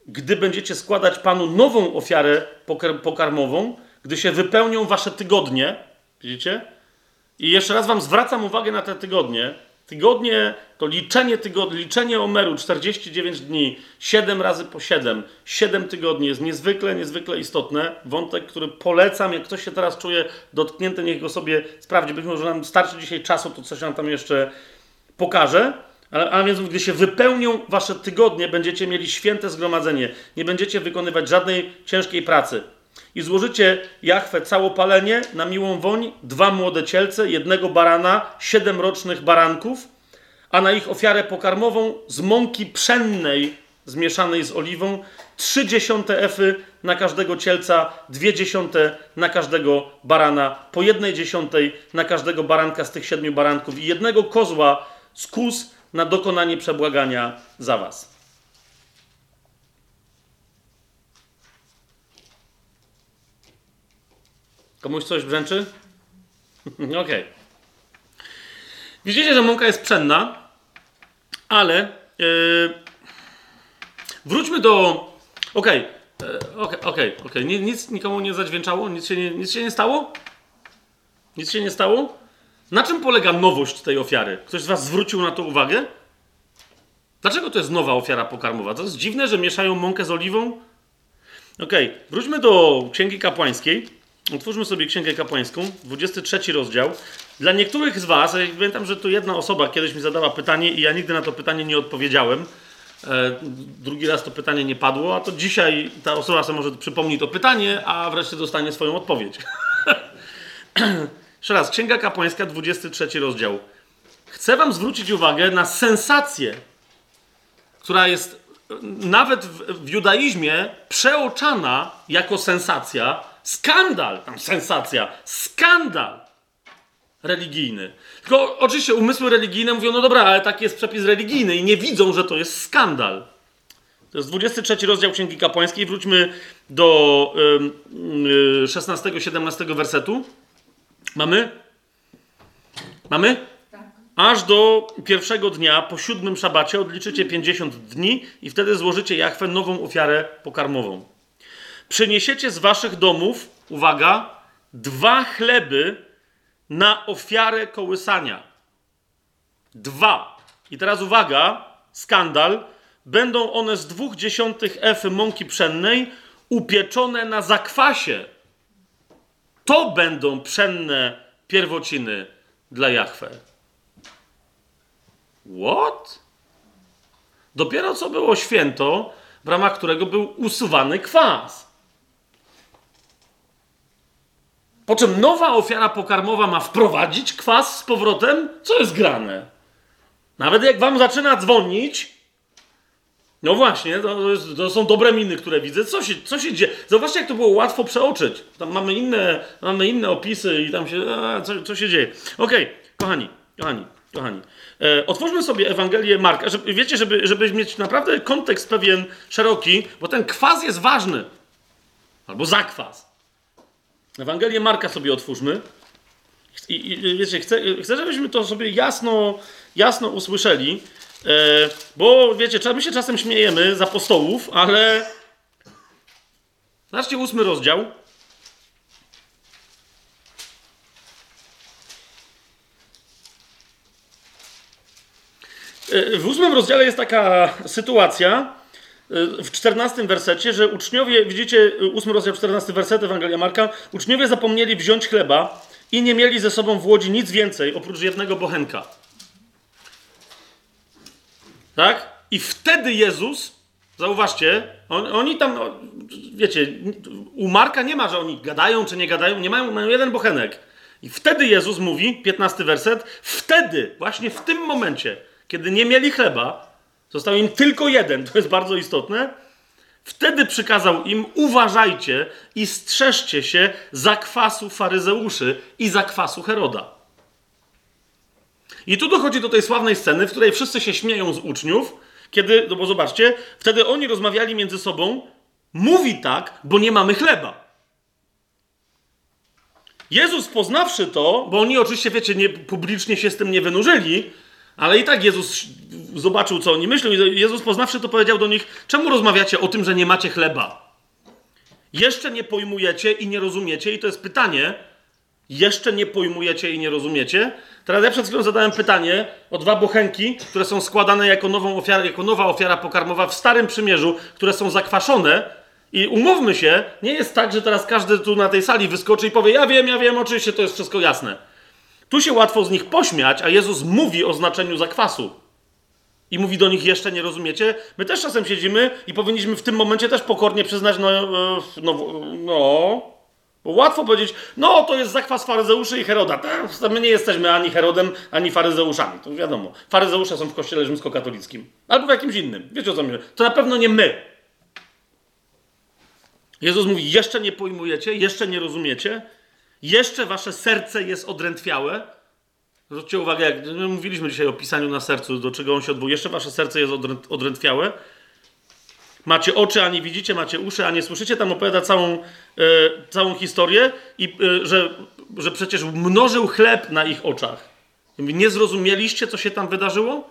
gdy będziecie składać Panu nową ofiarę pokarmową, gdy się wypełnią wasze tygodnie, widzicie? I jeszcze raz wam zwracam uwagę na te tygodnie. Tygodnie to liczenie tygodni, liczenie Omeru 49 dni, 7 razy po 7, 7 tygodni jest niezwykle, niezwykle istotne. Wątek, który polecam, jak ktoś się teraz czuje dotknięty, niech go sobie sprawdzi. Być może nam starczy dzisiaj czasu, to coś nam tam jeszcze pokaże. A, a więc, gdy się wypełnią wasze tygodnie, będziecie mieli święte zgromadzenie. Nie będziecie wykonywać żadnej ciężkiej pracy. I złożycie Jachwę całopalenie na miłą woń, dwa młode cielce, jednego barana, siedem rocznych baranków, a na ich ofiarę pokarmową z mąki pszennej zmieszanej z oliwą, trzy dziesiąte efy na każdego cielca, dwie dziesiąte na każdego barana, po jednej dziesiątej na każdego baranka z tych siedmiu baranków i jednego kozła z kus na dokonanie przebłagania za was. Komuś coś brzęczy? Okej. Okay. Widzicie, że mąka jest pszenna, ale yy, wróćmy do. Okej, okay. okej, okej, okej. Nic nikomu nie zadźwięczało? Nic się nie, nic się nie stało? Nic się nie stało? Na czym polega nowość tej ofiary? Ktoś z Was zwrócił na to uwagę? Dlaczego to jest nowa ofiara pokarmowa? To jest dziwne, że mieszają mąkę z oliwą? Okej, okay. wróćmy do Księgi Kapłańskiej. Otwórzmy sobie Księgę Kapłańską, 23 rozdział. Dla niektórych z Was, ja pamiętam, że tu jedna osoba kiedyś mi zadała pytanie i ja nigdy na to pytanie nie odpowiedziałem. E, drugi raz to pytanie nie padło, a to dzisiaj ta osoba sobie może przypomni to pytanie, a wreszcie dostanie swoją odpowiedź. Jeszcze raz, Księga Kapłańska, 23 rozdział. Chcę Wam zwrócić uwagę na sensację, która jest e, nawet w, w judaizmie przeoczana jako sensacja, skandal, tam sensacja, skandal religijny. Tylko oczywiście umysły religijne mówią, no dobra, ale taki jest przepis religijny i nie widzą, że to jest skandal. To jest 23 rozdział Księgi Kapłańskiej. Wróćmy do y, y, 16-17 wersetu. Mamy? Mamy? Tak. aż do pierwszego dnia po siódmym szabacie odliczycie 50 dni i wtedy złożycie Jachwę nową ofiarę pokarmową. Przyniesiecie z waszych domów, uwaga, dwa chleby na ofiarę kołysania. Dwa. I teraz uwaga, skandal. Będą one z dwóch dziesiątych efy mąki pszennej upieczone na zakwasie. To będą pszenne pierwociny dla Jachwę. What? Dopiero co było święto, w ramach którego był usuwany kwas. Po czym nowa ofiara pokarmowa ma wprowadzić kwas z powrotem? Co jest grane? Nawet jak wam zaczyna dzwonić, no właśnie, to, to, są dobre miny, które widzę. Co się, co się dzieje? Zobaczcie, jak to było łatwo przeoczyć. Tam mamy inne, mamy inne opisy i tam się. A, co, co się dzieje? Okej, okay, kochani, kochani, kochani. E, otwórzmy sobie Ewangelię Marka. Żeby, wiecie, żeby, żeby mieć naprawdę kontekst pewien szeroki, bo ten kwas jest ważny. Albo zakwas. Ewangelię Marka sobie otwórzmy. I, i wiecie, chcę, chcę, żebyśmy to sobie jasno, jasno usłyszeli. E, bo wiecie, my się czasem śmiejemy z apostołów, ale. Zobaczcie ósmy rozdział. E, w ósmym rozdziale jest taka sytuacja, e, w czternastym wersecie, że uczniowie, widzicie, ósmy rozdział, czternasty werset Ewangelia Marka, uczniowie zapomnieli wziąć chleba i nie mieli ze sobą w łodzi nic więcej oprócz jednego bochenka. Tak? I wtedy Jezus, zauważcie, on, oni tam, no, wiecie, u Marka nie ma, że oni gadają czy nie gadają, nie mają, mają jeden bochenek. I wtedy Jezus mówi, 15 werset, wtedy, właśnie w tym momencie, kiedy nie mieli chleba, został im tylko jeden, to jest bardzo istotne, wtedy przykazał im, uważajcie i strzeżcie się zakwasu faryzeuszy i zakwasu Heroda. I tu dochodzi do tej sławnej sceny, w której wszyscy się śmieją z uczniów, kiedy, no bo zobaczcie, wtedy oni rozmawiali między sobą, mówi tak, bo nie mamy chleba. Jezus poznawszy to, bo oni oczywiście, wiecie, nie, publicznie się z tym nie wynurzyli, ale i tak Jezus zobaczył, co oni myślą, Jezus poznawszy to powiedział do nich: Czemu rozmawiacie o tym, że nie macie chleba? Jeszcze nie pojmujecie i nie rozumiecie, i to jest pytanie, jeszcze nie pojmujecie i nie rozumiecie. Teraz ja przed chwilą zadałem pytanie o dwa bochenki, które są składane jako, nową ofiarę, jako nowa ofiara pokarmowa w Starym Przymierzu, które są zakwaszone. I umówmy się, nie jest tak, że teraz każdy tu na tej sali wyskoczy i powie: Ja wiem, ja wiem, oczywiście to jest wszystko jasne. Tu się łatwo z nich pośmiać, a Jezus mówi o znaczeniu zakwasu. I mówi do nich, jeszcze nie rozumiecie? My też czasem siedzimy i powinniśmy w tym momencie też pokornie przyznać, no, e, no, no Łatwo powiedzieć, no to jest zakwas faryzeuszy i Heroda. My nie jesteśmy ani Herodem, ani faryzeuszami. To wiadomo. Faryzeusze są w kościele rzymskokatolickim. Albo w jakimś innym. Wiecie o co mi? To na pewno nie my. Jezus mówi, jeszcze nie pojmujecie, jeszcze nie rozumiecie, jeszcze wasze serce jest odrętwiałe. Zwróćcie uwagę, jak my mówiliśmy dzisiaj o pisaniu na sercu, do czego on się odwołuje. Jeszcze wasze serce jest odrętwiałe. Macie oczy, a nie widzicie, macie uszy, a nie słyszycie. Tam opowiada całą, całą historię, i, e, że, że przecież mnożył chleb na ich oczach. Nie zrozumieliście, co się tam wydarzyło?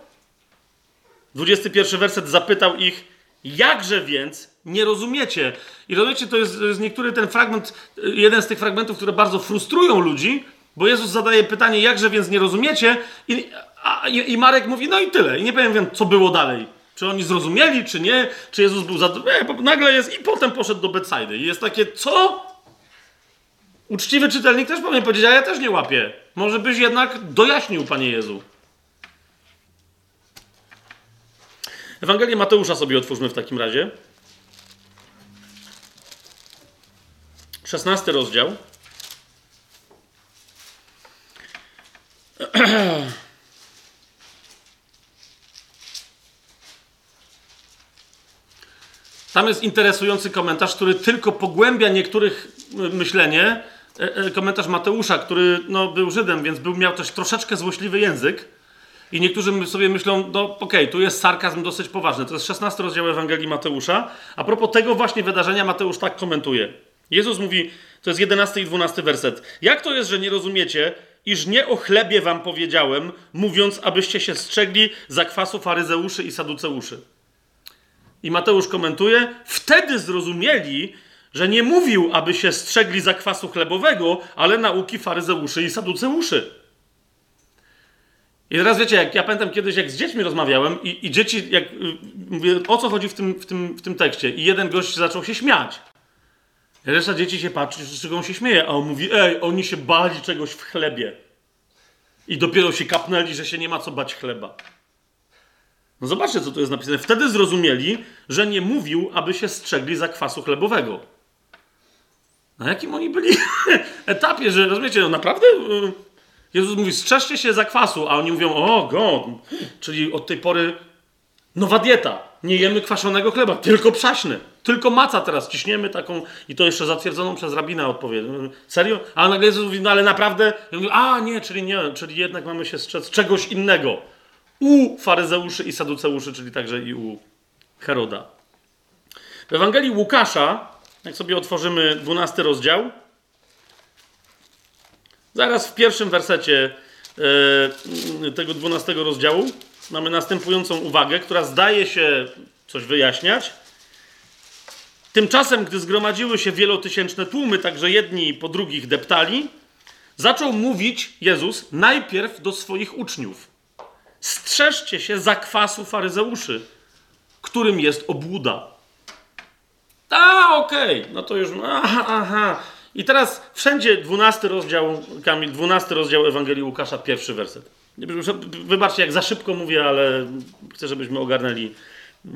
21 werset zapytał ich, jakże więc nie rozumiecie? I rozumiecie, to jest, to jest niektóry ten fragment, jeden z tych fragmentów, które bardzo frustrują ludzi, bo Jezus zadaje pytanie, jakże więc nie rozumiecie? I, a, i Marek mówi, no i tyle. I nie powiem, co było dalej. Czy oni zrozumieli, czy nie? Czy Jezus był za... E, nagle jest i potem poszedł do Betsaidy. I jest takie, co? Uczciwy czytelnik też powinien powiedzieć, a ja też nie łapię. Może byś jednak dojaśnił, Panie Jezu. Ewangelię Mateusza sobie otwórzmy w takim razie. 16 rozdział. Tam jest interesujący komentarz, który tylko pogłębia niektórych y, myślenie. E, e, komentarz Mateusza, który no, był Żydem, więc był, miał też troszeczkę złośliwy język. I niektórzy sobie myślą, no okej, okay, tu jest sarkazm dosyć poważny. To jest 16 rozdział Ewangelii Mateusza. A propos tego właśnie wydarzenia Mateusz tak komentuje. Jezus mówi, to jest 11 i 12 werset. Jak to jest, że nie rozumiecie, iż nie o chlebie wam powiedziałem, mówiąc, abyście się strzegli zakwasu faryzeuszy i saduceuszy. I Mateusz komentuje, wtedy zrozumieli, że nie mówił, aby się strzegli zakwasu chlebowego, ale nauki faryzeuszy i saduceuszy. I teraz wiecie, jak ja pamiętam kiedyś, jak z dziećmi rozmawiałem i, i dzieci, jak y, mówię, o co chodzi w tym, w, tym, w tym tekście, i jeden gość zaczął się śmiać. Reszta dzieci się patrzy, z czego on się śmieje, a on mówi, ej, oni się bali czegoś w chlebie. I dopiero się kapnęli, że się nie ma co bać chleba. No zobaczcie, co tu jest napisane. Wtedy zrozumieli, że nie mówił, aby się strzegli zakwasu chlebowego. Na jakim oni byli etapie, że rozumiecie, no naprawdę y, Jezus mówi, strzeżcie się zakwasu, a oni mówią, o God, czyli od tej pory nowa dieta. Nie jemy kwaszonego chleba, tylko przaśny. Tylko maca teraz ciśniemy taką i to jeszcze zatwierdzoną przez rabina odpowiedź. Serio? A nagle Jezus mówi, no ale naprawdę? Ja mówię, a nie, czyli nie, czyli jednak mamy się strzec czegoś innego. U faryzeuszy i saduceuszy, czyli także i u Heroda. W Ewangelii Łukasza, jak sobie otworzymy 12 rozdział, zaraz w pierwszym wersecie e, tego 12 rozdziału mamy następującą uwagę, która zdaje się coś wyjaśniać. Tymczasem, gdy zgromadziły się wielotysięczne tłumy, także jedni po drugich deptali, zaczął mówić Jezus najpierw do swoich uczniów. Strzeżcie się zakwasu faryzeuszy, którym jest obłuda. A, okej, okay. no to już, aha, aha. I teraz wszędzie 12 rozdział, Kamil, 12 rozdział Ewangelii Łukasza, pierwszy werset. Wybaczcie, jak za szybko mówię, ale chcę, żebyśmy ogarnęli e,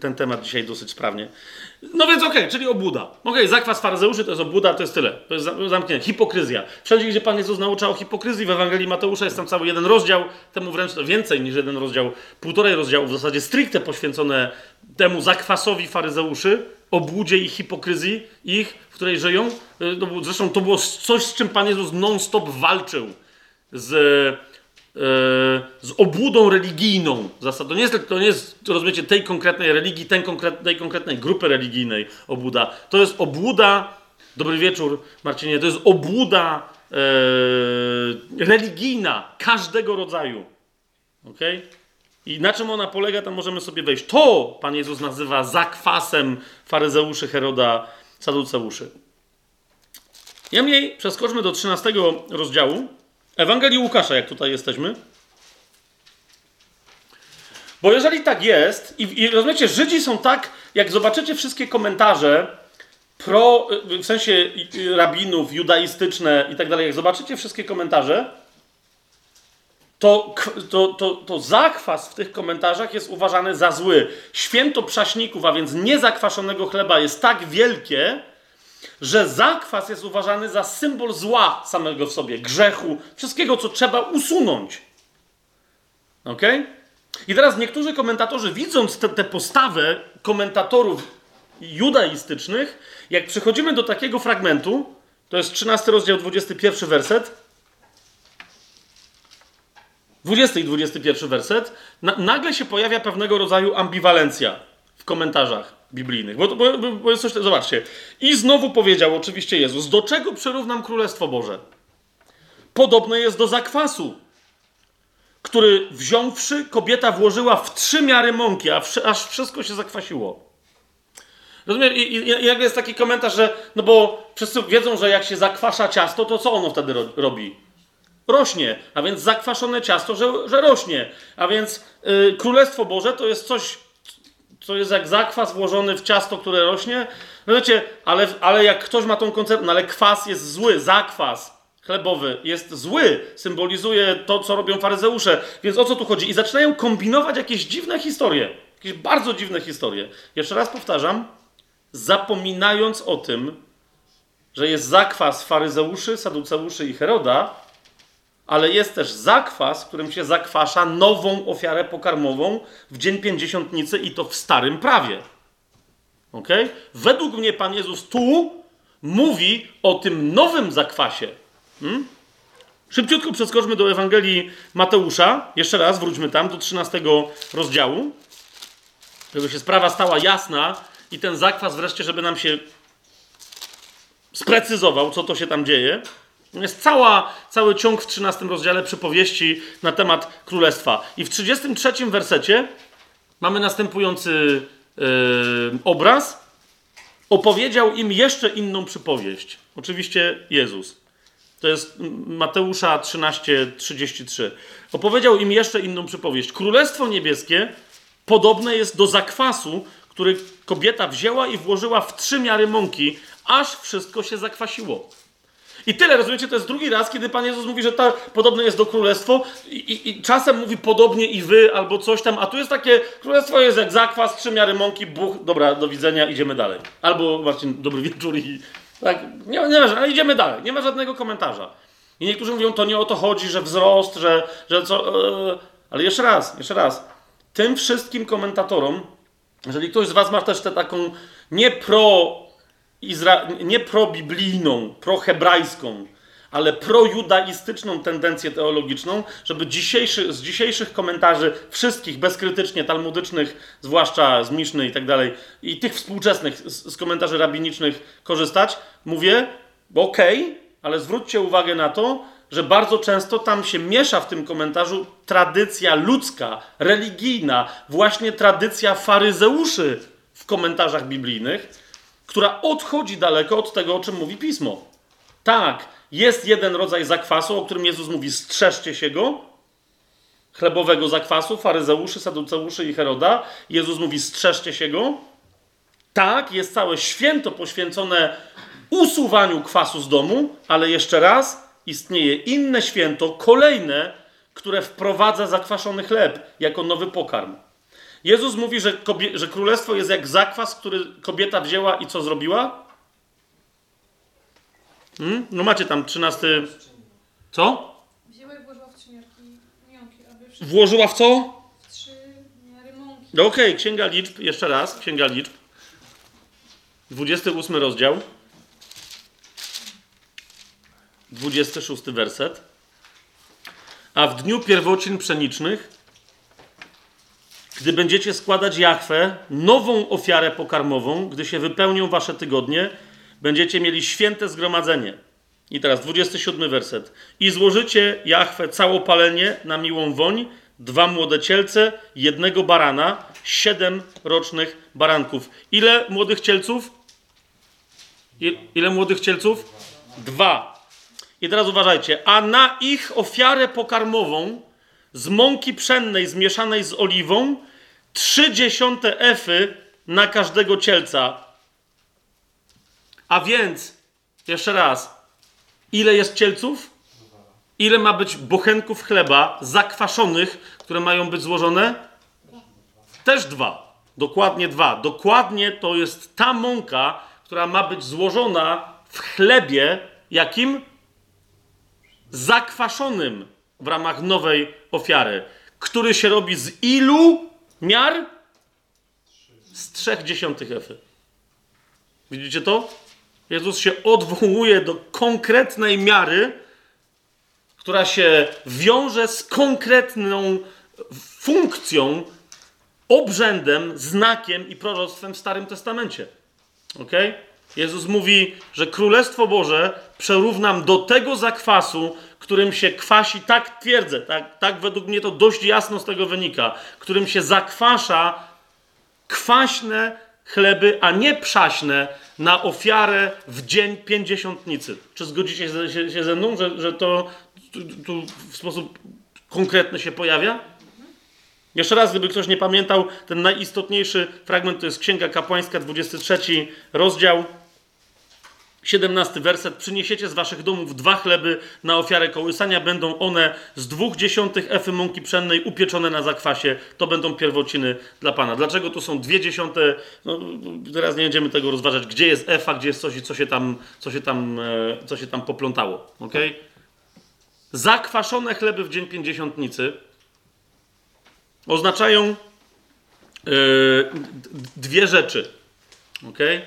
ten temat dzisiaj dosyć sprawnie. No więc okej, okay, czyli obłuda. Okej, okay, zakwas faryzeuszy to jest obłuda, to jest tyle. To jest zamknięte. Hipokryzja. Wszędzie, gdzie Pan Jezus nauczał o hipokryzji, w Ewangelii Mateusza jest tam cały jeden rozdział, temu wręcz więcej niż jeden rozdział, półtorej rozdziału w zasadzie stricte poświęcone temu zakwasowi faryzeuszy, obłudzie i hipokryzji ich, w której żyją. Y, zresztą to było coś, z czym Pan Jezus non-stop walczył. Z z obłudą religijną. Zasad. To nie jest, to nie jest rozumiecie, tej konkretnej religii, tej, konkret, tej konkretnej grupy religijnej obłuda. To jest obłuda, dobry wieczór Marcinie, to jest obłuda e, religijna każdego rodzaju. Okay? I na czym ona polega, tam możemy sobie wejść. To Pan Jezus nazywa zakwasem faryzeuszy, Heroda, Saduceuszy. Niemniej przeskoczmy do 13 rozdziału. Ewangelii Łukasza, jak tutaj jesteśmy. Bo jeżeli tak jest, i, i rozumiecie, Żydzi są tak, jak zobaczycie wszystkie komentarze pro, w sensie rabinów, judaistyczne i tak dalej, jak zobaczycie wszystkie komentarze, to, to, to, to zakwas w tych komentarzach jest uważany za zły. Święto przaśników, a więc niezakwaszonego chleba jest tak wielkie, że zakwas jest uważany za symbol zła samego w sobie, grzechu, wszystkiego, co trzeba usunąć. Ok? I teraz niektórzy komentatorzy, widząc tę postawę komentatorów judaistycznych, jak przechodzimy do takiego fragmentu, to jest 13 rozdział, 21 werset, 20 i 21 werset, na, nagle się pojawia pewnego rodzaju ambiwalencja w komentarzach biblijnych. Bo, bo, bo jest coś, zobaczcie. I znowu powiedział oczywiście Jezus, do czego przyrównam Królestwo Boże? Podobne jest do zakwasu, który wziąwszy, kobieta włożyła w trzy miary mąki, a aż wszystko się zakwasiło. Rozumiem? I, i, I jest taki komentarz, że no bo wszyscy wiedzą, że jak się zakwasza ciasto, to co ono wtedy ro, robi? Rośnie, a więc zakwaszone ciasto, że, że rośnie. A więc yy, Królestwo Boże to jest coś co jest jak zakwas włożony w ciasto, które rośnie. No wiecie, ale, ale jak ktoś ma tą koncepcję, no ale kwas jest zły, zakwas chlebowy jest zły, symbolizuje to, co robią faryzeusze. Więc o co tu chodzi? I zaczynają kombinować jakieś dziwne historie. Jakieś bardzo dziwne historie. Jeszcze raz powtarzam, zapominając o tym, że jest zakwas faryzeuszy, saduceuszy i Heroda, ale jest też zakwas, którym się zakwasza nową ofiarę pokarmową w dzień pięćdziesiątnicy i to w starym prawie. Ok? Według mnie Pan Jezus tu mówi o tym nowym zakwasie. Hmm? Szybciutko przeskoczmy do Ewangelii Mateusza. Jeszcze raz wróćmy tam do 13 rozdziału, żeby się sprawa stała jasna i ten zakwas wreszcie, żeby nam się sprecyzował, co to się tam dzieje. Jest cała, cały ciąg w 13 rozdziale przypowieści na temat królestwa. I w 33 wersecie mamy następujący yy, obraz. Opowiedział im jeszcze inną przypowieść. Oczywiście Jezus. To jest Mateusza 13:33. Opowiedział im jeszcze inną przypowieść. Królestwo niebieskie podobne jest do zakwasu, który kobieta wzięła i włożyła w trzy miary mąki, aż wszystko się zakwasiło. I tyle, rozumiecie? To jest drugi raz, kiedy Pan Jezus mówi, że ta podobne jest do królestwo i, i, i, czasem mówi podobnie i wy, albo coś tam, a tu jest takie, królestwo jest jak zakwas, trzy miary mąki, buch, dobra, do widzenia, idziemy dalej. Albo, Marcin, dobry wieczór i tak, nie, nie ma, ale idziemy dalej, nie ma żadnego komentarza. I niektórzy mówią, to nie o to chodzi, że wzrost, że, że co, yy, ale jeszcze raz, jeszcze raz, tym wszystkim komentatorom, jeżeli ktoś z was ma też tę taką nie pro Izra... nie probiblijną, prohebrajską, ale projudaistyczną tendencję teologiczną, żeby dzisiejszy, z dzisiejszych komentarzy, wszystkich bezkrytycznie talmudycznych, zwłaszcza z Miszny i tak dalej, i tych współczesnych z, z komentarzy rabinicznych korzystać, mówię, okej, okay, ale zwróćcie uwagę na to, że bardzo często tam się miesza w tym komentarzu tradycja ludzka, religijna, właśnie tradycja faryzeuszy w komentarzach biblijnych, która odchodzi daleko od tego, o czym mówi pismo. Tak, jest jeden rodzaj zakwasu, o którym Jezus mówi: strzeżcie się go, chlebowego zakwasu, faryzeuszy, saduceuszy i Heroda. Jezus mówi: strzeżcie się go. Tak, jest całe święto poświęcone usuwaniu kwasu z domu, ale jeszcze raz istnieje inne święto, kolejne, które wprowadza zakwaszony chleb jako nowy pokarm. Jezus mówi, że, kobie, że królestwo jest jak zakwas, który kobieta wzięła i co zrobiła? Hmm? No macie tam trzynasty. Co? Wzięła i włożyła w trzy mionki, aby Włożyła w co? w trzy miary mąki. No okej, okay, księga liczb, jeszcze raz, księga liczb. 28 rozdział. 26 werset. A w dniu pierwocin pszenicznych gdy będziecie składać Jachwę, nową ofiarę pokarmową, gdy się wypełnią wasze tygodnie, będziecie mieli święte zgromadzenie. I teraz 27 werset. I złożycie Jachwę całopalenie na miłą woń, dwa młode cielce, jednego barana, siedem rocznych baranków. Ile młodych cielców? Ile młodych cielców? Dwa. I teraz uważajcie. A na ich ofiarę pokarmową z mąki pszennej zmieszanej z oliwą, trzy dziesiąte efy na każdego cielca. A więc, jeszcze raz, ile jest cielców? Ile ma być bochenków chleba zakwaszonych, które mają być złożone? Też dwa. Dokładnie dwa. Dokładnie to jest ta mąka, która ma być złożona w chlebie, jakim? Zakwaszonym w ramach nowej ofiary, który się robi z ilu miar? Z trzech dziesiątych efy. Widzicie to? Jezus się odwołuje do konkretnej miary, która się wiąże z konkretną funkcją, obrzędem, znakiem i proroctwem w Starym Testamencie. Ok? Jezus mówi, że Królestwo Boże przerównam do tego zakwasu, którym się kwasi, tak twierdzę, tak, tak według mnie to dość jasno z tego wynika, którym się zakwasza kwaśne chleby, a nie przaśne na ofiarę w dzień pięćdziesiątnicy. Czy zgodzicie się, się ze mną, że, że to tu, tu w sposób konkretny się pojawia? Jeszcze raz, gdyby ktoś nie pamiętał, ten najistotniejszy fragment to jest Księga Kapłańska, 23 rozdział. 17 werset. Przyniesiecie z waszych domów dwa chleby na ofiarę kołysania. Będą one z dwóch dziesiątych efy mąki pszennej upieczone na zakwasie. To będą pierwociny dla Pana. Dlaczego to są dwie dziesiąte? No, teraz nie będziemy tego rozważać. Gdzie jest efa, gdzie jest coś i co się tam, co się tam, e, co się tam poplątało. ok? Zakwaszone chleby w dzień pięćdziesiątnicy oznaczają yy, dwie rzeczy. Okay?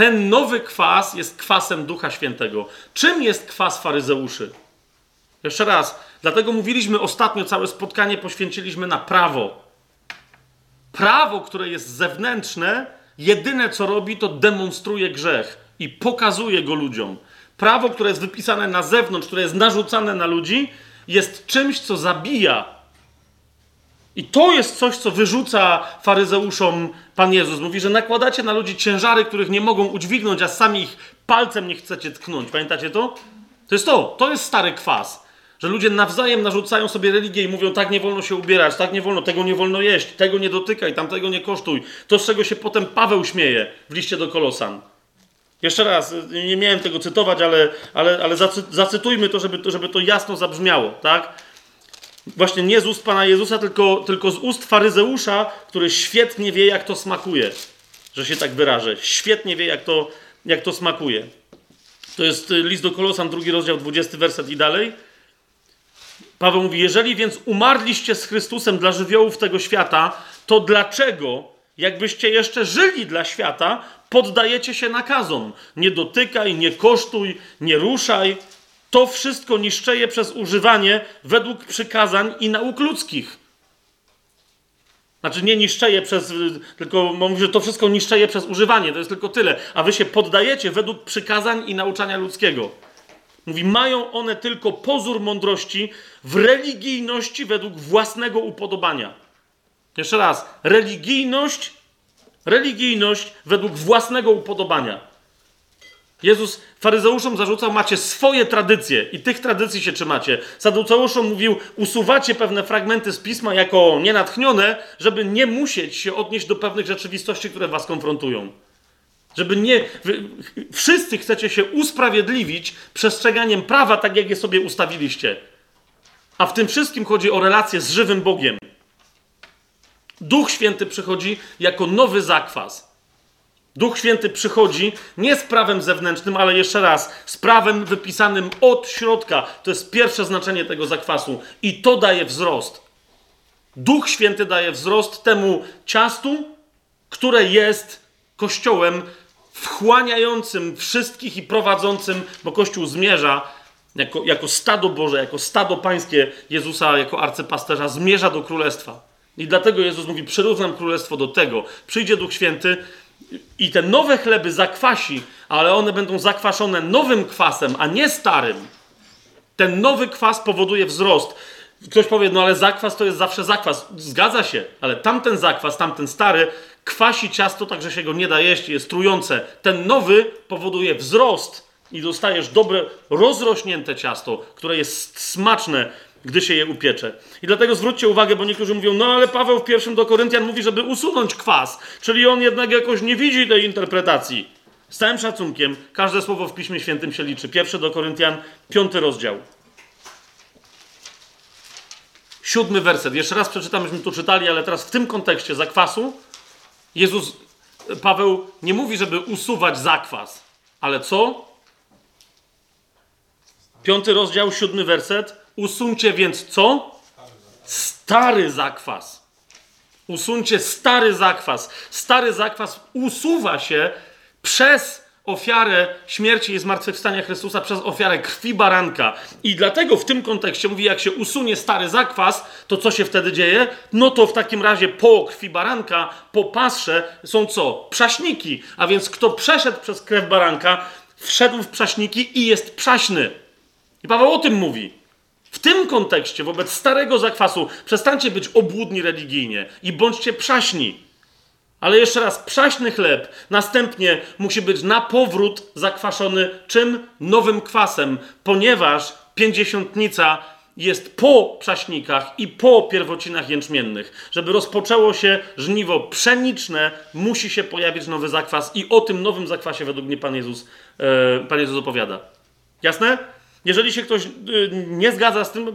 Ten nowy kwas jest kwasem Ducha Świętego. Czym jest kwas faryzeuszy? Jeszcze raz, dlatego mówiliśmy ostatnio, całe spotkanie poświęciliśmy na prawo. Prawo, które jest zewnętrzne, jedyne co robi, to demonstruje grzech i pokazuje go ludziom. prawo, które jest wypisane na zewnątrz, które jest narzucane na ludzi, jest czymś, co zabija. I to jest coś, co wyrzuca faryzeuszom Pan Jezus. Mówi, że nakładacie na ludzi ciężary, których nie mogą udźwignąć, a sami ich palcem nie chcecie tknąć. Pamiętacie to? To jest to. To jest stary kwas. Że ludzie nawzajem narzucają sobie religię i mówią, tak nie wolno się ubierać, tak nie wolno, tego nie wolno jeść, tego nie dotykaj, tamtego nie kosztuj. To, z czego się potem Paweł śmieje w liście do Kolosan. Jeszcze raz, nie miałem tego cytować, ale, ale, ale zacy, zacytujmy to żeby, żeby to jasno zabrzmiało, tak? Właśnie nie z ust Pana Jezusa, tylko, tylko z ust faryzeusza, który świetnie wie, jak to smakuje, że się tak wyrażę. Świetnie wie, jak to, jak to smakuje. To jest list do Kolosan, drugi rozdział, 20 werset i dalej. Paweł mówi: Jeżeli więc umarliście z Chrystusem dla żywiołów tego świata, to dlaczego, jakbyście jeszcze żyli dla świata, poddajecie się nakazom? Nie dotykaj, nie kosztuj, nie ruszaj. To wszystko niszczeje przez używanie według przykazań i nauk ludzkich. Znaczy nie niszczeje przez, tylko mówi, że to wszystko niszczeje przez używanie, to jest tylko tyle. A wy się poddajecie według przykazań i nauczania ludzkiego. Mówi, mają one tylko pozór mądrości w religijności według własnego upodobania. Jeszcze raz, religijność, religijność według własnego upodobania. Jezus faryzeuszom zarzucał, macie swoje tradycje i tych tradycji się trzymacie. Saduceuszom mówił, usuwacie pewne fragmenty z pisma jako nienatchnione, żeby nie musieć się odnieść do pewnych rzeczywistości, które was konfrontują. Żeby nie. Wy, wszyscy chcecie się usprawiedliwić przestrzeganiem prawa, tak jak je sobie ustawiliście. A w tym wszystkim chodzi o relację z żywym Bogiem. Duch Święty przychodzi jako nowy zakwas. Duch Święty przychodzi nie z prawem zewnętrznym, ale jeszcze raz, z prawem wypisanym od środka. To jest pierwsze znaczenie tego zakwasu. I to daje wzrost. Duch Święty daje wzrost temu ciastu, które jest kościołem wchłaniającym wszystkich i prowadzącym, bo Kościół zmierza jako, jako stado Boże, jako stado pańskie Jezusa, jako arcypasterza, zmierza do królestwa. I dlatego Jezus mówi: Przyrównam królestwo do tego. Przyjdzie Duch Święty i te nowe chleby zakwasi, ale one będą zakwaszone nowym kwasem, a nie starym. Ten nowy kwas powoduje wzrost. Ktoś powie, no ale zakwas to jest zawsze zakwas. Zgadza się, ale tamten zakwas, tamten stary, kwasi ciasto tak, że się go nie da jeść, jest trujące. Ten nowy powoduje wzrost i dostajesz dobre, rozrośnięte ciasto, które jest smaczne, gdy się je upiecze. I dlatego zwróćcie uwagę, bo niektórzy mówią, no ale Paweł w pierwszym do Koryntian mówi, żeby usunąć kwas, czyli on jednak jakoś nie widzi tej interpretacji. Z całym szacunkiem, każde słowo w Piśmie Świętym się liczy. Pierwszy do Koryntian, piąty rozdział. Siódmy werset. Jeszcze raz przeczytam, myśmy tu czytali, ale teraz w tym kontekście zakwasu Jezus, Paweł nie mówi, żeby usuwać zakwas, ale co? Piąty rozdział, siódmy werset. Usuńcie więc co? Stary zakwas. Usuńcie stary zakwas. Stary zakwas usuwa się przez ofiarę śmierci i zmartwychwstania Chrystusa przez ofiarę krwi baranka. I dlatego w tym kontekście mówi, jak się usunie stary zakwas, to co się wtedy dzieje? No to w takim razie po krwi baranka, po pasrze są co? Przaśniki. A więc kto przeszedł przez krew baranka, wszedł w przaśniki i jest przaśny. I Paweł o tym mówi. W tym kontekście, wobec starego zakwasu, przestańcie być obłudni religijnie i bądźcie przaśni. Ale jeszcze raz, przaśny chleb następnie musi być na powrót zakwaszony czym? Nowym kwasem, ponieważ pięćdziesiątnica jest po przaśnikach i po pierwocinach jęczmiennych. Żeby rozpoczęło się żniwo pszeniczne, musi się pojawić nowy zakwas i o tym nowym zakwasie według mnie Pan Jezus, e, Pan Jezus opowiada. Jasne? Jeżeli się ktoś y, nie zgadza z tym, y,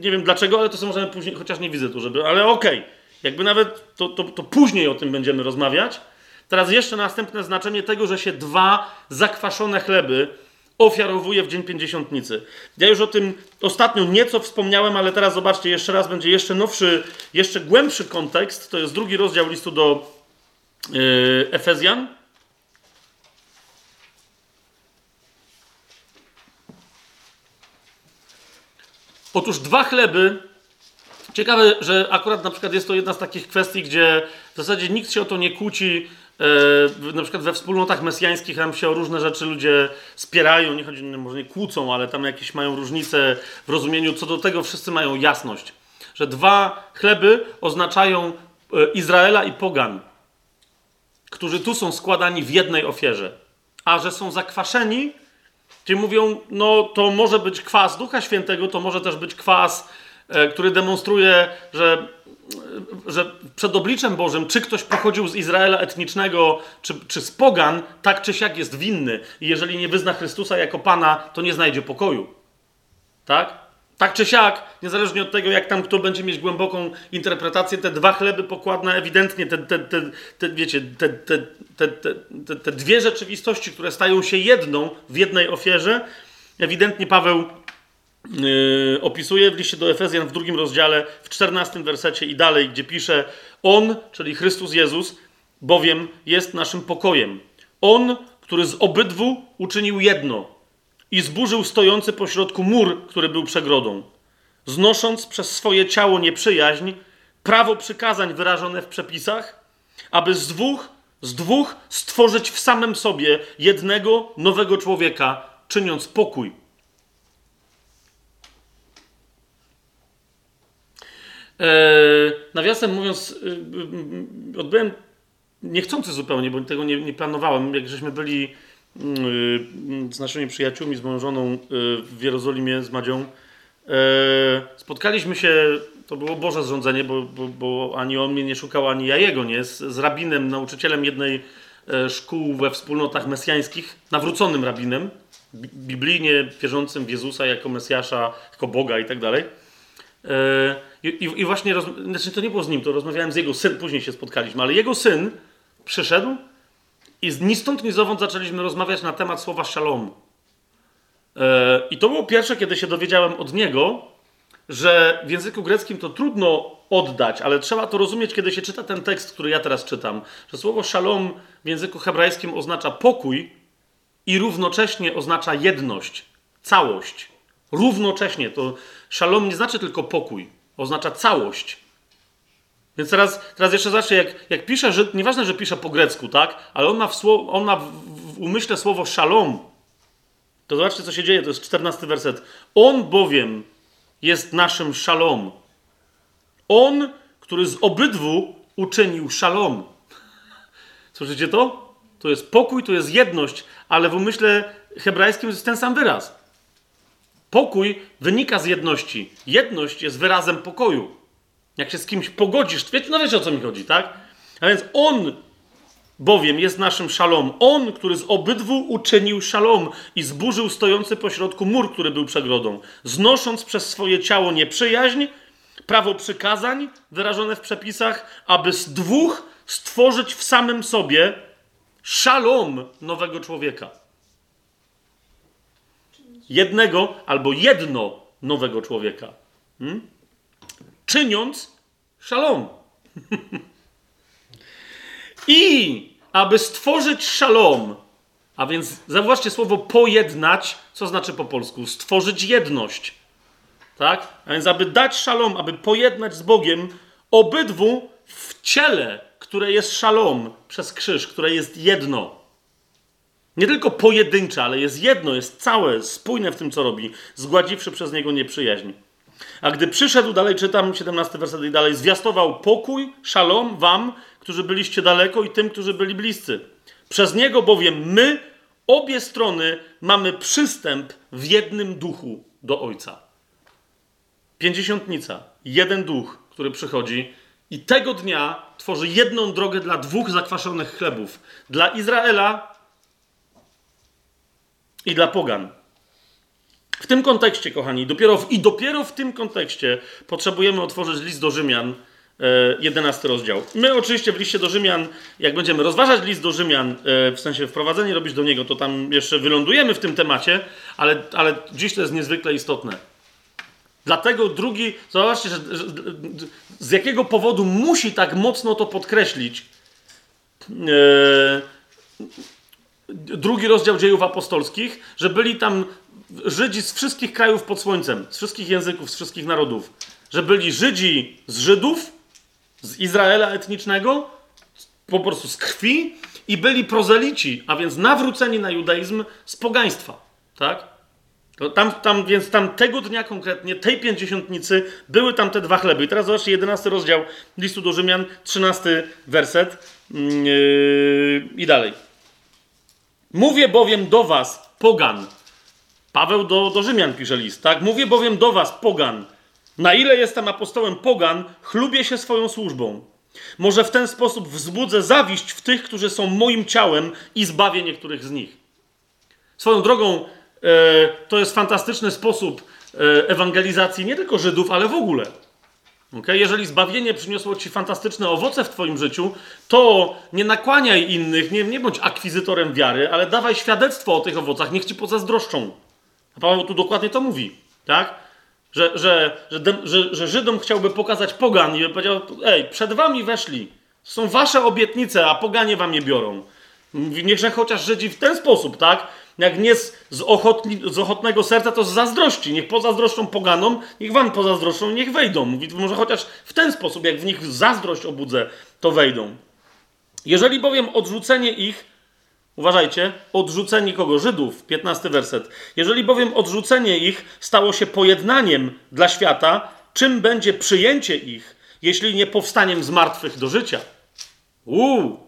nie wiem dlaczego, ale to sobie możemy później, chociaż nie widzę tu, żeby, ale okej. Okay. Jakby nawet to, to, to później o tym będziemy rozmawiać. Teraz jeszcze następne znaczenie tego, że się dwa zakwaszone chleby ofiarowuje w Dzień Pięćdziesiątnicy. Ja już o tym ostatnio nieco wspomniałem, ale teraz zobaczcie, jeszcze raz będzie jeszcze nowszy, jeszcze głębszy kontekst. To jest drugi rozdział listu do yy, Efezjan. Otóż dwa chleby. Ciekawe, że akurat na przykład jest to jedna z takich kwestii, gdzie w zasadzie nikt się o to nie kłóci e, na przykład we wspólnotach mesjańskich tam się o różne rzeczy ludzie spierają, nie chodzi, może nie kłócą, ale tam jakieś mają różnice w rozumieniu, co do tego wszyscy mają jasność, że dwa chleby oznaczają e, Izraela i pogan, którzy tu są składani w jednej ofierze, a że są zakwaszeni, Czyli mówią, no to może być kwas Ducha Świętego, to może też być kwas, e, który demonstruje, że, że przed obliczem Bożym, czy ktoś pochodził z Izraela etnicznego, czy, czy z pogan, tak czy siak jest winny. I jeżeli nie wyzna Chrystusa jako Pana, to nie znajdzie pokoju. Tak? Tak czy siak, niezależnie od tego, jak tam kto będzie mieć głęboką interpretację, te dwa chleby pokładne ewidentnie, te, te, te, te wiecie, te, te, te, te, te dwie rzeczywistości, które stają się jedną w jednej ofierze, ewidentnie Paweł yy, opisuje w liście do Efezjan w drugim rozdziale, w czternastym wersecie i dalej, gdzie pisze On, czyli Chrystus Jezus, bowiem jest naszym pokojem. On, który z obydwu uczynił jedno – i zburzył stojący pośrodku mur, który był przegrodą, znosząc przez swoje ciało nieprzyjaźń, prawo przykazań wyrażone w przepisach, aby z dwóch, z dwóch stworzyć w samym sobie jednego nowego człowieka, czyniąc pokój. Eee, nawiasem mówiąc, yy, odbyłem niechcący zupełnie, bo tego nie, nie planowałem, jak żeśmy byli z naszymi przyjaciółmi, z moją żoną y, w Jerozolimie, z Madzią. E, spotkaliśmy się, to było Boże zrządzenie, bo, bo, bo ani on mnie nie szukał, ani ja jego, nie? Z, z rabinem, nauczycielem jednej e, szkół we wspólnotach mesjańskich, nawróconym rabinem, biblijnie wierzącym w Jezusa jako Mesjasza, jako Boga i tak dalej. E, I, i właśnie, roz... znaczy to nie było z nim, to rozmawiałem z jego syn, później się spotkaliśmy, ale jego syn przyszedł i ni stąd, ni zowąd zaczęliśmy rozmawiać na temat słowa shalom. E, I to było pierwsze, kiedy się dowiedziałem od niego, że w języku greckim to trudno oddać, ale trzeba to rozumieć, kiedy się czyta ten tekst, który ja teraz czytam. Że słowo shalom w języku hebrajskim oznacza pokój i równocześnie oznacza jedność, całość. Równocześnie to shalom nie znaczy tylko pokój, oznacza całość. Więc teraz, teraz jeszcze zacznę, jak, jak pisze, że nieważne, że pisze po grecku, tak? Ale on ma w, on ma w, w umyśle słowo shalom. To zobaczcie, co się dzieje, to jest czternasty werset. On bowiem jest naszym szalom. On, który z obydwu uczynił szalom. Słyszycie to? To jest pokój, to jest jedność, ale w umyśle hebrajskim jest ten sam wyraz. Pokój wynika z jedności. Jedność jest wyrazem pokoju. Jak się z kimś pogodzisz, wiecie, no wiecie o co mi chodzi, tak? A więc on bowiem jest naszym szalom. On, który z obydwu uczynił szalom i zburzył stojący pośrodku mur, który był przegrodą, znosząc przez swoje ciało nieprzyjaźń, prawo przykazań wyrażone w przepisach, aby z dwóch stworzyć w samym sobie szalom nowego człowieka. Jednego albo jedno nowego człowieka. Hmm? Czyniąc szalom. I aby stworzyć szalom, a więc zauważcie słowo pojednać, co znaczy po polsku? Stworzyć jedność. Tak? A więc aby dać szalom, aby pojednać z Bogiem obydwu w ciele, które jest szalom przez krzyż, które jest jedno. Nie tylko pojedyncze, ale jest jedno, jest całe, spójne w tym, co robi, zgładziwszy przez niego nieprzyjaźń. A gdy przyszedł, dalej czytam 17 werset i dalej, zwiastował pokój, szalom wam, którzy byliście daleko i tym, którzy byli bliscy. Przez niego bowiem my, obie strony, mamy przystęp w jednym duchu do Ojca. Pięćdziesiątnica, jeden duch, który przychodzi i tego dnia tworzy jedną drogę dla dwóch zakwaszonych chlebów. Dla Izraela i dla pogan. W tym kontekście, kochani, dopiero w, i dopiero w tym kontekście potrzebujemy otworzyć list do Rzymian, e, 11 rozdział. My oczywiście w liście do Rzymian, jak będziemy rozważać list do Rzymian, e, w sensie wprowadzenie robić do niego, to tam jeszcze wylądujemy w tym temacie, ale, ale dziś to jest niezwykle istotne. Dlatego drugi, zobaczcie, że, że, z jakiego powodu musi tak mocno to podkreślić. E, drugi rozdział dziejów apostolskich, że byli tam Żydzi z wszystkich krajów pod słońcem, z wszystkich języków, z wszystkich narodów. Że byli Żydzi z Żydów, z Izraela etnicznego, po prostu z krwi, i byli prozelici, a więc nawróceni na judaizm z pogaństwa. Tak? To tam, tam, więc tam tego dnia konkretnie, tej pięćdziesiątnicy, były tam te dwa chleby. I teraz zobaczcie, 11 rozdział listu do Rzymian, 13 werset yy, i dalej. Mówię bowiem do was, pogan. Paweł do, do Rzymian pisze list, tak? Mówię bowiem do was, pogan. Na ile jestem apostołem pogan, chlubię się swoją służbą. Może w ten sposób wzbudzę zawiść w tych, którzy są moim ciałem i zbawię niektórych z nich. Swoją drogą, e, to jest fantastyczny sposób e, ewangelizacji nie tylko Żydów, ale w ogóle. Okay? Jeżeli zbawienie przyniosło ci fantastyczne owoce w Twoim życiu, to nie nakłaniaj innych, nie, nie bądź akwizytorem wiary, ale dawaj świadectwo o tych owocach, niech ci pozazdroszczą. A Paweł tu dokładnie to mówi, tak? Że, że, że, że, że Żydom chciałby pokazać pogan i powiedział, ej, przed wami weszli, są wasze obietnice, a poganie wam je biorą. Niechże chociaż Żydzi w ten sposób, tak? Jak nie z, z, ochotni, z ochotnego serca, to z zazdrości. Niech pozazdroszczą poganom, niech wam pozazdroszczą, niech wejdą. Mówi, może chociaż w ten sposób, jak w nich zazdrość obudzę, to wejdą. Jeżeli bowiem odrzucenie ich, uważajcie, odrzucenie kogo? Żydów, 15 werset. Jeżeli bowiem odrzucenie ich stało się pojednaniem dla świata, czym będzie przyjęcie ich, jeśli nie powstaniem z martwych do życia? Uuu,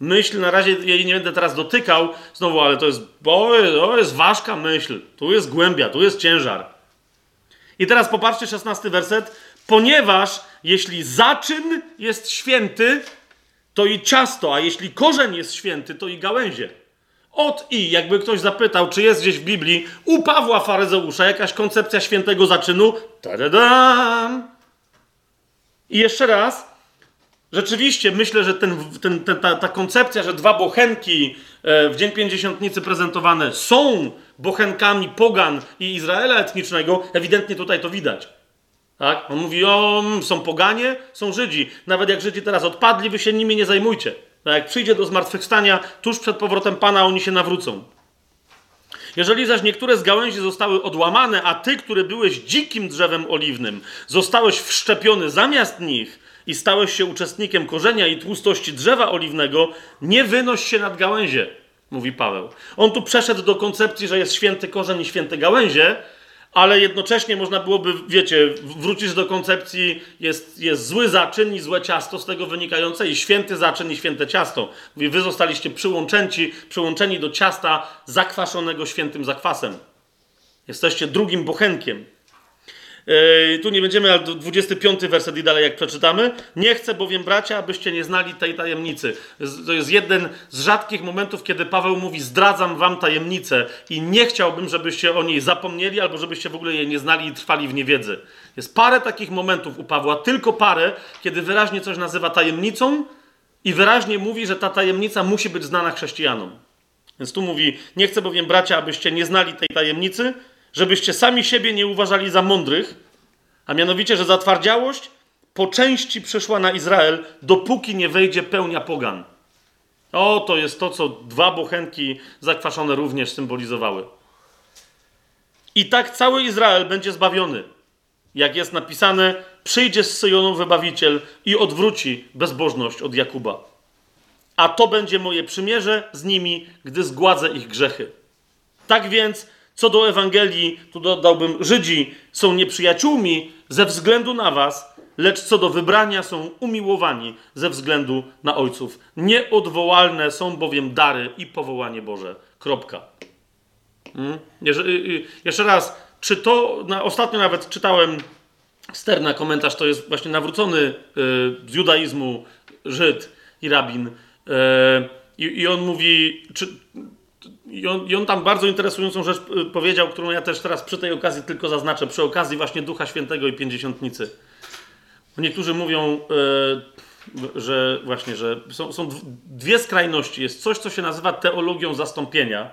Myśl, na razie jej nie będę teraz dotykał, znowu, ale to jest, to jest ważka myśl. Tu jest głębia, tu jest ciężar. I teraz popatrzcie, szesnasty werset. Ponieważ jeśli zaczyn jest święty, to i ciasto, a jeśli korzeń jest święty, to i gałęzie. Od i, jakby ktoś zapytał, czy jest gdzieś w Biblii u Pawła Faryzeusza jakaś koncepcja świętego zaczynu, tadadam. I jeszcze raz, Rzeczywiście myślę, że ten, ten, ten, ta, ta, koncepcja, że dwa bochenki e, w Dzień Pięćdziesiątnicy prezentowane są bochenkami pogan i Izraela etnicznego, ewidentnie tutaj to widać. Tak? On mówi, o, mm, są poganie, są Żydzi. Nawet jak Żydzi teraz odpadli, wy się nimi nie zajmujcie. Tak? Jak przyjdzie do zmartwychwstania, tuż przed powrotem Pana oni się nawrócą. Jeżeli zaś niektóre z gałęzi zostały odłamane, a ty, który byłeś dzikim drzewem oliwnym, zostałeś wszczepiony zamiast nich, i stałeś się uczestnikiem korzenia i tłustości drzewa oliwnego, nie wynoś się nad gałęzie, mówi Paweł. On tu przeszedł do koncepcji, że jest święty korzeń i święte gałęzie, ale jednocześnie można byłoby, wiecie, wrócić do koncepcji, jest, jest zły zaczyn i złe ciasto z tego wynikające, i święty zaczyn i święte ciasto. Mówi, wy zostaliście przyłączeni, przyłączeni do ciasta zakwaszonego świętym zakwasem. Jesteście drugim bochenkiem. Tu nie będziemy, ale 25 werset i dalej jak przeczytamy. Nie chcę bowiem, bracia, abyście nie znali tej tajemnicy. To jest jeden z rzadkich momentów, kiedy Paweł mówi, zdradzam wam tajemnicę i nie chciałbym, żebyście o niej zapomnieli, albo żebyście w ogóle jej nie znali i trwali w niewiedzy. Jest parę takich momentów u Pawła, tylko parę, kiedy wyraźnie coś nazywa tajemnicą i wyraźnie mówi, że ta tajemnica musi być znana chrześcijanom. Więc tu mówi, nie chcę bowiem, bracia, abyście nie znali tej tajemnicy, żebyście sami siebie nie uważali za mądrych, a mianowicie, że zatwardziałość po części przyszła na Izrael, dopóki nie wejdzie pełnia pogan. O, to jest to, co dwa bochenki zakwaszone również symbolizowały. I tak cały Izrael będzie zbawiony. Jak jest napisane, przyjdzie z Syjonu wybawiciel i odwróci bezbożność od Jakuba. A to będzie moje przymierze z nimi, gdy zgładzę ich grzechy. Tak więc co do Ewangelii, tu dodałbym, Żydzi są nieprzyjaciółmi ze względu na was, lecz co do wybrania są umiłowani ze względu na ojców. Nieodwołalne są bowiem dary i powołanie Boże. Kropka. Hmm? Jeszcze raz, czy to, na, ostatnio nawet czytałem Sterna komentarz, to jest właśnie nawrócony y, z judaizmu Żyd i rabin. Y, I on mówi, czy, i on, I on, tam bardzo interesującą rzecz y, powiedział, którą ja też teraz przy tej okazji tylko zaznaczę, przy okazji właśnie Ducha Świętego i Pięćdziesiątnicy. Niektórzy mówią, yy, że właśnie, że są, są dwie skrajności. Jest coś, co się nazywa teologią zastąpienia.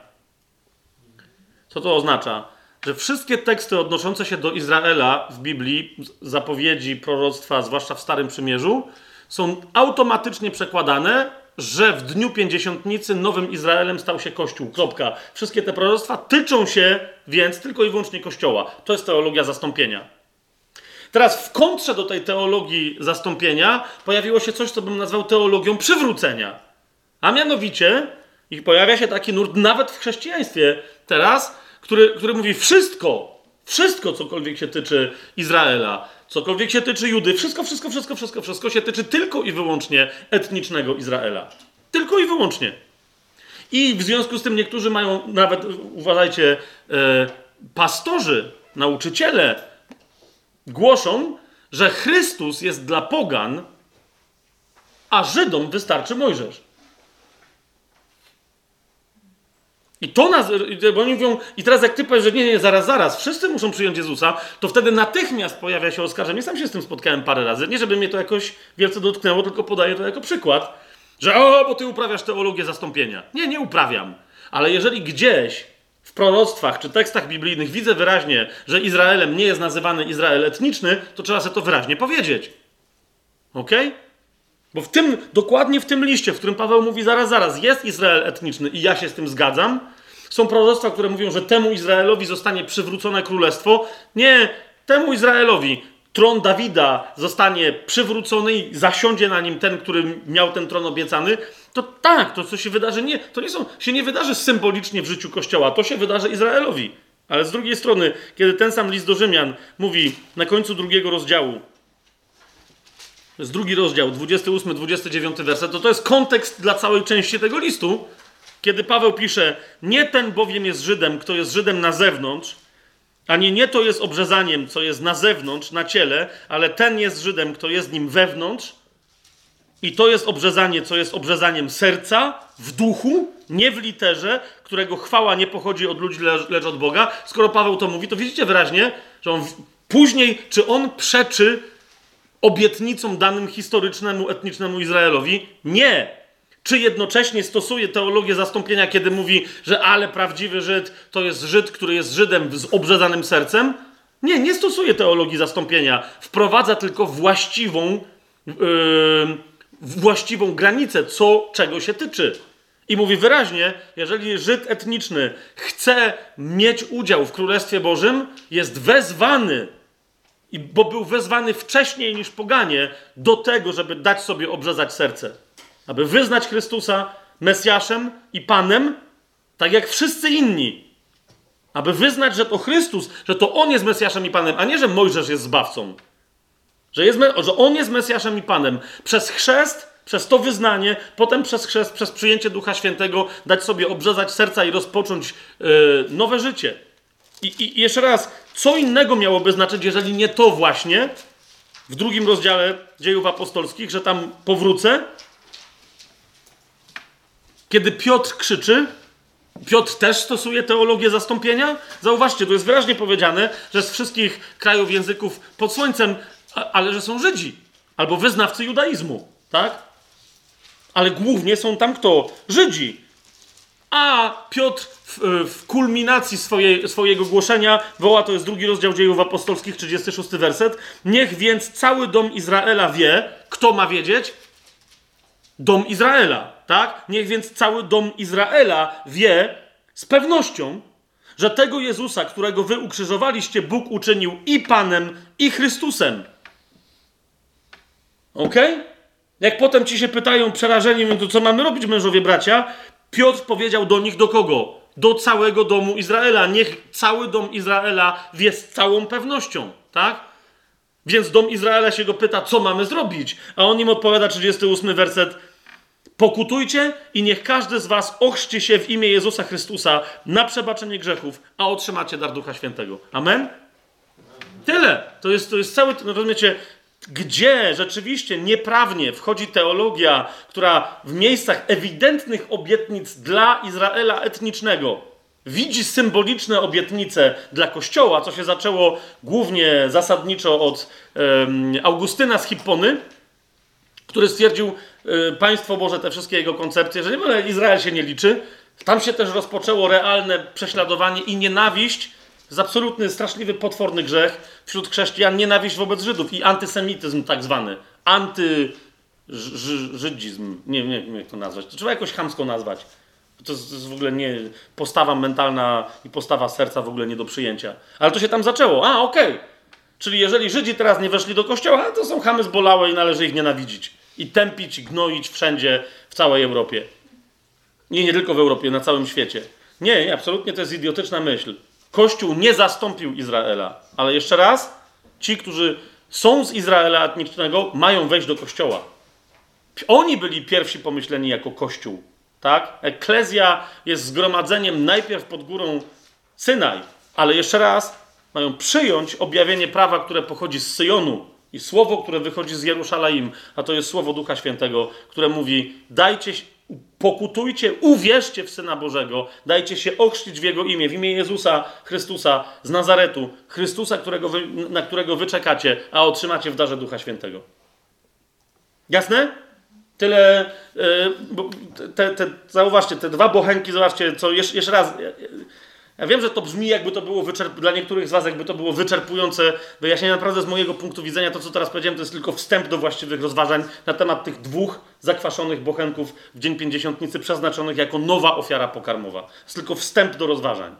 Co to oznacza? Że wszystkie teksty odnoszące się do Izraela w Biblii, zapowiedzi, proroctwa, zwłaszcza w Starym Przymierzu, są automatycznie przekładane że w dniu pięćdziesiątnicy nowym Izraelem stał się Kościół. Kropka. Wszystkie te proroctwa tyczą się więc tylko i wyłącznie Kościoła. To jest teologia zastąpienia. Teraz w kontrze do tej teologii zastąpienia pojawiło się coś, co bym nazwał teologią przywrócenia. A mianowicie, i pojawia się taki nurt nawet w chrześcijaństwie teraz, który, który mówi wszystko, wszystko, cokolwiek się tyczy Izraela, cokolwiek się tyczy Judy, wszystko, wszystko, wszystko, wszystko, wszystko się tyczy tylko i wyłącznie etnicznego Izraela. Tylko i wyłącznie. I w związku z tym niektórzy mają nawet, uważajcie, e, pastorzy, nauczyciele głoszą, że Chrystus jest dla pogan, a Żydom wystarczy Mojżesz. I to nas, bo oni mówią, i teraz jak ty powiesz, że nie, nie, zaraz, zaraz, wszyscy muszą przyjąć Jezusa, to wtedy natychmiast pojawia się oskarżenie. Sam się z tym spotkałem parę razy. Nie, żeby mnie to jakoś wielce dotknęło, tylko podaję to jako przykład, że o, bo ty uprawiasz teologię zastąpienia. Nie, nie uprawiam. Ale jeżeli gdzieś w proroctwach czy tekstach biblijnych widzę wyraźnie, że Izraelem nie jest nazywany Izrael etniczny, to trzeba sobie to wyraźnie powiedzieć. Ok? Bo w tym, dokładnie w tym liście, w którym Paweł mówi zaraz, zaraz, jest Izrael etniczny i ja się z tym zgadzam, są proroctwa, które mówią, że temu Izraelowi zostanie przywrócone królestwo. Nie, temu Izraelowi tron Dawida zostanie przywrócony i zasiądzie na nim ten, który miał ten tron obiecany. To tak, to co się wydarzy, nie, to nie są, się nie wydarzy symbolicznie w życiu Kościoła, to się wydarzy Izraelowi. Ale z drugiej strony, kiedy ten sam list do Rzymian mówi na końcu drugiego rozdziału, jest drugi rozdział, 28-29 werset, to to jest kontekst dla całej części tego listu, kiedy Paweł pisze, nie ten bowiem jest Żydem, kto jest Żydem na zewnątrz, ani nie to jest obrzezaniem, co jest na zewnątrz, na ciele, ale ten jest Żydem, kto jest nim wewnątrz. I to jest obrzezanie, co jest obrzezaniem serca, w duchu, nie w literze, którego chwała nie pochodzi od ludzi, lecz od Boga. Skoro Paweł to mówi, to widzicie wyraźnie, że on później, czy on przeczy obietnicom danym historycznemu, etnicznemu Izraelowi? Nie. Czy jednocześnie stosuje teologię zastąpienia, kiedy mówi, że ale prawdziwy Żyd to jest Żyd, który jest Żydem z obrzezanym sercem? Nie, nie stosuje teologii zastąpienia. Wprowadza tylko właściwą, yy, właściwą granicę, co czego się tyczy. I mówi wyraźnie, jeżeli Żyd etniczny chce mieć udział w Królestwie Bożym, jest wezwany, bo był wezwany wcześniej niż poganie, do tego, żeby dać sobie obrzezać serce aby wyznać Chrystusa Mesjaszem i Panem, tak jak wszyscy inni. Aby wyznać, że to Chrystus, że to On jest Mesjaszem i Panem, a nie, że Mojżesz jest zbawcą. Że, jest, że On jest Mesjaszem i Panem. Przez chrzest, przez to wyznanie, potem przez chrzest, przez przyjęcie Ducha Świętego dać sobie obrzezać serca i rozpocząć yy, nowe życie. I, I jeszcze raz, co innego miałoby znaczyć, jeżeli nie to właśnie w drugim rozdziale dziejów apostolskich, że tam powrócę, kiedy Piotr krzyczy, Piotr też stosuje teologię zastąpienia. Zauważcie, tu jest wyraźnie powiedziane, że z wszystkich krajów języków pod słońcem, ale że są Żydzi albo wyznawcy judaizmu, tak? Ale głównie są tam kto? Żydzi. A Piotr w, w kulminacji swojego głoszenia woła, to jest drugi rozdział dziejów apostolskich, 36 werset. Niech więc cały dom Izraela wie, kto ma wiedzieć? Dom Izraela tak? Niech więc cały dom Izraela wie z pewnością, że tego Jezusa, którego wy ukrzyżowaliście, Bóg uczynił i Panem, i Chrystusem. Ok? Jak potem ci się pytają przerażeni, mówią, to co mamy robić, mężowie bracia? Piotr powiedział do nich do kogo? Do całego domu Izraela. Niech cały dom Izraela wie z całą pewnością, tak? Więc dom Izraela się go pyta, co mamy zrobić? A on im odpowiada, 38 werset, Pokutujcie i niech każdy z was ochrzci się w imię Jezusa Chrystusa na przebaczenie grzechów, a otrzymacie dar Ducha Świętego. Amen? Tyle. To jest, to jest cały, no rozumiecie, gdzie rzeczywiście nieprawnie wchodzi teologia, która w miejscach ewidentnych obietnic dla Izraela etnicznego widzi symboliczne obietnice dla Kościoła, co się zaczęło głównie zasadniczo od um, Augustyna z Hippony, który stwierdził, państwo Boże, te wszystkie jego koncepcje, że nie ogóle Izrael się nie liczy. Tam się też rozpoczęło realne prześladowanie i nienawiść, jest absolutny, straszliwy, potworny grzech wśród chrześcijan, nienawiść wobec Żydów i antysemityzm tak zwany. Antyżydzizm. Nie, nie wiem, jak to nazwać. To trzeba jakoś chamsko nazwać. To jest, w ogóle nie postawa mentalna i postawa serca w ogóle nie do przyjęcia. Ale to się tam zaczęło. A, okej. Okay. Czyli jeżeli Żydzi teraz nie weszli do kościoła, to są chamy zbolałe i należy ich nienawidzić i tępić, gnoić wszędzie w całej Europie. Nie, nie tylko w Europie, na całym świecie. Nie, nie, absolutnie to jest idiotyczna myśl. Kościół nie zastąpił Izraela. Ale jeszcze raz, ci, którzy są z Izraela etnicznego, mają wejść do kościoła. Oni byli pierwsi pomyśleni jako kościół. Tak? Eklezja jest zgromadzeniem najpierw pod górą Synaj, ale jeszcze raz mają przyjąć objawienie prawa, które pochodzi z Syjonu i słowo, które wychodzi z Jerusalem, a to jest słowo Ducha Świętego, które mówi: dajcie, pokutujcie, uwierzcie w Syna Bożego, dajcie się ochrzcić w Jego imię, w imię Jezusa Chrystusa z Nazaretu, Chrystusa, którego wy, na którego wy czekacie, a otrzymacie w darze Ducha Świętego. Jasne? Tyle, yy, te, te, zauważcie, te dwa bochenki, zobaczcie, co jeszcze, jeszcze raz, ja wiem, że to brzmi jakby to było wyczerp... dla niektórych z Was jakby to było wyczerpujące wyjaśnienie. Naprawdę z mojego punktu widzenia to, co teraz powiedziałem, to jest tylko wstęp do właściwych rozważań na temat tych dwóch zakwaszonych bochenków w Dzień Pięćdziesiątnicy przeznaczonych jako nowa ofiara pokarmowa. To jest tylko wstęp do rozważań.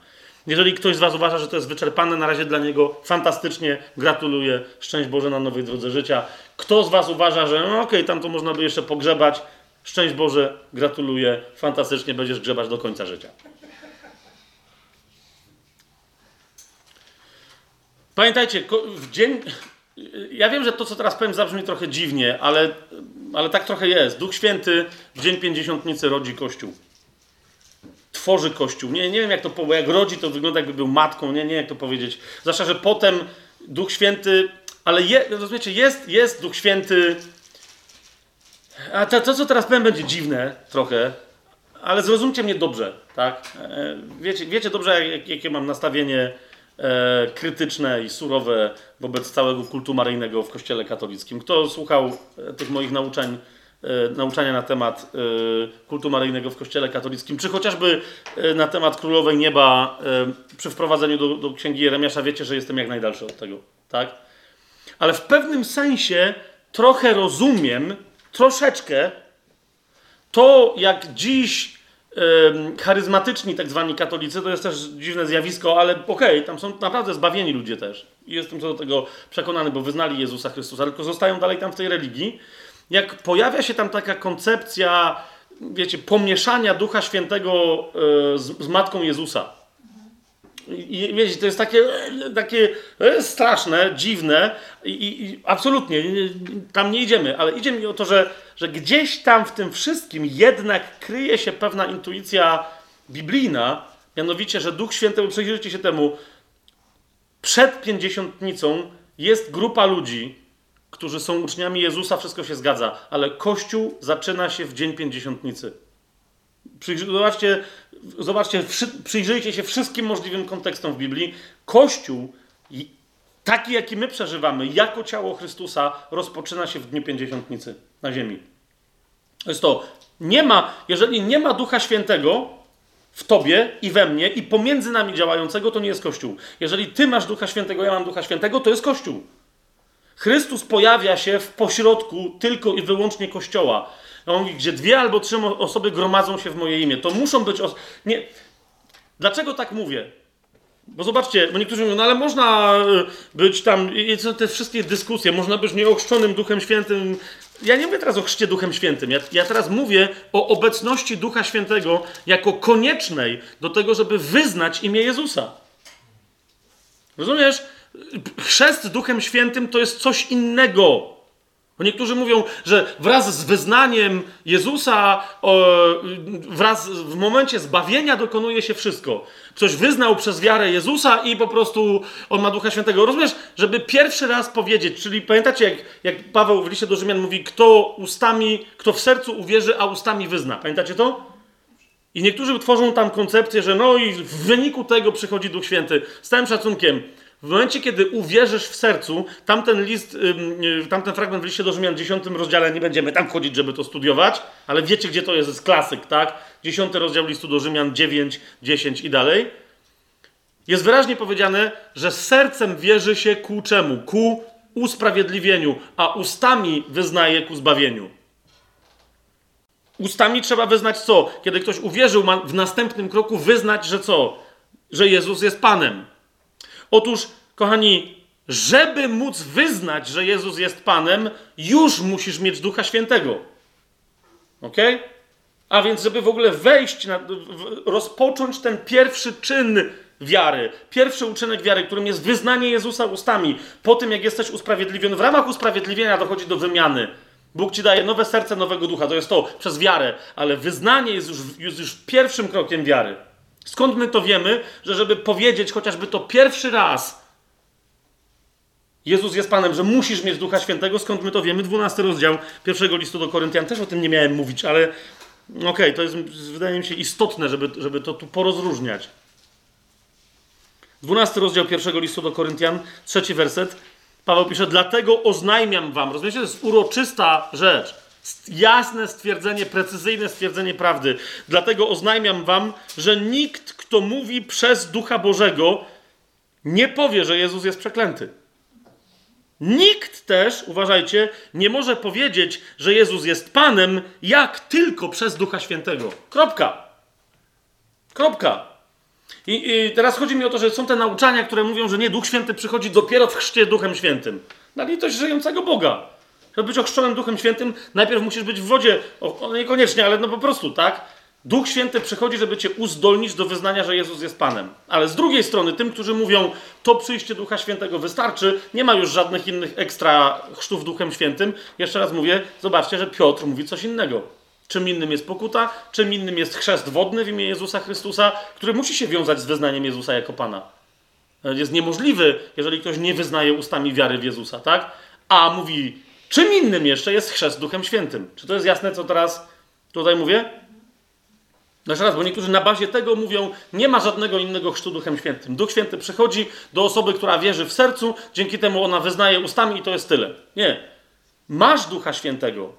Jeżeli ktoś z Was uważa, że to jest wyczerpane, na razie dla niego fantastycznie gratuluję. Szczęść Boże na nowej drodze życia. Kto z Was uważa, że no okej, okay, tam to można by jeszcze pogrzebać, szczęść Boże, gratuluję, fantastycznie będziesz grzebać do końca życia. Pamiętajcie, w dzień. Ja wiem, że to, co teraz powiem, zabrzmi trochę dziwnie, ale, ale tak trochę jest. Duch Święty w dzień pięćdziesiątnicy rodzi Kościół. Tworzy Kościół. Nie, nie wiem, jak to bo jak rodzi, to wygląda, jakby był matką. Nie, nie, jak to powiedzieć. Zwłaszcza, że potem Duch Święty. Ale je, rozumiecie, jest, jest Duch Święty. A to, to, co teraz powiem, będzie dziwne trochę, ale zrozumcie mnie dobrze, tak? E, wiecie, wiecie dobrze, jak, jakie mam nastawienie e, krytyczne i surowe wobec całego kultu maryjnego w Kościele katolickim. Kto słuchał e, tych moich nauczeń, e, nauczania na temat e, kultu maryjnego w Kościele katolickim, czy chociażby e, na temat Królowej Nieba przy wprowadzeniu do, do Księgi Jeremiasza, wiecie, że jestem jak najdalszy od tego, tak? Ale w pewnym sensie trochę rozumiem, troszeczkę, to jak dziś charyzmatyczni tak zwani katolicy, to jest też dziwne zjawisko, ale okej, okay, tam są naprawdę zbawieni ludzie też. Jestem co do tego przekonany, bo wyznali Jezusa Chrystusa, tylko zostają dalej tam w tej religii. Jak pojawia się tam taka koncepcja, wiecie, pomieszania Ducha Świętego e, z, z Matką Jezusa, i wiecie, to jest takie, takie e, straszne, dziwne i, i, absolutnie tam nie idziemy, ale idzie mi o to, że, że gdzieś tam w tym wszystkim jednak kryje się pewna intuicja biblijna, mianowicie, że Duch Święty, przyjrzyjcie się temu, przed pięćdziesiątnicą jest grupa ludzi, którzy są uczniami Jezusa, wszystko się zgadza, ale Kościół zaczyna się w dzień pięćdziesiątnicy. Zobaczcie, zobaczcie, przyjrzyjcie się wszystkim możliwym kontekstom w Biblii. Kościół, taki jaki my przeżywamy, jako ciało Chrystusa, rozpoczyna się w dniu pięćdziesiątnicy na ziemi. To jest to, nie ma, jeżeli nie ma Ducha Świętego w tobie i we mnie i pomiędzy nami działającego, to nie jest Kościół. Jeżeli ty masz Ducha Świętego, ja mam Ducha Świętego, to jest Kościół. Chrystus pojawia się w pośrodku tylko i wyłącznie Kościoła. On mówi, gdzie dwie albo trzy osoby gromadzą się w moje imię. To muszą być. Os- nie. Dlaczego tak mówię? Bo zobaczcie, bo niektórzy mówią, no ale można e, być tam, i są te wszystkie dyskusje, można być nieochrzczonym Duchem Świętym. Ja nie mówię teraz o chrzcie Duchem Świętym. Ja, ja teraz mówię o obecności Ducha Świętego jako koniecznej do tego, żeby wyznać imię Jezusa. Rozumiesz? Chrzest Duchem Świętym to jest coś innego. Bo niektórzy mówią, że wraz z wyznaniem Jezusa, wraz w momencie zbawienia dokonuje się wszystko. Ktoś wyznał przez wiarę Jezusa i po prostu on ma Ducha Świętego. Rozumiesz, żeby pierwszy raz powiedzieć, czyli pamiętacie, jak, jak Paweł w liście do Rzymian mówi, kto ustami, kto w sercu uwierzy, a ustami wyzna. Pamiętacie to? I niektórzy tworzą tam koncepcję, że no i w wyniku tego przychodzi Duch Święty. Z całym szacunkiem, w momencie, kiedy uwierzysz w sercu, tamten list, yy, tamten fragment w liście do Rzymian, 10 rozdziale, nie będziemy tam wchodzić, żeby to studiować, ale wiecie, gdzie to jest, jest klasyk, tak? 10 rozdział listu do Rzymian, 9, 10 i dalej. Jest wyraźnie powiedziane, że sercem wierzy się ku czemu? Ku usprawiedliwieniu, a ustami wyznaje ku zbawieniu. Ustami trzeba wyznać co? Kiedy ktoś uwierzył, ma w następnym kroku wyznać, że co? Że Jezus jest Panem. Otóż, kochani, żeby móc wyznać, że Jezus jest Panem, już musisz mieć Ducha Świętego. Ok? A więc, żeby w ogóle wejść, na, rozpocząć ten pierwszy czyn wiary, pierwszy uczynek wiary, którym jest wyznanie Jezusa ustami, po tym jak jesteś usprawiedliwiony, w ramach usprawiedliwienia dochodzi do wymiany. Bóg ci daje nowe serce, nowego ducha, to jest to, przez wiarę, ale wyznanie jest już, jest już pierwszym krokiem wiary. Skąd my to wiemy, że żeby powiedzieć chociażby to pierwszy raz, Jezus jest Panem, że musisz mieć Ducha Świętego, skąd my to wiemy? 12 rozdział pierwszego listu do Koryntian, też o tym nie miałem mówić, ale okej, okay, to jest, wydaje mi się, istotne, żeby, żeby to tu porozróżniać. 12 rozdział pierwszego listu do Koryntian, trzeci werset. Paweł pisze, dlatego oznajmiam wam. Rozumiecie, to jest uroczysta rzecz. Jasne stwierdzenie, precyzyjne stwierdzenie prawdy. Dlatego oznajmiam wam, że nikt, kto mówi przez Ducha Bożego, nie powie, że Jezus jest przeklęty. Nikt też, uważajcie, nie może powiedzieć, że Jezus jest Panem, jak tylko przez Ducha Świętego. Kropka. Kropka. I, I, teraz chodzi mi o to, że są te nauczania, które mówią, że nie, Duch Święty przychodzi dopiero w chrzcie Duchem Świętym. Na litość żyjącego Boga. Żeby być ochrzczonym Duchem Świętym, najpierw musisz być w wodzie. O, o, niekoniecznie, ale no po prostu, tak? Duch Święty przychodzi, żeby cię uzdolnić do wyznania, że Jezus jest Panem. Ale z drugiej strony, tym, którzy mówią, to przyjście Ducha Świętego wystarczy, nie ma już żadnych innych ekstra chrztów Duchem Świętym. Jeszcze raz mówię, zobaczcie, że Piotr mówi coś innego. Czym innym jest pokuta, czym innym jest chrzest wodny w imię Jezusa Chrystusa, który musi się wiązać z wyznaniem Jezusa jako Pana. Jest niemożliwy, jeżeli ktoś nie wyznaje ustami wiary w Jezusa, tak? A mówi, czym innym jeszcze jest chrzest Duchem Świętym. Czy to jest jasne, co teraz tutaj mówię? Jeszcze raz, bo niektórzy na bazie tego mówią, nie ma żadnego innego chrztu Duchem Świętym. Duch Święty przychodzi do osoby, która wierzy w sercu, dzięki temu ona wyznaje ustami i to jest tyle. Nie. Masz Ducha Świętego.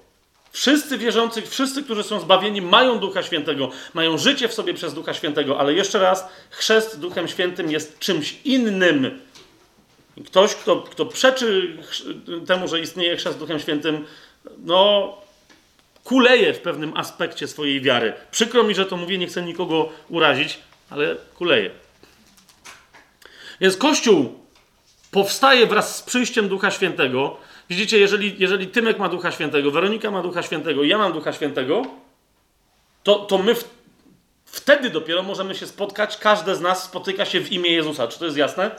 Wszyscy wierzący, wszyscy, którzy są zbawieni, mają Ducha Świętego, mają życie w sobie przez Ducha Świętego, ale jeszcze raz, chrzest Duchem Świętym jest czymś innym. Ktoś, kto, kto przeczy temu, że istnieje chrzest Duchem Świętym, no, kuleje w pewnym aspekcie swojej wiary. Przykro mi, że to mówię, nie chcę nikogo urazić, ale kuleje. Więc Kościół powstaje wraz z przyjściem Ducha Świętego. Widzicie, jeżeli, jeżeli Tymek ma Ducha Świętego, Weronika ma Ducha Świętego, ja mam Ducha Świętego, to, to my w, wtedy dopiero możemy się spotkać, każde z nas spotyka się w imię Jezusa. Czy to jest jasne?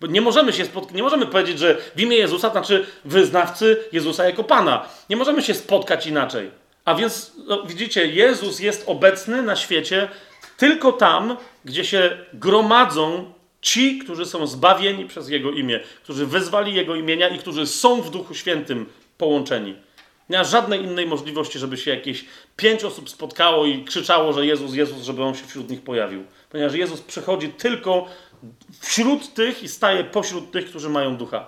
Nie możemy się spotkać, nie możemy powiedzieć, że w imię Jezusa znaczy wyznawcy Jezusa jako Pana. Nie możemy się spotkać inaczej. A więc no, widzicie, Jezus jest obecny na świecie tylko tam, gdzie się gromadzą ci, którzy są zbawieni przez Jego imię, którzy wyzwali Jego imienia i którzy są w Duchu Świętym połączeni. Nie ma żadnej innej możliwości, żeby się jakieś pięć osób spotkało i krzyczało, że Jezus, Jezus, żeby On się wśród nich pojawił. Ponieważ Jezus przychodzi tylko wśród tych i staje pośród tych, którzy mają ducha.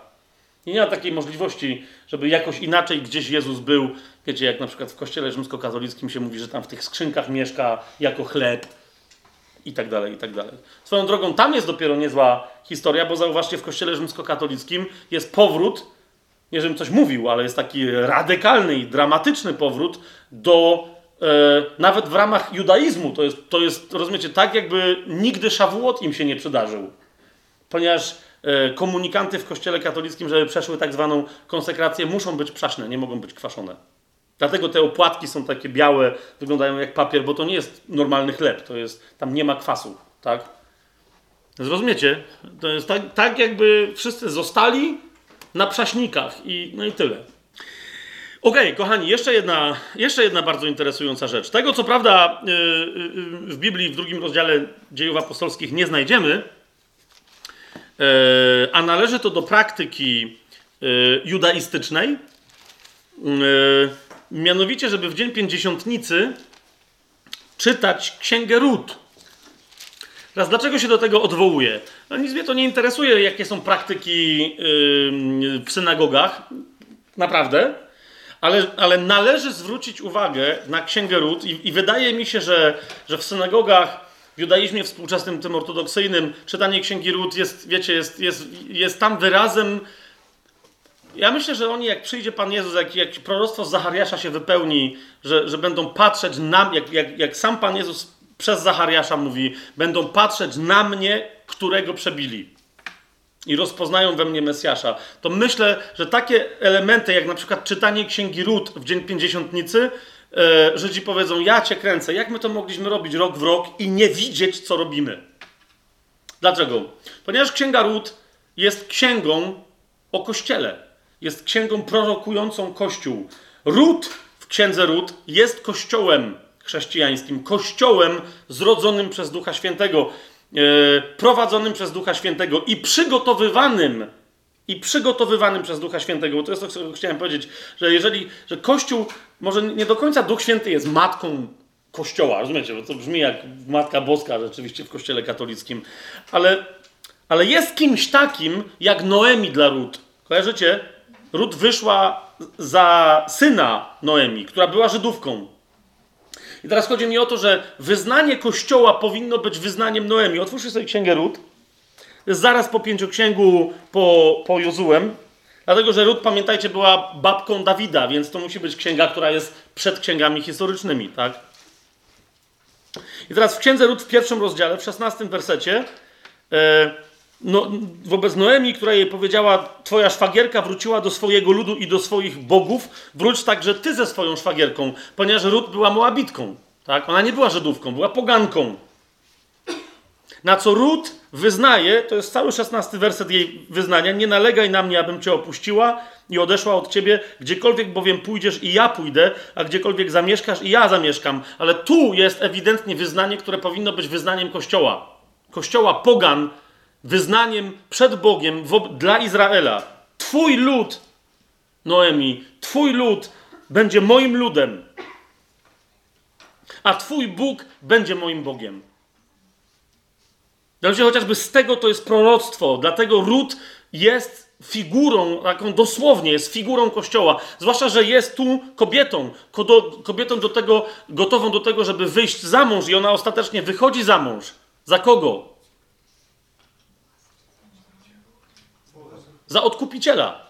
I nie ma takiej możliwości, żeby jakoś inaczej gdzieś Jezus był. Wiecie, jak na przykład w kościele rzymskokatolickim się mówi, że tam w tych skrzynkach mieszka jako chleb i tak dalej, i tak dalej. Swoją drogą, tam jest dopiero niezła historia, bo zauważcie, w kościele rzymskokatolickim jest powrót, nie żebym coś mówił, ale jest taki radykalny i dramatyczny powrót do nawet w ramach judaizmu. To jest, to jest, rozumiecie, tak jakby nigdy szawuot im się nie przydarzył. Ponieważ E, komunikanty w kościele katolickim, żeby przeszły tak zwaną konsekrację, muszą być przaśne, nie mogą być kwaszone. Dlatego te opłatki są takie białe, wyglądają jak papier, bo to nie jest normalny chleb, to jest, tam nie ma kwasu, tak? Zrozumiecie? To jest tak, tak jakby wszyscy zostali na przaśnikach i no i tyle. Okej, okay, kochani, jeszcze jedna, jeszcze jedna bardzo interesująca rzecz. Tego, co prawda, yy, yy, w Biblii w drugim rozdziale dziejów apostolskich nie znajdziemy, a należy to do praktyki judaistycznej. Mianowicie, żeby w Dzień Pięćdziesiątnicy czytać Księgę Ród. Teraz dlaczego się do tego odwołuję? No nic mnie to nie interesuje, jakie są praktyki w synagogach. Naprawdę. Ale, ale należy zwrócić uwagę na Księgę Ród i, i wydaje mi się, że, że w synagogach w judaizmie współczesnym, tym ortodoksyjnym, czytanie Księgi Ród jest, wiecie, jest, jest, jest tam wyrazem. Ja myślę, że oni, jak przyjdzie Pan Jezus, jak, jak proroctwo Zachariasza się wypełni, że, że będą patrzeć na jak, jak, jak sam Pan Jezus przez Zachariasza mówi, będą patrzeć na mnie, którego przebili. I rozpoznają we mnie Mesjasza. To myślę, że takie elementy, jak na przykład czytanie Księgi Ród w Dzień Pięćdziesiątnicy, e, Żydzi powiedzą, ja cię kręcę. Jak my to mogliśmy robić rok w rok i nie widzieć, co robimy? Dlaczego? Ponieważ Księga Ród jest księgą o Kościele. Jest księgą prorokującą Kościół. Ród w Księdze Ród jest Kościołem chrześcijańskim. Kościołem zrodzonym przez Ducha Świętego, prowadzonym przez Ducha Świętego i przygotowywanym i przygotowywanym przez Ducha Świętego. Bo to jest to, co chciałem powiedzieć, że jeżeli, że Kościół, może nie do końca Duch Święty jest matką Kościoła, rozumiecie, bo to brzmi jak Matka Boska rzeczywiście w Kościele katolickim, ale, ale jest kimś takim jak Noemi dla Rut. Kojarzycie? Rut wyszła za syna Noemi, która była Żydówką. I teraz chodzi mi o to, że wyznanie Kościoła powinno być wyznaniem Noemi. Otwórzcie sobie Księgę Rut zaraz po pięcioksięgu, po, po Jozułem. Dlatego, że Rut, pamiętajcie, była babką Dawida, więc to musi być księga, która jest przed księgami historycznymi, tak? I teraz w księdze Rut w pierwszym rozdziale, w szesnastym wersecie, e, no, wobec Noemi, która jej powiedziała: Twoja szwagierka wróciła do swojego ludu i do swoich bogów, wróć także ty ze swoją szwagierką, ponieważ Rut była Moabitką. Tak? Ona nie była Żydówką, była poganką. Na co Rut wyznaje, to jest cały szesnasty werset jej wyznania, nie nalegaj na mnie, abym cię opuściła i odeszła od ciebie, gdziekolwiek bowiem pójdziesz i ja pójdę, a gdziekolwiek zamieszkasz i ja zamieszkam. Ale tu jest ewidentnie wyznanie, które powinno być wyznaniem Kościoła. Kościoła pogan, wyznaniem przed Bogiem dla Izraela. Twój lud, Noemi, twój lud będzie moim ludem, a twój Bóg będzie moim Bogiem. Dlatego chociażby z tego to jest proroctwo. Dlatego ród jest figurą, taką dosłownie jest figurą Kościoła. Zwłaszcza, że jest tu kobietą. Kobietą do tego, gotową do tego, żeby wyjść za mąż i ona ostatecznie wychodzi za mąż. Za kogo? Za odkupiciela.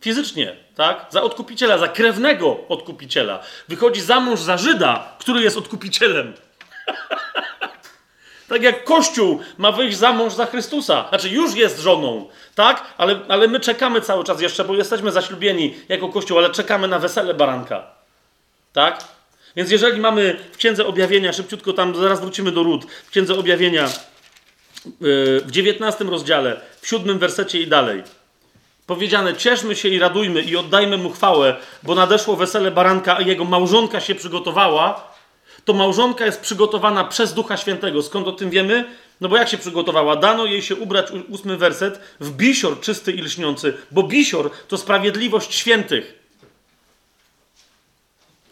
Fizycznie, tak? Za odkupiciela, za krewnego odkupiciela. Wychodzi za mąż za Żyda, który jest odkupicielem. Tak jak Kościół ma wyjść za mąż za Chrystusa. Znaczy, już jest żoną, tak? Ale, ale my czekamy cały czas jeszcze, bo jesteśmy zaślubieni jako Kościół, ale czekamy na wesele baranka. Tak? Więc jeżeli mamy w Księdze Objawienia, szybciutko tam, zaraz wrócimy do ród, w Księdze Objawienia yy, w 19 rozdziale, w siódmym wersecie i dalej, powiedziane, cieszmy się i radujmy i oddajmy mu chwałę, bo nadeszło wesele baranka, a jego małżonka się przygotowała, to małżonka jest przygotowana przez Ducha Świętego. Skąd o tym wiemy? No bo jak się przygotowała? Dano jej się ubrać, ósmy werset, w bisior czysty i lśniący, bo bisior to sprawiedliwość świętych.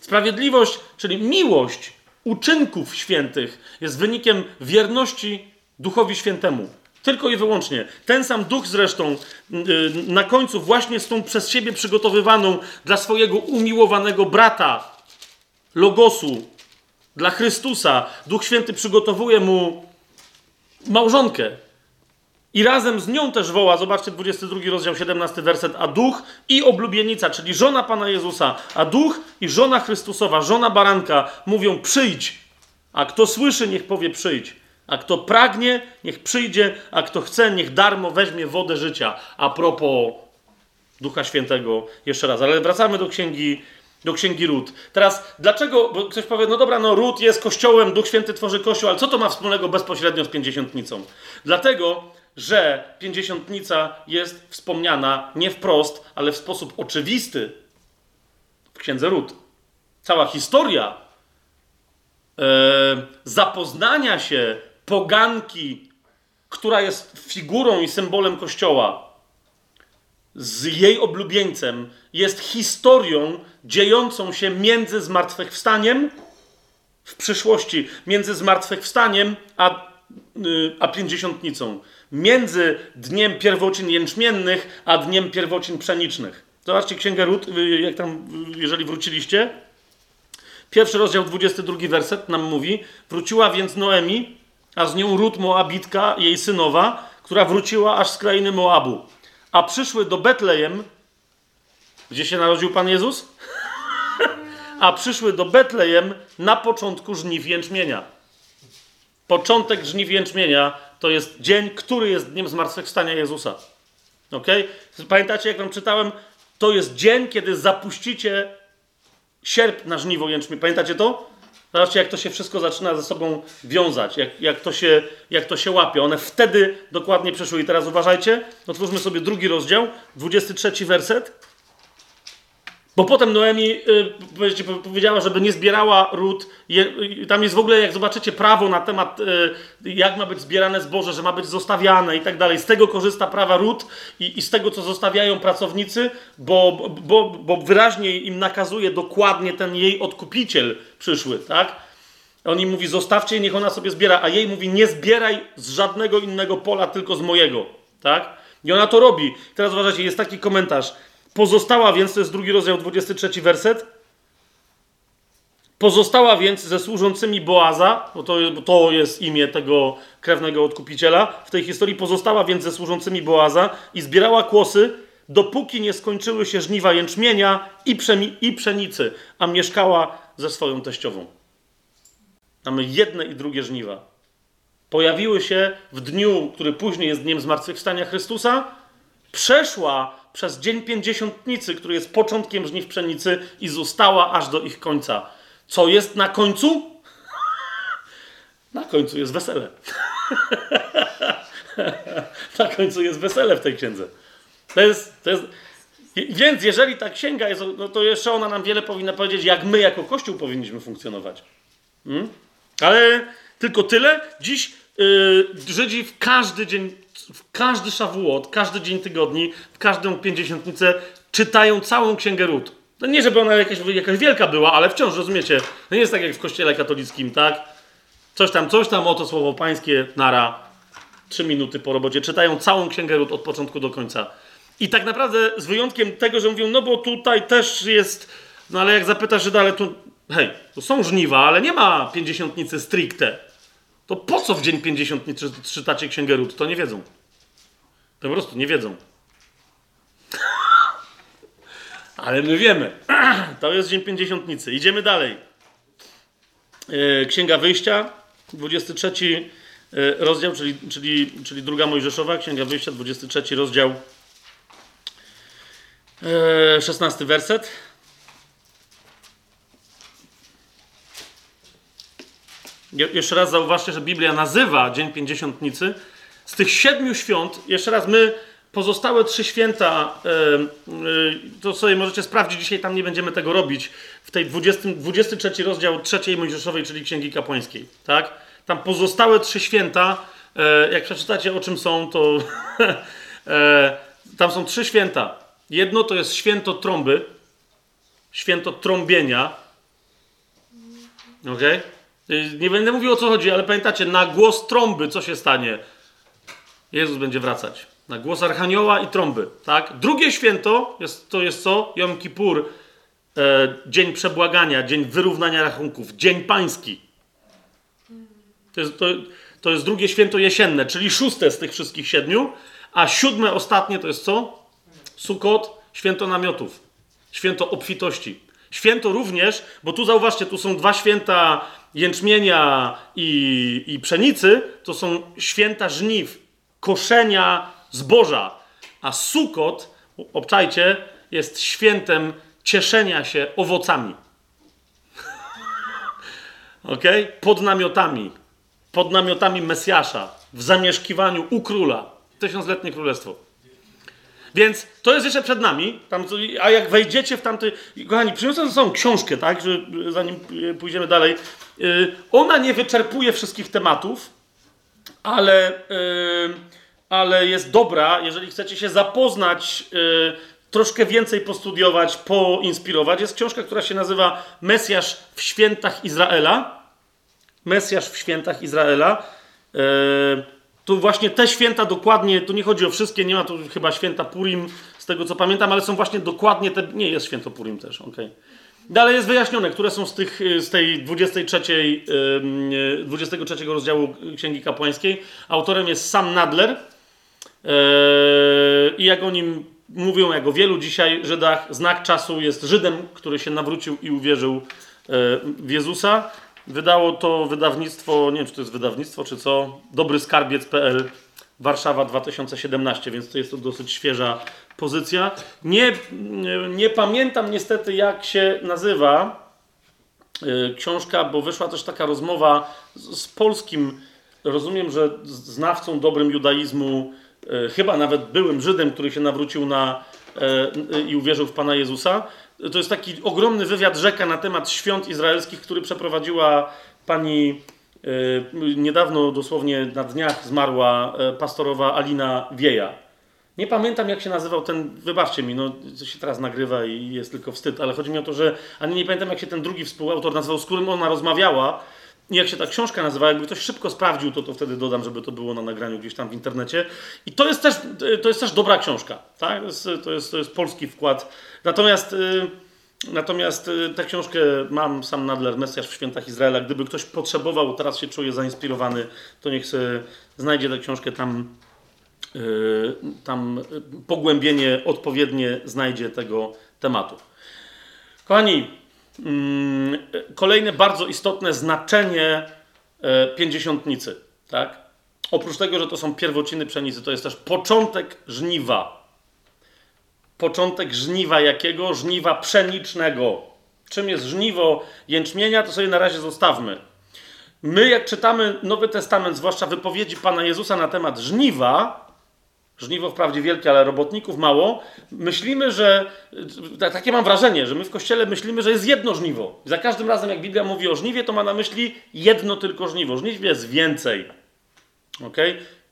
Sprawiedliwość, czyli miłość uczynków świętych jest wynikiem wierności Duchowi Świętemu. Tylko i wyłącznie. Ten sam duch zresztą yy, na końcu właśnie z tą przez siebie przygotowywaną dla swojego umiłowanego brata, Logosu, dla Chrystusa. Duch Święty przygotowuje mu małżonkę. I razem z nią też woła, zobaczcie 22 rozdział 17 werset, a duch i oblubienica, czyli żona Pana Jezusa, a duch i żona Chrystusowa, żona baranka mówią przyjdź. A kto słyszy, niech powie przyjdź. A kto pragnie, niech przyjdzie, a kto chce, niech darmo weźmie wodę życia. A propos Ducha Świętego, jeszcze raz. Ale wracamy do księgi do księgi Ród. Teraz, dlaczego, bo ktoś powie, no dobra, no Ród jest kościołem, Duch Święty tworzy kościół, ale co to ma wspólnego bezpośrednio z pięćdziesiątnicą? Dlatego, że pięćdziesiątnica jest wspomniana nie wprost, ale w sposób oczywisty w księdze Ród. Cała historia e, zapoznania się poganki, która jest figurą i symbolem kościoła, z jej oblubieńcem, jest historią dziejącą się między zmartwychwstaniem w przyszłości, między zmartwychwstaniem a, yy, a pięćdziesiątnicą, między dniem pierwocin jęczmiennych a dniem pierwocin pszenicznych. Zobaczcie Księgę Rut, y, jak tam, y, jeżeli wróciliście. Pierwszy rozdział, 22 werset nam mówi: Wróciła więc Noemi, a z nią Rut Moabitka, jej synowa, która wróciła aż z krainy Moabu. A przyszły do Betlejem, gdzie się narodził Pan Jezus? A przyszły do Betlejem na początku żniw jęczmienia. Początek żniw jęczmienia to jest dzień, który jest dniem zmartwychwstania Jezusa. Ok? Pamiętacie, jak wam czytałem? To jest dzień, kiedy zapuścicie sierp na żniwo jęczmień. Pamiętacie to? Zobaczcie, jak to się wszystko zaczyna ze sobą wiązać, jak, jak, to, się, jak to się łapie. One wtedy dokładnie przeszły. I teraz uważajcie, otwórzmy sobie drugi rozdział, 23 werset. Bo potem Noemi y, powiedziała, żeby nie zbierała ród. Y, tam jest w ogóle, jak zobaczycie, prawo na temat, y, jak ma być zbierane zboże, że ma być zostawiane i tak dalej. Z tego korzysta prawa ród i, i z tego, co zostawiają pracownicy, bo, bo, bo wyraźnie im nakazuje dokładnie ten jej odkupiciel przyszły, tak? On im mówi, zostawcie, niech ona sobie zbiera, a jej mówi, nie zbieraj z żadnego innego pola, tylko z mojego, tak? I ona to robi. Teraz uważajcie, jest taki komentarz. Pozostała więc, to jest drugi rozdział, 23 werset. Pozostała więc ze służącymi Boaza, bo to, bo to jest imię tego krewnego odkupiciela, w tej historii pozostała więc ze służącymi Boaza i zbierała kłosy, dopóki nie skończyły się żniwa jęczmienia i, przemi- i pszenicy, a mieszkała ze swoją teściową. Mamy jedne i drugie żniwa. Pojawiły się w dniu, który później jest dniem zmartwychwstania Chrystusa, przeszła przez dzień pięćdziesiątnicy, który jest początkiem żniw pszenicy i została aż do ich końca. Co jest na końcu? Na końcu jest wesele. na końcu jest wesele w tej księdze. To jest, to jest... Więc jeżeli ta księga jest, no to jeszcze ona nam wiele powinna powiedzieć, jak my jako Kościół powinniśmy funkcjonować. Hmm? Ale tylko tyle. Dziś yy, Żydzi w każdy dzień w każdy szawuot, każdy dzień tygodni, w każdą pięćdziesiątnicę czytają całą księgę Rut. No nie, żeby ona jakaś, jakaś wielka była, ale wciąż, rozumiecie, no nie jest tak jak w kościele katolickim, tak? Coś tam, coś tam, oto słowo pańskie, nara, trzy minuty po robocie. Czytają całą księgę Rut od początku do końca. I tak naprawdę z wyjątkiem tego, że mówią, no bo tutaj też jest, no ale jak zapytasz dalej, to hej, to są żniwa, ale nie ma pięćdziesiątnicy stricte. To po co w dzień pięćdziesiątnicy czytacie księgę Rut? To nie wiedzą. To po prostu nie wiedzą. Ale my wiemy. To jest dzień pięćdziesiątnicy. Idziemy dalej. E, Księga Wyjścia, 23 e, rozdział, czyli, czyli, czyli druga Mojżeszowa, Księga Wyjścia, 23 rozdział, 16 e, werset. Jeszcze raz zauważcie, że Biblia nazywa Dzień Pięćdziesiątnicy z tych siedmiu świąt, jeszcze raz, my pozostałe trzy święta, to sobie możecie sprawdzić, dzisiaj tam nie będziemy tego robić, w tej 20, 23 rozdział trzeciej Mojżeszowej, czyli Księgi Kapłańskiej, tak? Tam pozostałe trzy święta, e, jak przeczytacie o czym są, to e, tam są trzy święta. Jedno to jest święto trąby, święto trąbienia, ok? Nie będę mówił o co chodzi, ale pamiętacie, na głos trąby co się stanie? Jezus będzie wracać. Na głos Archanioła i trąby. Tak? Drugie święto jest, to jest co? Jom Kippur. E, dzień przebłagania, dzień wyrównania rachunków, dzień pański. To jest, to, to jest drugie święto jesienne, czyli szóste z tych wszystkich siedmiu. A siódme, ostatnie to jest co? Sukot, święto namiotów. Święto obfitości. Święto również, bo tu zauważcie, tu są dwa święta jęczmienia i, i pszenicy, to są święta żniw koszenia zboża. A Sukot, obczajcie, jest świętem cieszenia się owocami. ok? Pod namiotami. Pod namiotami Mesjasza. W zamieszkiwaniu u króla. Tysiącletnie królestwo. Więc to jest jeszcze przed nami. Tam, a jak wejdziecie w tamty. Kochani, przyniosłem ze sobą książkę, tak? Że, zanim pójdziemy dalej. Yy, ona nie wyczerpuje wszystkich tematów, ale. Yy, ale jest dobra, jeżeli chcecie się zapoznać, yy, troszkę więcej postudiować, poinspirować. Jest książka, która się nazywa Mesjasz w świętach Izraela. Mesjasz w świętach Izraela. Yy, tu właśnie te święta dokładnie, tu nie chodzi o wszystkie, nie ma tu chyba święta Purim, z tego co pamiętam, ale są właśnie dokładnie te, nie jest święto Purim też, okej. Okay. Dalej jest wyjaśnione, które są z, tych, z tej 23, 23 rozdziału Księgi Kapłańskiej. Autorem jest Sam Nadler. Eee, I jak o nim mówią, jak o wielu dzisiaj Żydach, znak czasu jest Żydem, który się nawrócił i uwierzył e, w Jezusa. Wydało to wydawnictwo, nie wiem czy to jest wydawnictwo czy co, dobryskarbiec.pl Warszawa 2017, więc to jest to dosyć świeża pozycja. Nie, nie pamiętam niestety, jak się nazywa y, książka, bo wyszła też taka rozmowa z, z polskim, rozumiem, że znawcą dobrym judaizmu, y, chyba nawet byłym Żydem, który się nawrócił na, y, i uwierzył w Pana Jezusa. To jest taki ogromny wywiad rzeka na temat świąt izraelskich, który przeprowadziła pani niedawno, dosłownie na dniach zmarła pastorowa Alina Wieja. Nie pamiętam, jak się nazywał ten, wybaczcie mi, no co się teraz nagrywa i jest tylko wstyd, ale chodzi mi o to, że ani nie pamiętam, jak się ten drugi współautor nazywał, z którym ona rozmawiała i jak się ta książka nazywa, jakby ktoś szybko sprawdził, to, to wtedy dodam, żeby to było na nagraniu gdzieś tam w internecie. I to jest też, to jest też dobra książka, tak? To jest, to jest, to jest polski wkład. Natomiast... Yy, Natomiast y, tę książkę mam sam Nadler, Mesjasz w Świętach Izraela. Gdyby ktoś potrzebował, teraz się czuje zainspirowany, to niech znajdzie tę książkę tam tam pogłębienie odpowiednie znajdzie tego tematu. Kochani, mm, kolejne bardzo istotne znaczenie e, pięćdziesiątnicy. Tak? Oprócz tego, że to są pierwociny pszenicy, to jest też początek żniwa. Początek żniwa jakiego? Żniwa pszenicznego. Czym jest żniwo jęczmienia, to sobie na razie zostawmy. My, jak czytamy Nowy Testament, zwłaszcza wypowiedzi Pana Jezusa na temat żniwa, Żniwo wprawdzie wielkie, ale robotników mało. Myślimy, że. Takie mam wrażenie, że my w kościele myślimy, że jest jedno żniwo. Za każdym razem, jak Biblia mówi o żniwie, to ma na myśli jedno tylko żniwo. Żniw jest więcej. Ok?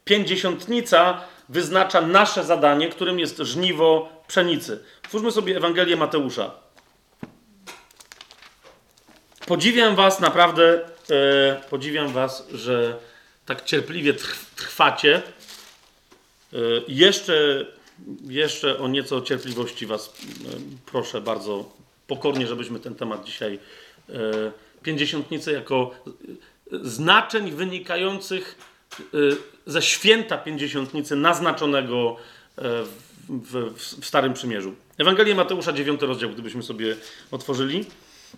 Pięćdziesiątnica wyznacza nasze zadanie, którym jest żniwo pszenicy. Twórzmy sobie Ewangelię Mateusza. Podziwiam Was naprawdę, e, podziwiam Was, że tak cierpliwie trwacie jeszcze, jeszcze o nieco cierpliwości Was y, proszę bardzo pokornie, żebyśmy ten temat dzisiaj y, pięćdziesiątnicy jako znaczeń wynikających ze święta pięćdziesiątnicy naznaczonego w, w, w Starym Przymierzu. Ewangelię Mateusza, 9 rozdział, gdybyśmy sobie otworzyli.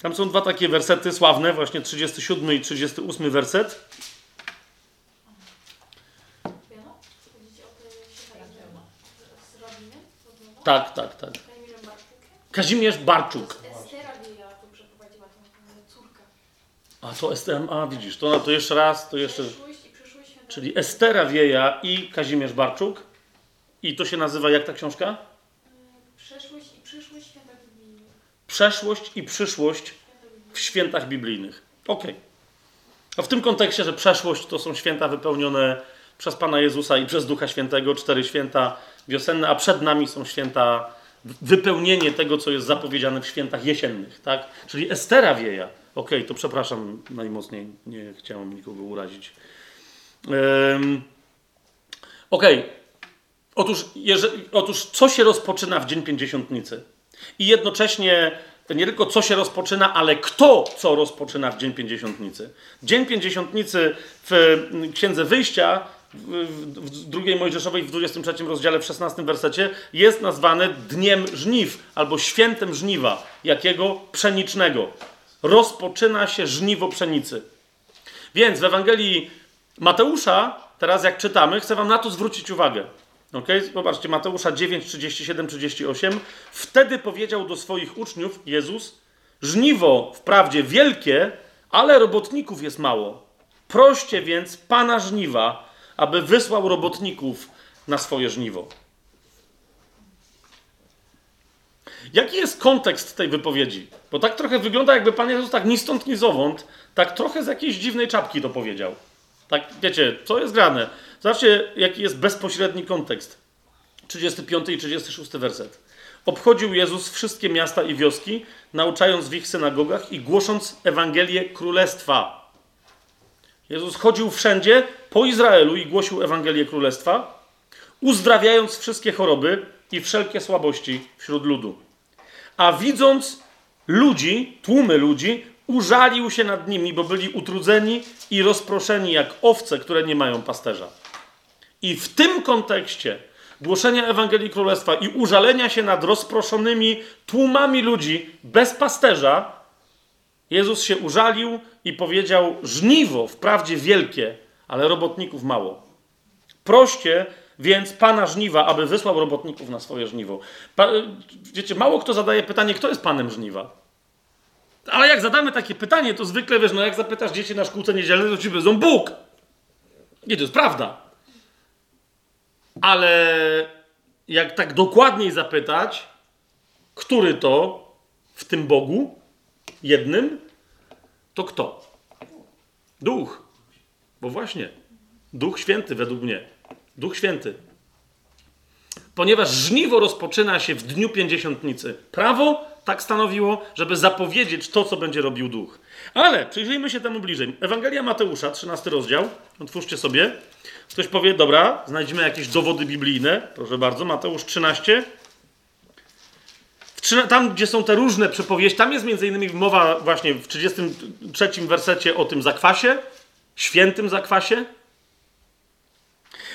Tam są dwa takie wersety sławne, właśnie 37 i 38 werset. Tak, tak, tak. Kazimierz Barczuk. Estera Wieja tu przeprowadziła tą córkę. A to Estera, a widzisz, to, to jeszcze raz, to jeszcze... Czyli Estera Wieja i Kazimierz Barczuk. I to się nazywa jak ta książka? Przeszłość i przyszłość święta biblijnych. Przeszłość i przyszłość w świętach biblijnych. Okej. A w tym kontekście, że przeszłość to są święta wypełnione przez Pana Jezusa i przez Ducha Świętego, cztery święta wiosenne, a przed nami są święta, wypełnienie tego, co jest zapowiedziane w świętach jesiennych, tak? Czyli Estera wieja. Okej, okay, to przepraszam najmocniej, nie chciałem nikogo urazić. Um, Okej. Okay. Otóż, otóż, co się rozpoczyna w Dzień Pięćdziesiątnicy? I jednocześnie nie tylko co się rozpoczyna, ale kto co rozpoczyna w Dzień Pięćdziesiątnicy. Dzień Pięćdziesiątnicy w Księdze Wyjścia w drugiej Mojżeszowej w 23 rozdziale w 16 wersecie jest nazwany dniem żniw albo świętem żniwa. Jakiego? Pszenicznego. Rozpoczyna się żniwo pszenicy. Więc w Ewangelii Mateusza, teraz jak czytamy, chcę wam na to zwrócić uwagę. Ok? Popatrzcie, Mateusza 9, 37, 38. Wtedy powiedział do swoich uczniów Jezus: Żniwo wprawdzie wielkie, ale robotników jest mało. Proście więc Pana żniwa, aby wysłał robotników na swoje żniwo. Jaki jest kontekst tej wypowiedzi? Bo tak trochę wygląda, jakby Pan Jezus tak ni stąd, ni zowąd, tak trochę z jakiejś dziwnej czapki to powiedział. Tak, wiecie, co jest grane? Zobaczcie, jaki jest bezpośredni kontekst. 35 i 36 werset. Obchodził Jezus wszystkie miasta i wioski, nauczając w ich synagogach i głosząc Ewangelię Królestwa Jezus chodził wszędzie po Izraelu i głosił Ewangelię Królestwa, uzdrawiając wszystkie choroby i wszelkie słabości wśród ludu. A widząc ludzi, tłumy ludzi, użalił się nad nimi, bo byli utrudzeni i rozproszeni jak owce, które nie mają pasterza. I w tym kontekście głoszenia Ewangelii Królestwa i użalenia się nad rozproszonymi tłumami ludzi bez pasterza, Jezus się użalił i powiedział: Żniwo wprawdzie wielkie, ale robotników mało. Proście więc pana żniwa, aby wysłał robotników na swoje żniwo. Pa, wiecie, mało kto zadaje pytanie, kto jest panem żniwa. Ale jak zadamy takie pytanie, to zwykle wiesz, no jak zapytasz dzieci na szkółce niedzielnej, to ci powiedzą Bóg. Nie, to jest prawda. Ale jak tak dokładniej zapytać, który to w tym Bogu, jednym, to kto? Duch. Bo właśnie, Duch Święty według mnie. Duch Święty. Ponieważ żniwo rozpoczyna się w dniu pięćdziesiątnicy. Prawo tak stanowiło, żeby zapowiedzieć to, co będzie robił Duch. Ale przyjrzyjmy się temu bliżej. Ewangelia Mateusza, 13 rozdział. Otwórzcie sobie. Ktoś powie, dobra, znajdziemy jakieś dowody biblijne. Proszę bardzo, Mateusz 13. Tam, gdzie są te różne przypowieści, tam jest między innymi mowa właśnie w 33 wersecie o tym zakwasie, świętym zakwasie.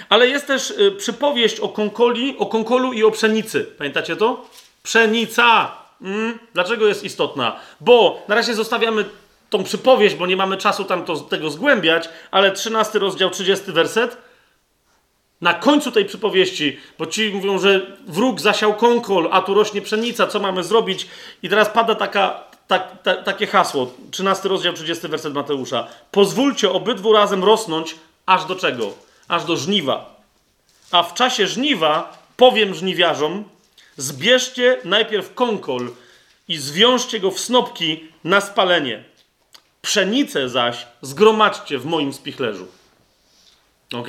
Ale jest też y, przypowieść o konkoli, o konkolu i o pszenicy. Pamiętacie to? Pszenica. Mm, dlaczego jest istotna? Bo na razie zostawiamy tą przypowieść, bo nie mamy czasu tam to, tego zgłębiać, ale 13 rozdział, 30 werset. Na końcu tej przypowieści, bo ci mówią, że wróg zasiał konkol, a tu rośnie pszenica, co mamy zrobić? I teraz pada taka, tak, ta, takie hasło, 13 rozdział, 30 werset Mateusza. Pozwólcie obydwu razem rosnąć, aż do czego? Aż do żniwa. A w czasie żniwa powiem żniwiarzom, zbierzcie najpierw konkol i zwiążcie go w snopki na spalenie. Pszenicę zaś zgromadźcie w moim spichlerzu. Ok?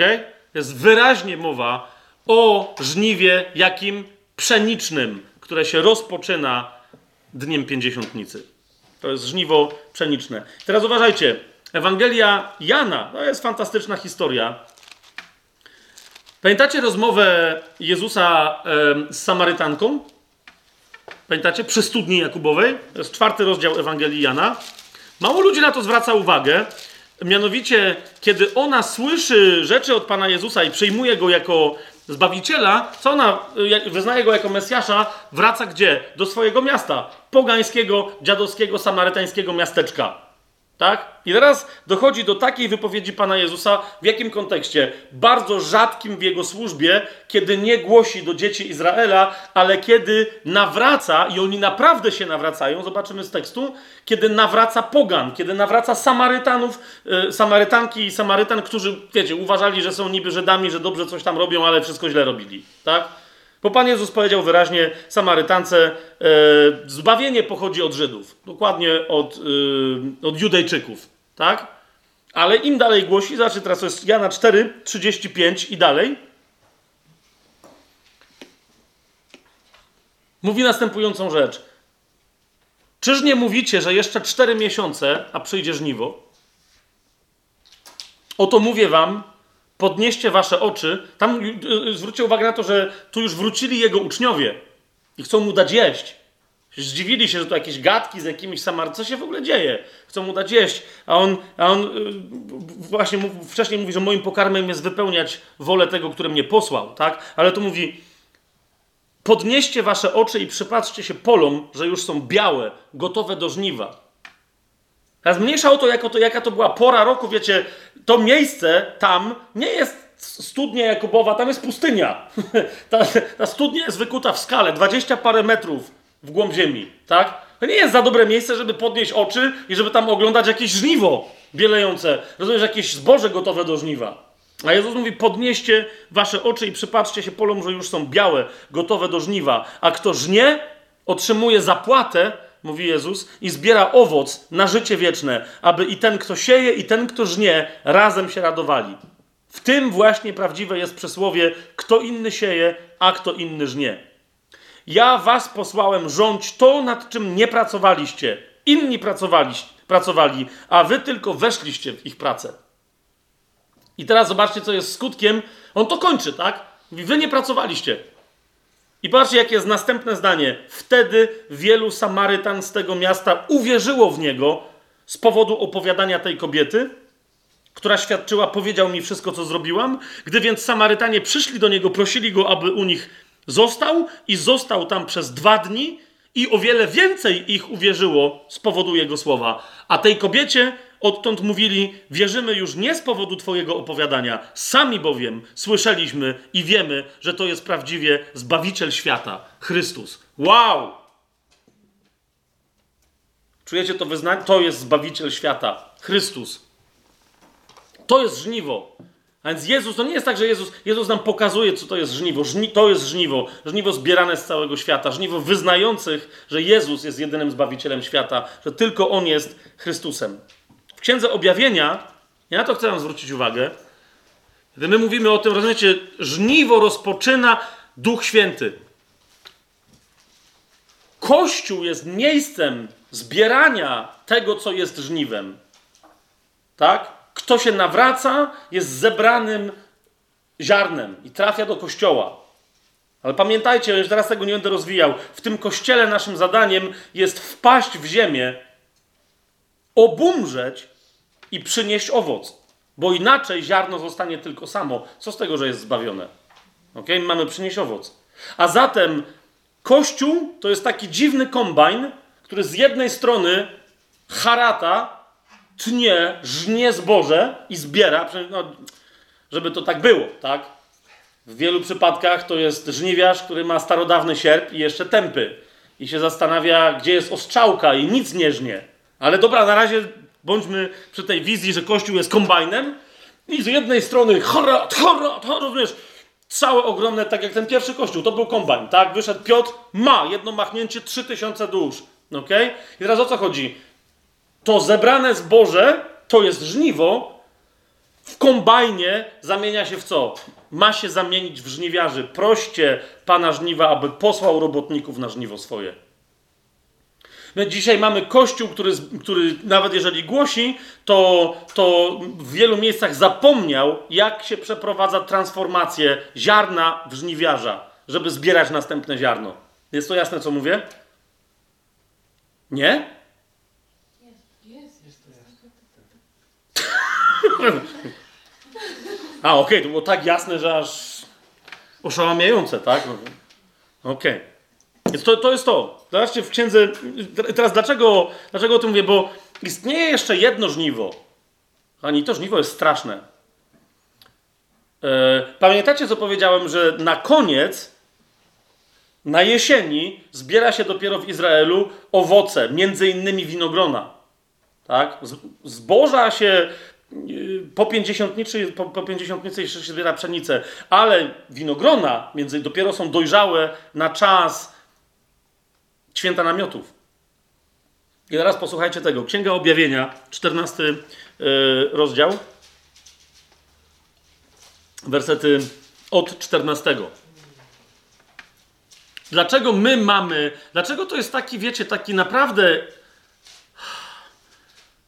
Jest wyraźnie mowa o żniwie jakim pszenicznym, które się rozpoczyna dniem pięćdziesiątnicy. To jest żniwo pszeniczne. Teraz uważajcie. Ewangelia Jana to jest fantastyczna historia. Pamiętacie rozmowę Jezusa z Samarytanką? Pamiętacie? Przy studni Jakubowej. To jest czwarty rozdział Ewangelii Jana. Mało ludzi na to zwraca uwagę. Mianowicie, kiedy ona słyszy rzeczy od Pana Jezusa i przyjmuje go jako Zbawiciela, co ona, wyznaje go jako Mesjasza, wraca gdzie? Do swojego miasta. Pogańskiego, dziadowskiego, samarytańskiego miasteczka. Tak? I teraz dochodzi do takiej wypowiedzi Pana Jezusa, w jakim kontekście? Bardzo rzadkim w jego służbie, kiedy nie głosi do dzieci Izraela, ale kiedy nawraca, i oni naprawdę się nawracają, zobaczymy z tekstu, kiedy nawraca pogan, kiedy nawraca Samarytanów, yy, Samarytanki i Samarytan, którzy, wiecie, uważali, że są niby Żydami, że dobrze coś tam robią, ale wszystko źle robili. Tak? Bo Pan Jezus powiedział wyraźnie Samarytance, e, zbawienie pochodzi od Żydów, dokładnie od, e, od Judejczyków, tak? Ale im dalej głosi, znaczy teraz to jest Jana 4, 35 i dalej, mówi następującą rzecz. Czyż nie mówicie, że jeszcze cztery miesiące, a przyjdzie żniwo? Oto mówię wam, podnieście wasze oczy. Tam y, y, zwróćcie uwagę na to, że tu już wrócili jego uczniowie i chcą mu dać jeść. Zdziwili się, że to jakieś gadki z jakimiś samar... Co się w ogóle dzieje? Chcą mu dać jeść. A on, a on y, właśnie wcześniej mówi, że moim pokarmem jest wypełniać wolę tego, który mnie posłał, tak? Ale tu mówi, podnieście wasze oczy i przypatrzcie się polom, że już są białe, gotowe do żniwa. Teraz mniejsza to, jako to, jaka to była pora roku, wiecie, to miejsce tam nie jest studnia Jakubowa, tam jest pustynia. ta, ta, studnia jest wykuta w skale, 20 parę metrów w głąb ziemi, tak? To nie jest za dobre miejsce, żeby podnieść oczy i żeby tam oglądać jakieś żniwo bielejące. Rozumiesz, jakieś zboże gotowe do żniwa. A Jezus mówi, podnieście wasze oczy i przypatrzcie się polom, że już są białe, gotowe do żniwa. A kto żnie, otrzymuje zapłatę mówi Jezus, i zbiera owoc na życie wieczne, aby i ten, kto sieje, i ten, kto żnie, razem się radowali. W tym właśnie prawdziwe jest przysłowie: kto inny sieje, a kto inny żnie. Ja was posłałem rządź to, nad czym nie pracowaliście. Inni pracowali, pracowali, a wy tylko weszliście w ich pracę. I teraz zobaczcie, co jest skutkiem. On to kończy, tak? Wy nie pracowaliście. I patrzcie, jakie jest następne zdanie. Wtedy wielu Samarytan z tego miasta uwierzyło w niego z powodu opowiadania tej kobiety, która świadczyła, powiedział mi wszystko, co zrobiłam. Gdy więc Samarytanie przyszli do niego, prosili go, aby u nich został i został tam przez dwa dni i o wiele więcej ich uwierzyło z powodu jego słowa. A tej kobiecie odtąd mówili: Wierzymy już nie z powodu Twojego opowiadania, sami bowiem słyszeliśmy i wiemy, że to jest prawdziwie Zbawiciel świata, Chrystus. Wow! Czujecie to wyznanie? To jest Zbawiciel świata, Chrystus. To jest żniwo. A więc Jezus, to nie jest tak, że Jezus, Jezus nam pokazuje, co to jest żniwo. Żni, to jest żniwo. Żniwo zbierane z całego świata. Żniwo wyznających, że Jezus jest jedynym Zbawicielem świata, że tylko On jest Chrystusem. W Księdze Objawienia, ja na to chcę wam zwrócić uwagę, gdy my mówimy o tym, rozumiecie, żniwo rozpoczyna Duch Święty. Kościół jest miejscem zbierania tego, co jest żniwem. Tak? Kto się nawraca, jest zebranym ziarnem i trafia do kościoła. Ale pamiętajcie, że teraz tego nie będę rozwijał. W tym kościele naszym zadaniem jest wpaść w ziemię, obumrzeć i przynieść owoc. Bo inaczej ziarno zostanie tylko samo. Co z tego, że jest zbawione? Ok? Mamy przynieść owoc. A zatem Kościół to jest taki dziwny kombajn, który z jednej strony harata, tnie, żnie zboże i zbiera, no, żeby to tak było, tak? W wielu przypadkach to jest żniwiarz, który ma starodawny sierp i jeszcze tępy. I się zastanawia, gdzie jest ostrzałka i nic nie żnie. Ale dobra, na razie bądźmy przy tej wizji, że Kościół jest kombajnem i z jednej strony harat, harat, harat, rozumiesz, całe ogromne, tak jak ten pierwszy Kościół, to był kombajn, tak? Wyszedł Piotr, ma jedno machnięcie 3000 dusz, ok? I teraz o co chodzi? To zebrane zboże, to jest żniwo, w kombajnie zamienia się w co? Ma się zamienić w żniwiarzy. Proście Pana żniwa, aby posłał robotników na żniwo swoje. My dzisiaj mamy kościół, który, który nawet jeżeli głosi, to, to w wielu miejscach zapomniał, jak się przeprowadza transformację ziarna w żniwiarza, żeby zbierać następne ziarno. Jest to jasne, co mówię? Nie? A, okej, okay, to było tak jasne, że aż oszałamiające, tak? Okej. Okay. To, to jest to. Zobaczcie w księdze. Teraz dlaczego, dlaczego o tym mówię? Bo istnieje jeszcze jedno żniwo. Ani to żniwo jest straszne. E, pamiętacie, co powiedziałem, że na koniec, na jesieni, zbiera się dopiero w Izraelu owoce, między innymi winogrona. Tak? Zboża się y, po pięćdziesiątnicy, po, po pięćdziesiątnicy jeszcze się zbiera pszenicę, ale winogrona między, dopiero są dojrzałe na czas święta namiotów. I teraz posłuchajcie tego. Księga Objawienia, 14 yy, rozdział, wersety od 14. Dlaczego my mamy, dlaczego to jest taki, wiecie, taki naprawdę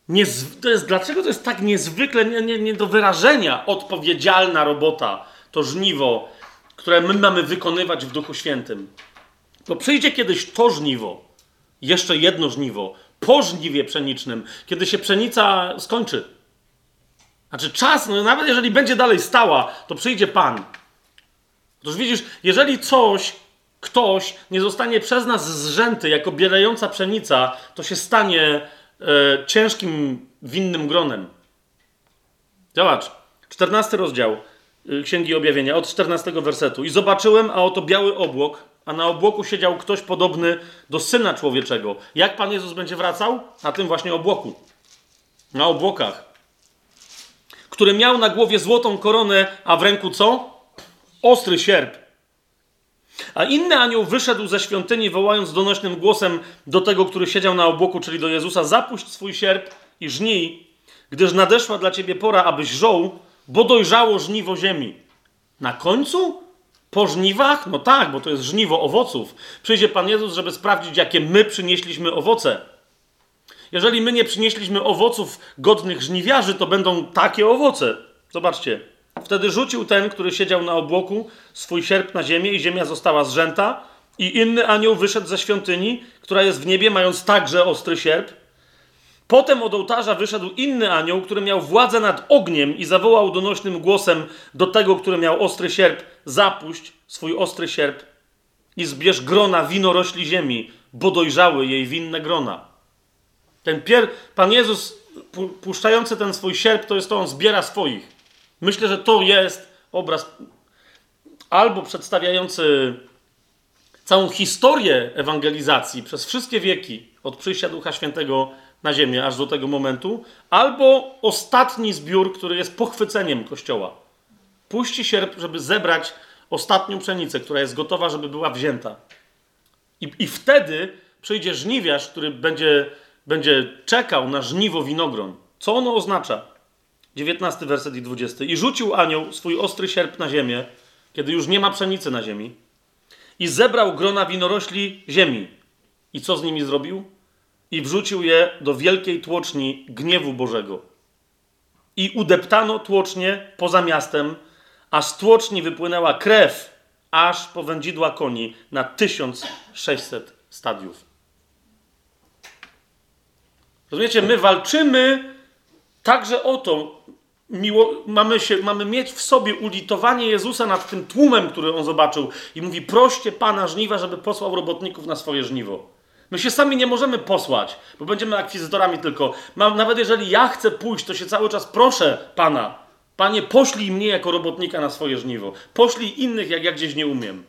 Niezw- to jest, dlaczego to jest tak niezwykle nie, nie, nie do wyrażenia odpowiedzialna robota, to żniwo, które my mamy wykonywać w Duchu Świętym? To przyjdzie kiedyś to żniwo, jeszcze jedno żniwo, po żniwie pszenicznym, kiedy się pszenica skończy. Znaczy czas, no nawet jeżeli będzie dalej stała, to przyjdzie Pan. Otóż widzisz, jeżeli coś, ktoś nie zostanie przez nas zrzęty jako bielająca pszenica, to się stanie e, ciężkim, winnym gronem. Zobacz, 14 rozdział e, Księgi Objawienia, od 14 wersetu. I zobaczyłem, a oto biały obłok, a na obłoku siedział ktoś podobny do Syna Człowieczego. Jak Pan Jezus będzie wracał? Na tym właśnie obłoku. Na obłokach. Który miał na głowie złotą koronę, a w ręku co? Ostry sierp. A inny anioł wyszedł ze świątyni, wołając donośnym głosem do tego, który siedział na obłoku, czyli do Jezusa: Zapuść swój sierp i żnij, gdyż nadeszła dla ciebie pora, abyś żął, bo dojrzało żniwo ziemi. Na końcu po żniwach? No tak, bo to jest żniwo owoców. Przyjdzie Pan Jezus, żeby sprawdzić, jakie my przynieśliśmy owoce. Jeżeli my nie przynieśliśmy owoców godnych żniwiarzy, to będą takie owoce. Zobaczcie. Wtedy rzucił ten, który siedział na obłoku, swój sierp na ziemię i ziemia została zrzęta. I inny anioł wyszedł ze świątyni, która jest w niebie, mając także ostry sierp. Potem od ołtarza wyszedł inny anioł, który miał władzę nad ogniem i zawołał donośnym głosem do tego, który miał ostry sierp: Zapuść swój ostry sierp i zbierz grona winorośli ziemi, bo dojrzały jej winne grona. Ten pier... Pan Jezus pu- puszczający ten swój sierp, to jest to, on zbiera swoich. Myślę, że to jest obraz albo przedstawiający całą historię ewangelizacji przez wszystkie wieki, od przyjścia Ducha Świętego na ziemię aż do tego momentu, albo ostatni zbiór, który jest pochwyceniem Kościoła. Puści sierp, żeby zebrać ostatnią pszenicę, która jest gotowa, żeby była wzięta. I, i wtedy przyjdzie żniwiarz, który będzie, będzie czekał na żniwo winogron. Co ono oznacza? 19 werset i 20. I rzucił anioł swój ostry sierp na ziemię, kiedy już nie ma pszenicy na ziemi, i zebrał grona winorośli ziemi. I co z nimi zrobił? I wrzucił je do wielkiej tłoczni gniewu Bożego. I udeptano tłocznie poza miastem, a z tłoczni wypłynęła krew, aż po wędzidła koni na 1600 stadiów. Rozumiecie, my walczymy także o to, miło, mamy, się, mamy mieć w sobie ulitowanie Jezusa nad tym tłumem, który on zobaczył i mówi, proście Pana żniwa, żeby posłał robotników na swoje żniwo. My się sami nie możemy posłać, bo będziemy akwizytorami tylko. Nawet jeżeli ja chcę pójść, to się cały czas proszę Pana. Panie, poślij mnie jako robotnika na swoje żniwo. Poślij innych, jak ja gdzieś nie umiem.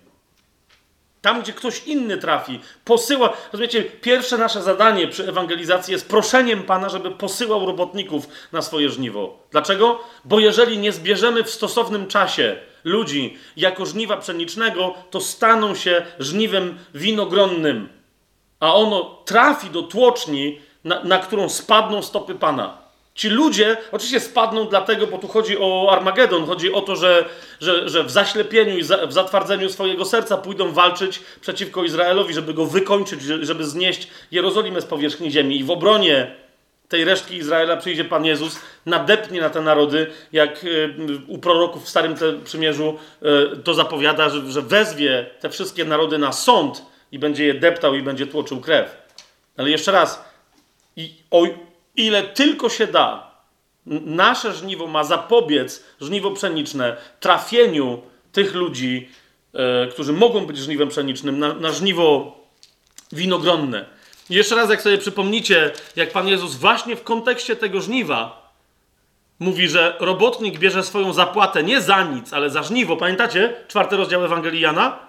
Tam, gdzie ktoś inny trafi, posyła. Rozumiecie, pierwsze nasze zadanie przy ewangelizacji jest proszeniem Pana, żeby posyłał robotników na swoje żniwo. Dlaczego? Bo jeżeli nie zbierzemy w stosownym czasie ludzi jako żniwa pszenicznego, to staną się żniwem winogronnym, a ono trafi do tłoczni, na, na którą spadną stopy Pana. Ci ludzie oczywiście spadną dlatego, bo tu chodzi o Armagedon, chodzi o to, że, że, że w zaślepieniu i za, w zatwardzeniu swojego serca pójdą walczyć przeciwko Izraelowi, żeby go wykończyć, żeby znieść Jerozolimę z powierzchni ziemi. I w obronie tej resztki Izraela przyjdzie Pan Jezus, nadepnie na te narody, jak y, u proroków w Starym Przymierzu y, to zapowiada, że, że wezwie te wszystkie narody na sąd i będzie je deptał i będzie tłoczył krew. Ale jeszcze raz, i o ile tylko się da, nasze żniwo ma zapobiec, żniwo pszeniczne, trafieniu tych ludzi, e, którzy mogą być żniwem pszenicznym, na, na żniwo winogronne. I jeszcze raz, jak sobie przypomnicie, jak Pan Jezus właśnie w kontekście tego żniwa mówi, że robotnik bierze swoją zapłatę nie za nic, ale za żniwo. Pamiętacie? Czwarty rozdział Ewangelii Jana?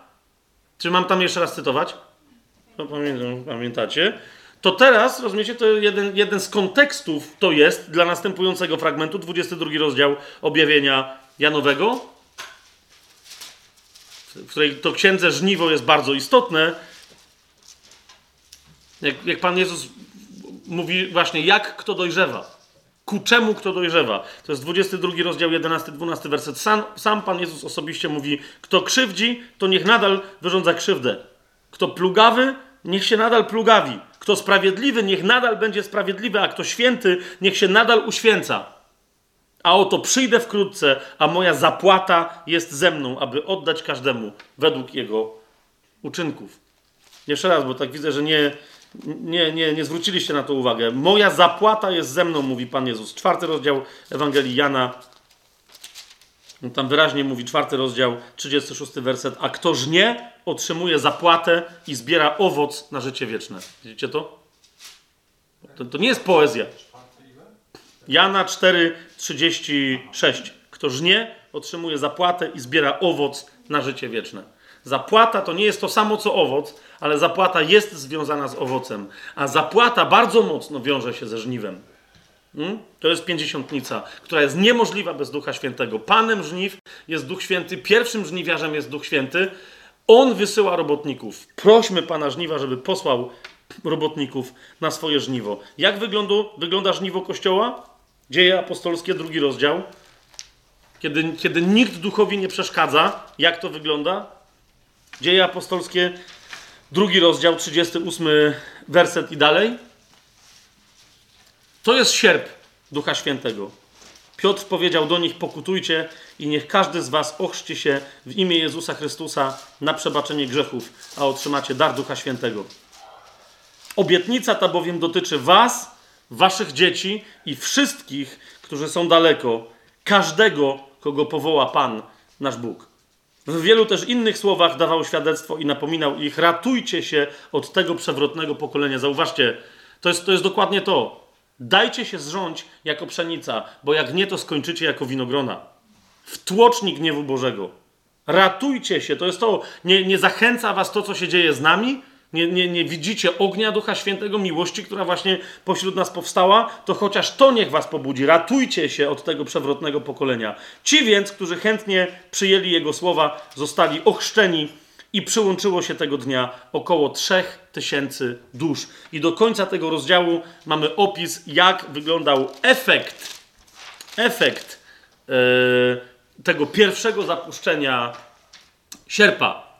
Czy mam tam jeszcze raz cytować? No, pamiętacie? To teraz, rozumiecie, to jeden, jeden z kontekstów to jest dla następującego fragmentu, 22 rozdział objawienia Janowego, w której to księdze żniwo jest bardzo istotne. Jak, jak Pan Jezus mówi właśnie, jak kto dojrzewa. Ku czemu kto dojrzewa? To jest 22 rozdział, 11-12 werset. Sam, sam Pan Jezus osobiście mówi, kto krzywdzi, to niech nadal wyrządza krzywdę. Kto plugawy, niech się nadal plugawi. Kto sprawiedliwy, niech nadal będzie sprawiedliwy, a kto święty, niech się nadal uświęca. A oto przyjdę wkrótce, a moja zapłata jest ze mną, aby oddać każdemu według jego uczynków. Jeszcze raz, bo tak widzę, że nie, nie, nie, nie zwróciliście na to uwagę. Moja zapłata jest ze mną, mówi Pan Jezus. Czwarty rozdział Ewangelii Jana. Tam wyraźnie mówi czwarty rozdział, 36 werset. A kto żnie, otrzymuje zapłatę i zbiera owoc na życie wieczne. Widzicie to? To, to nie jest poezja. Jana 4, 36. Kto żnie, otrzymuje zapłatę i zbiera owoc na życie wieczne. Zapłata to nie jest to samo co owoc, ale zapłata jest związana z owocem. A zapłata bardzo mocno wiąże się ze żniwem. Hmm? To jest pięćdziesiątnica, która jest niemożliwa bez Ducha Świętego. Panem żniw jest Duch Święty, pierwszym żniwiarzem jest Duch Święty. On wysyła robotników. Prośmy Pana żniwa, żeby posłał robotników na swoje żniwo. Jak wygląda, wygląda żniwo Kościoła? Dzieje apostolskie, drugi rozdział. Kiedy, kiedy nikt duchowi nie przeszkadza, jak to wygląda? Dzieje apostolskie, drugi rozdział, 38 werset i dalej. To jest sierp Ducha Świętego. Piotr powiedział do nich: Pokutujcie i niech każdy z Was ochrzci się w imię Jezusa Chrystusa na przebaczenie grzechów, a otrzymacie dar Ducha Świętego. Obietnica ta bowiem dotyczy Was, Waszych dzieci i wszystkich, którzy są daleko, każdego, kogo powoła Pan, nasz Bóg. W wielu też innych słowach dawał świadectwo i napominał ich: ratujcie się od tego przewrotnego pokolenia. Zauważcie, to jest, to jest dokładnie to. Dajcie się zrządź jako pszenica, bo jak nie, to skończycie jako winogrona. W tłocznik gniewu Bożego. Ratujcie się. To jest to, nie, nie zachęca was to, co się dzieje z nami, nie, nie, nie widzicie ognia Ducha Świętego, miłości, która właśnie pośród nas powstała, to chociaż to niech was pobudzi. Ratujcie się od tego przewrotnego pokolenia. Ci więc, którzy chętnie przyjęli Jego słowa, zostali ochrzczeni i przyłączyło się tego dnia około 3000 dusz. I do końca tego rozdziału mamy opis, jak wyglądał efekt, efekt yy, tego pierwszego zapuszczenia sierpa.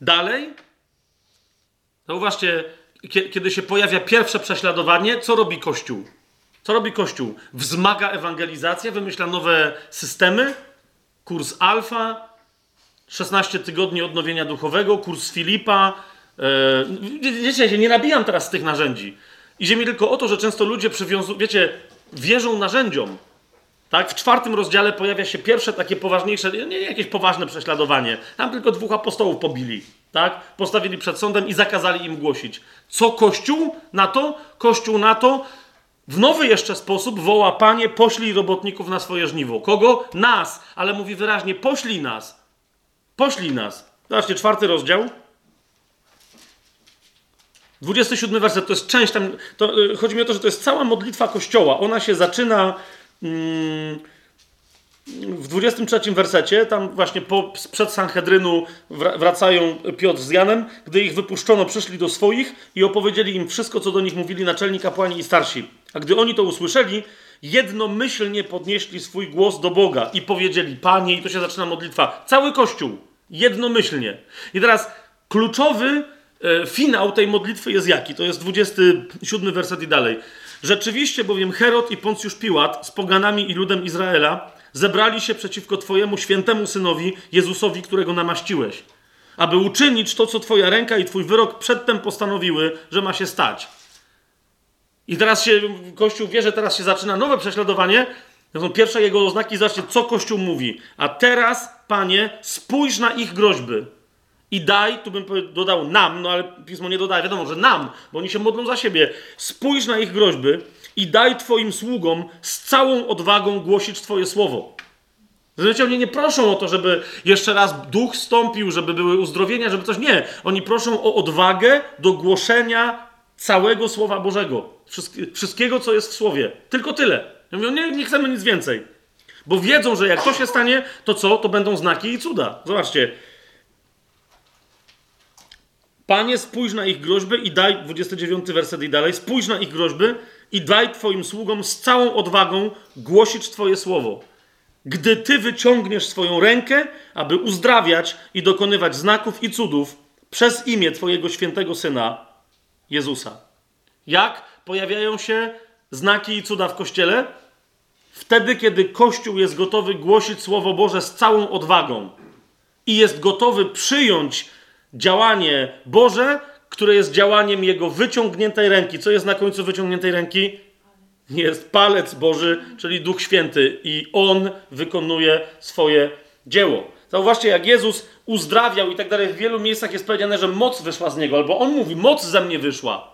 Dalej Zauważcie, kiedy się pojawia pierwsze prześladowanie, co robi Kościół? Co robi Kościół? Wzmaga ewangelizację, wymyśla nowe systemy, kurs alfa, 16 tygodni odnowienia duchowego, kurs Filipa. Yy, wiecie, ja się nie nabijam teraz z tych narzędzi. Idzie mi tylko o to, że często ludzie przywiązują, wiecie, wierzą narzędziom. Tak? W czwartym rozdziale pojawia się pierwsze takie poważniejsze, nie jakieś poważne prześladowanie. Tam tylko dwóch apostołów pobili. Tak? Postawili przed sądem i zakazali im głosić. Co Kościół na to? Kościół na to w nowy jeszcze sposób woła Panie, poślij robotników na swoje żniwo. Kogo? Nas. Ale mówi wyraźnie, poślij nas. Poślij nas. Zobaczcie, czwarty rozdział. 27 werset to jest część tam. To, yy, chodzi mi o to, że to jest cała modlitwa Kościoła. Ona się zaczyna. Yy, w 23 wersecie, tam właśnie po, sprzed Sanhedrynu wracają Piotr z Janem, gdy ich wypuszczono, przyszli do swoich i opowiedzieli im wszystko, co do nich mówili naczelni kapłani i starsi. A gdy oni to usłyszeli, jednomyślnie podnieśli swój głos do Boga i powiedzieli, Panie, i to się zaczyna modlitwa, cały Kościół, jednomyślnie. I teraz kluczowy e, finał tej modlitwy jest jaki? To jest 27 werset i dalej. Rzeczywiście bowiem Herod i Poncjusz Piłat z poganami i ludem Izraela zebrali się przeciwko Twojemu świętemu synowi, Jezusowi, którego namaściłeś, aby uczynić to, co Twoja ręka i Twój wyrok przedtem postanowiły, że ma się stać. I teraz się, Kościół wie, że teraz się zaczyna nowe prześladowanie. To są pierwsze jego oznaki. Zobaczcie, co Kościół mówi. A teraz, Panie, spójrz na ich groźby i daj, tu bym dodał nam, no ale pismo nie dodaje, wiadomo, że nam, bo oni się modlą za siebie. Spójrz na ich groźby i daj Twoim sługom z całą odwagą głosić Twoje słowo. Zrozumiecie, oni nie proszą o to, żeby jeszcze raz duch stąpił, żeby były uzdrowienia, żeby coś. Nie. Oni proszą o odwagę do głoszenia całego Słowa Bożego. Wszystkiego, co jest w Słowie. Tylko tyle. Ja mówię, nie, nie chcemy nic więcej. Bo wiedzą, że jak to się stanie, to co? To będą znaki i cuda. Zobaczcie. Panie, spójrz na ich groźby i daj, 29 werset i dalej, spójrz na ich groźby i daj Twoim sługom z całą odwagą głosić Twoje słowo. Gdy Ty wyciągniesz swoją rękę, aby uzdrawiać i dokonywać znaków i cudów przez imię Twojego świętego Syna, Jezusa. Jak pojawiają się znaki i cuda w Kościele? Wtedy, kiedy Kościół jest gotowy głosić Słowo Boże z całą odwagą i jest gotowy przyjąć działanie Boże, które jest działaniem jego wyciągniętej ręki. Co jest na końcu wyciągniętej ręki? Jest palec Boży, czyli Duch Święty, i on wykonuje swoje dzieło. Zauważcie, jak Jezus uzdrawiał i tak dalej, w wielu miejscach jest powiedziane, że moc wyszła z niego, albo on mówi, moc ze mnie wyszła.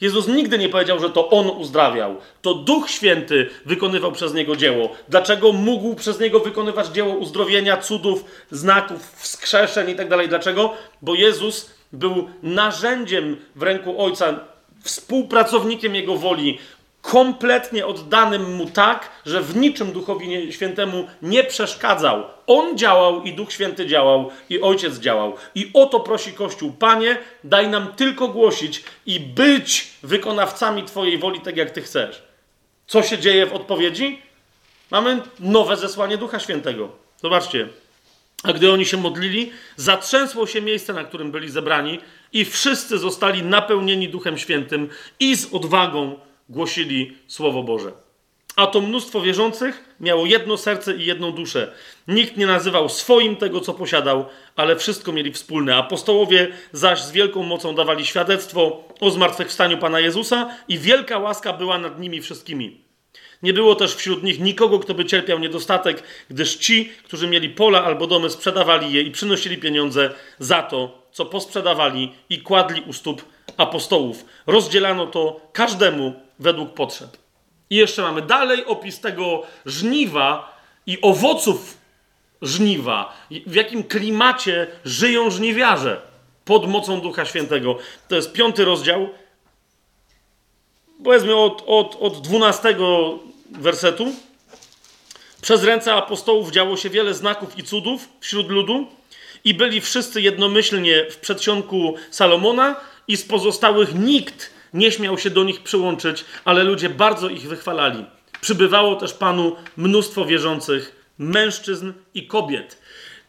Jezus nigdy nie powiedział, że to on uzdrawiał. To Duch Święty wykonywał przez niego dzieło. Dlaczego mógł przez niego wykonywać dzieło uzdrowienia, cudów, znaków, wskrzeszeń i tak dalej? Dlaczego? Bo Jezus był narzędziem w ręku Ojca, współpracownikiem Jego woli, kompletnie oddanym Mu tak, że w niczym Duchowi Świętemu nie przeszkadzał. On działał i Duch Święty działał i Ojciec działał. I o to prosi Kościół. Panie, daj nam tylko głosić i być wykonawcami Twojej woli tak, jak Ty chcesz. Co się dzieje w odpowiedzi? Mamy nowe zesłanie Ducha Świętego. Zobaczcie. A gdy oni się modlili, zatrzęsło się miejsce, na którym byli zebrani, i wszyscy zostali napełnieni Duchem Świętym i z odwagą głosili Słowo Boże. A to mnóstwo wierzących miało jedno serce i jedną duszę. Nikt nie nazywał swoim tego, co posiadał, ale wszystko mieli wspólne. Apostołowie zaś z wielką mocą dawali świadectwo o zmartwychwstaniu Pana Jezusa i wielka łaska była nad nimi wszystkimi. Nie było też wśród nich nikogo, kto by cierpiał niedostatek, gdyż ci, którzy mieli pola albo domy, sprzedawali je i przynosili pieniądze za to, co posprzedawali i kładli u stóp apostołów. Rozdzielano to każdemu według potrzeb. I jeszcze mamy dalej opis tego żniwa i owoców żniwa. W jakim klimacie żyją żniwiarze pod mocą Ducha Świętego. To jest piąty rozdział. Powiedzmy od, od, od 12 wersetu. Przez ręce apostołów działo się wiele znaków i cudów wśród ludu i byli wszyscy jednomyślnie w przedsionku Salomona i z pozostałych nikt nie śmiał się do nich przyłączyć, ale ludzie bardzo ich wychwalali. Przybywało też Panu mnóstwo wierzących mężczyzn i kobiet.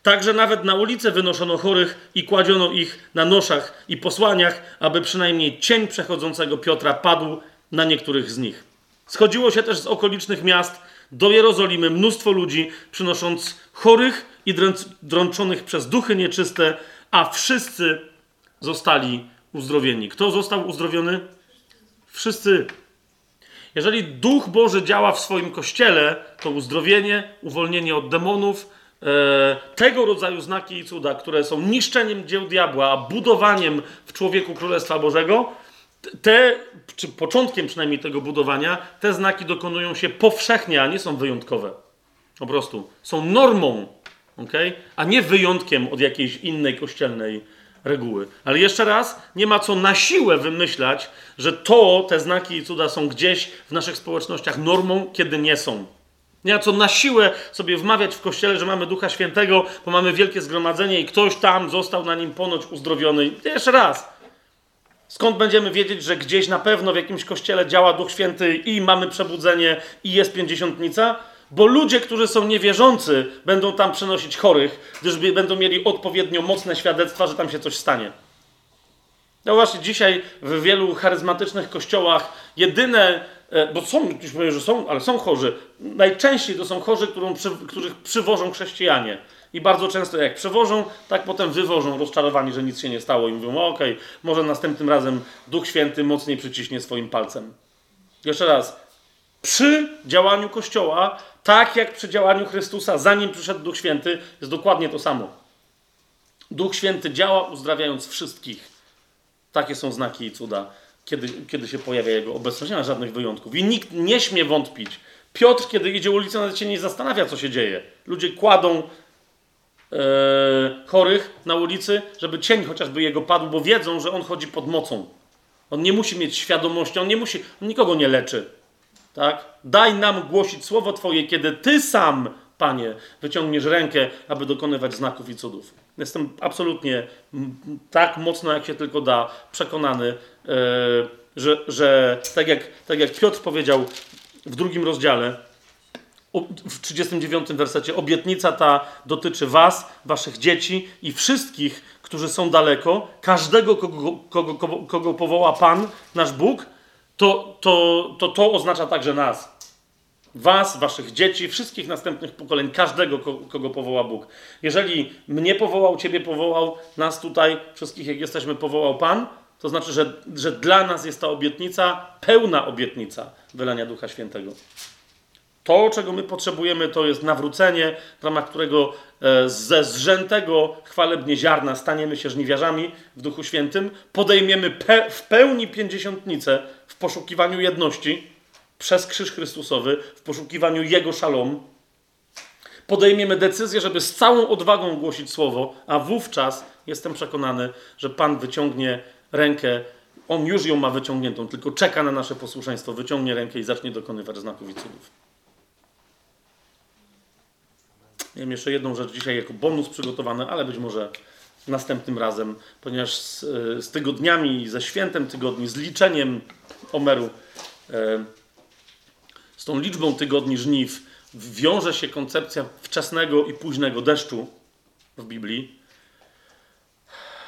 Także nawet na ulicę wynoszono chorych i kładziono ich na noszach i posłaniach, aby przynajmniej cień przechodzącego Piotra padł na niektórych z nich. Schodziło się też z okolicznych miast do Jerozolimy mnóstwo ludzi, przynosząc chorych i drączonych przez duchy nieczyste, a wszyscy zostali uzdrowieni. Kto został uzdrowiony? Wszyscy. Jeżeli Duch Boży działa w swoim kościele, to uzdrowienie, uwolnienie od demonów, e, tego rodzaju znaki i cuda, które są niszczeniem dzieł diabła, a budowaniem w człowieku Królestwa Bożego, te, czy początkiem przynajmniej tego budowania, te znaki dokonują się powszechnie, a nie są wyjątkowe. Po prostu są normą, okay? a nie wyjątkiem od jakiejś innej kościelnej reguły. Ale jeszcze raz, nie ma co na siłę wymyślać, że to, te znaki i cuda są gdzieś w naszych społecznościach normą, kiedy nie są. Nie ma co na siłę sobie wmawiać w kościele, że mamy Ducha Świętego, bo mamy wielkie zgromadzenie i ktoś tam został na nim ponoć uzdrowiony. Jeszcze raz. Skąd będziemy wiedzieć, że gdzieś na pewno w jakimś kościele działa Duch Święty i mamy przebudzenie i jest pięćdziesiątnica? Bo ludzie, którzy są niewierzący, będą tam przenosić chorych, gdyż będą mieli odpowiednio mocne świadectwa, że tam się coś stanie. No właśnie, dzisiaj w wielu charyzmatycznych kościołach jedyne, e, bo są, już powiem, że są, ale są chorzy. Najczęściej to są chorzy, którą, których przywożą chrześcijanie. I bardzo często jak przewożą, tak potem wywożą rozczarowani, że nic się nie stało i mówią, okej, okay, może następnym razem Duch Święty mocniej przyciśnie swoim palcem. Jeszcze raz, przy działaniu Kościoła, tak jak przy działaniu Chrystusa, zanim przyszedł Duch Święty, jest dokładnie to samo. Duch Święty działa, uzdrawiając wszystkich. Takie są znaki i cuda, kiedy, kiedy się pojawia Jego obecność. Nie ma żadnych wyjątków. I nikt nie śmie wątpić. Piotr, kiedy idzie ulicą, nawet się nie zastanawia, co się dzieje. Ludzie kładą chorych na ulicy, żeby cień chociażby jego padł, bo wiedzą, że on chodzi pod mocą. On nie musi mieć świadomości, on nie musi, on nikogo nie leczy. Tak? Daj nam głosić słowo Twoje, kiedy Ty sam, Panie, wyciągniesz rękę, aby dokonywać znaków i cudów. Jestem absolutnie tak mocno, jak się tylko da, przekonany, yy, że, że tak, jak, tak jak Piotr powiedział w drugim rozdziale, w 39 wersecie, obietnica ta dotyczy Was, Waszych dzieci i wszystkich, którzy są daleko, każdego, kogo, kogo, kogo, kogo powoła Pan, nasz Bóg, to, to, to to oznacza także nas. Was, waszych dzieci, wszystkich następnych pokoleń, każdego, kogo powoła Bóg. Jeżeli mnie powołał, ciebie powołał, nas tutaj, wszystkich jak jesteśmy, powołał Pan, to znaczy, że, że dla nas jest ta obietnica, pełna obietnica wylania Ducha Świętego. To, czego my potrzebujemy, to jest nawrócenie, w ramach którego e, ze zrzętego chwalebnie ziarna staniemy się żniwiarzami w Duchu Świętym, podejmiemy pe w pełni pięćdziesiątnicę w poszukiwaniu jedności przez krzyż Chrystusowy, w poszukiwaniu Jego szalom. Podejmiemy decyzję, żeby z całą odwagą głosić Słowo, a wówczas jestem przekonany, że Pan wyciągnie rękę on już ją ma wyciągniętą, tylko czeka na nasze posłuszeństwo. Wyciągnie rękę i zacznie dokonywać znaków i cudów. Miałem jeszcze jedną rzecz dzisiaj jako bonus przygotowany, ale być może następnym razem, ponieważ z, e, z tygodniami, ze świętem tygodni, z liczeniem Omeru, e, z tą liczbą tygodni żniw wiąże się koncepcja wczesnego i późnego deszczu w Biblii.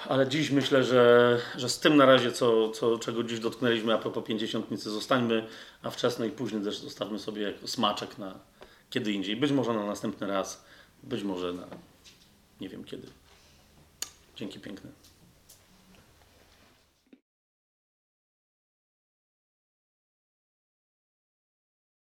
Ale dziś myślę, że, że z tym na razie, co, co, czego dziś dotknęliśmy a propos pięćdziesiątnicy, zostańmy, a wczesny i późny deszcz zostawmy sobie jako smaczek na kiedy indziej. Być może na następny raz. Być może na nie wiem kiedy. Dzięki piękne.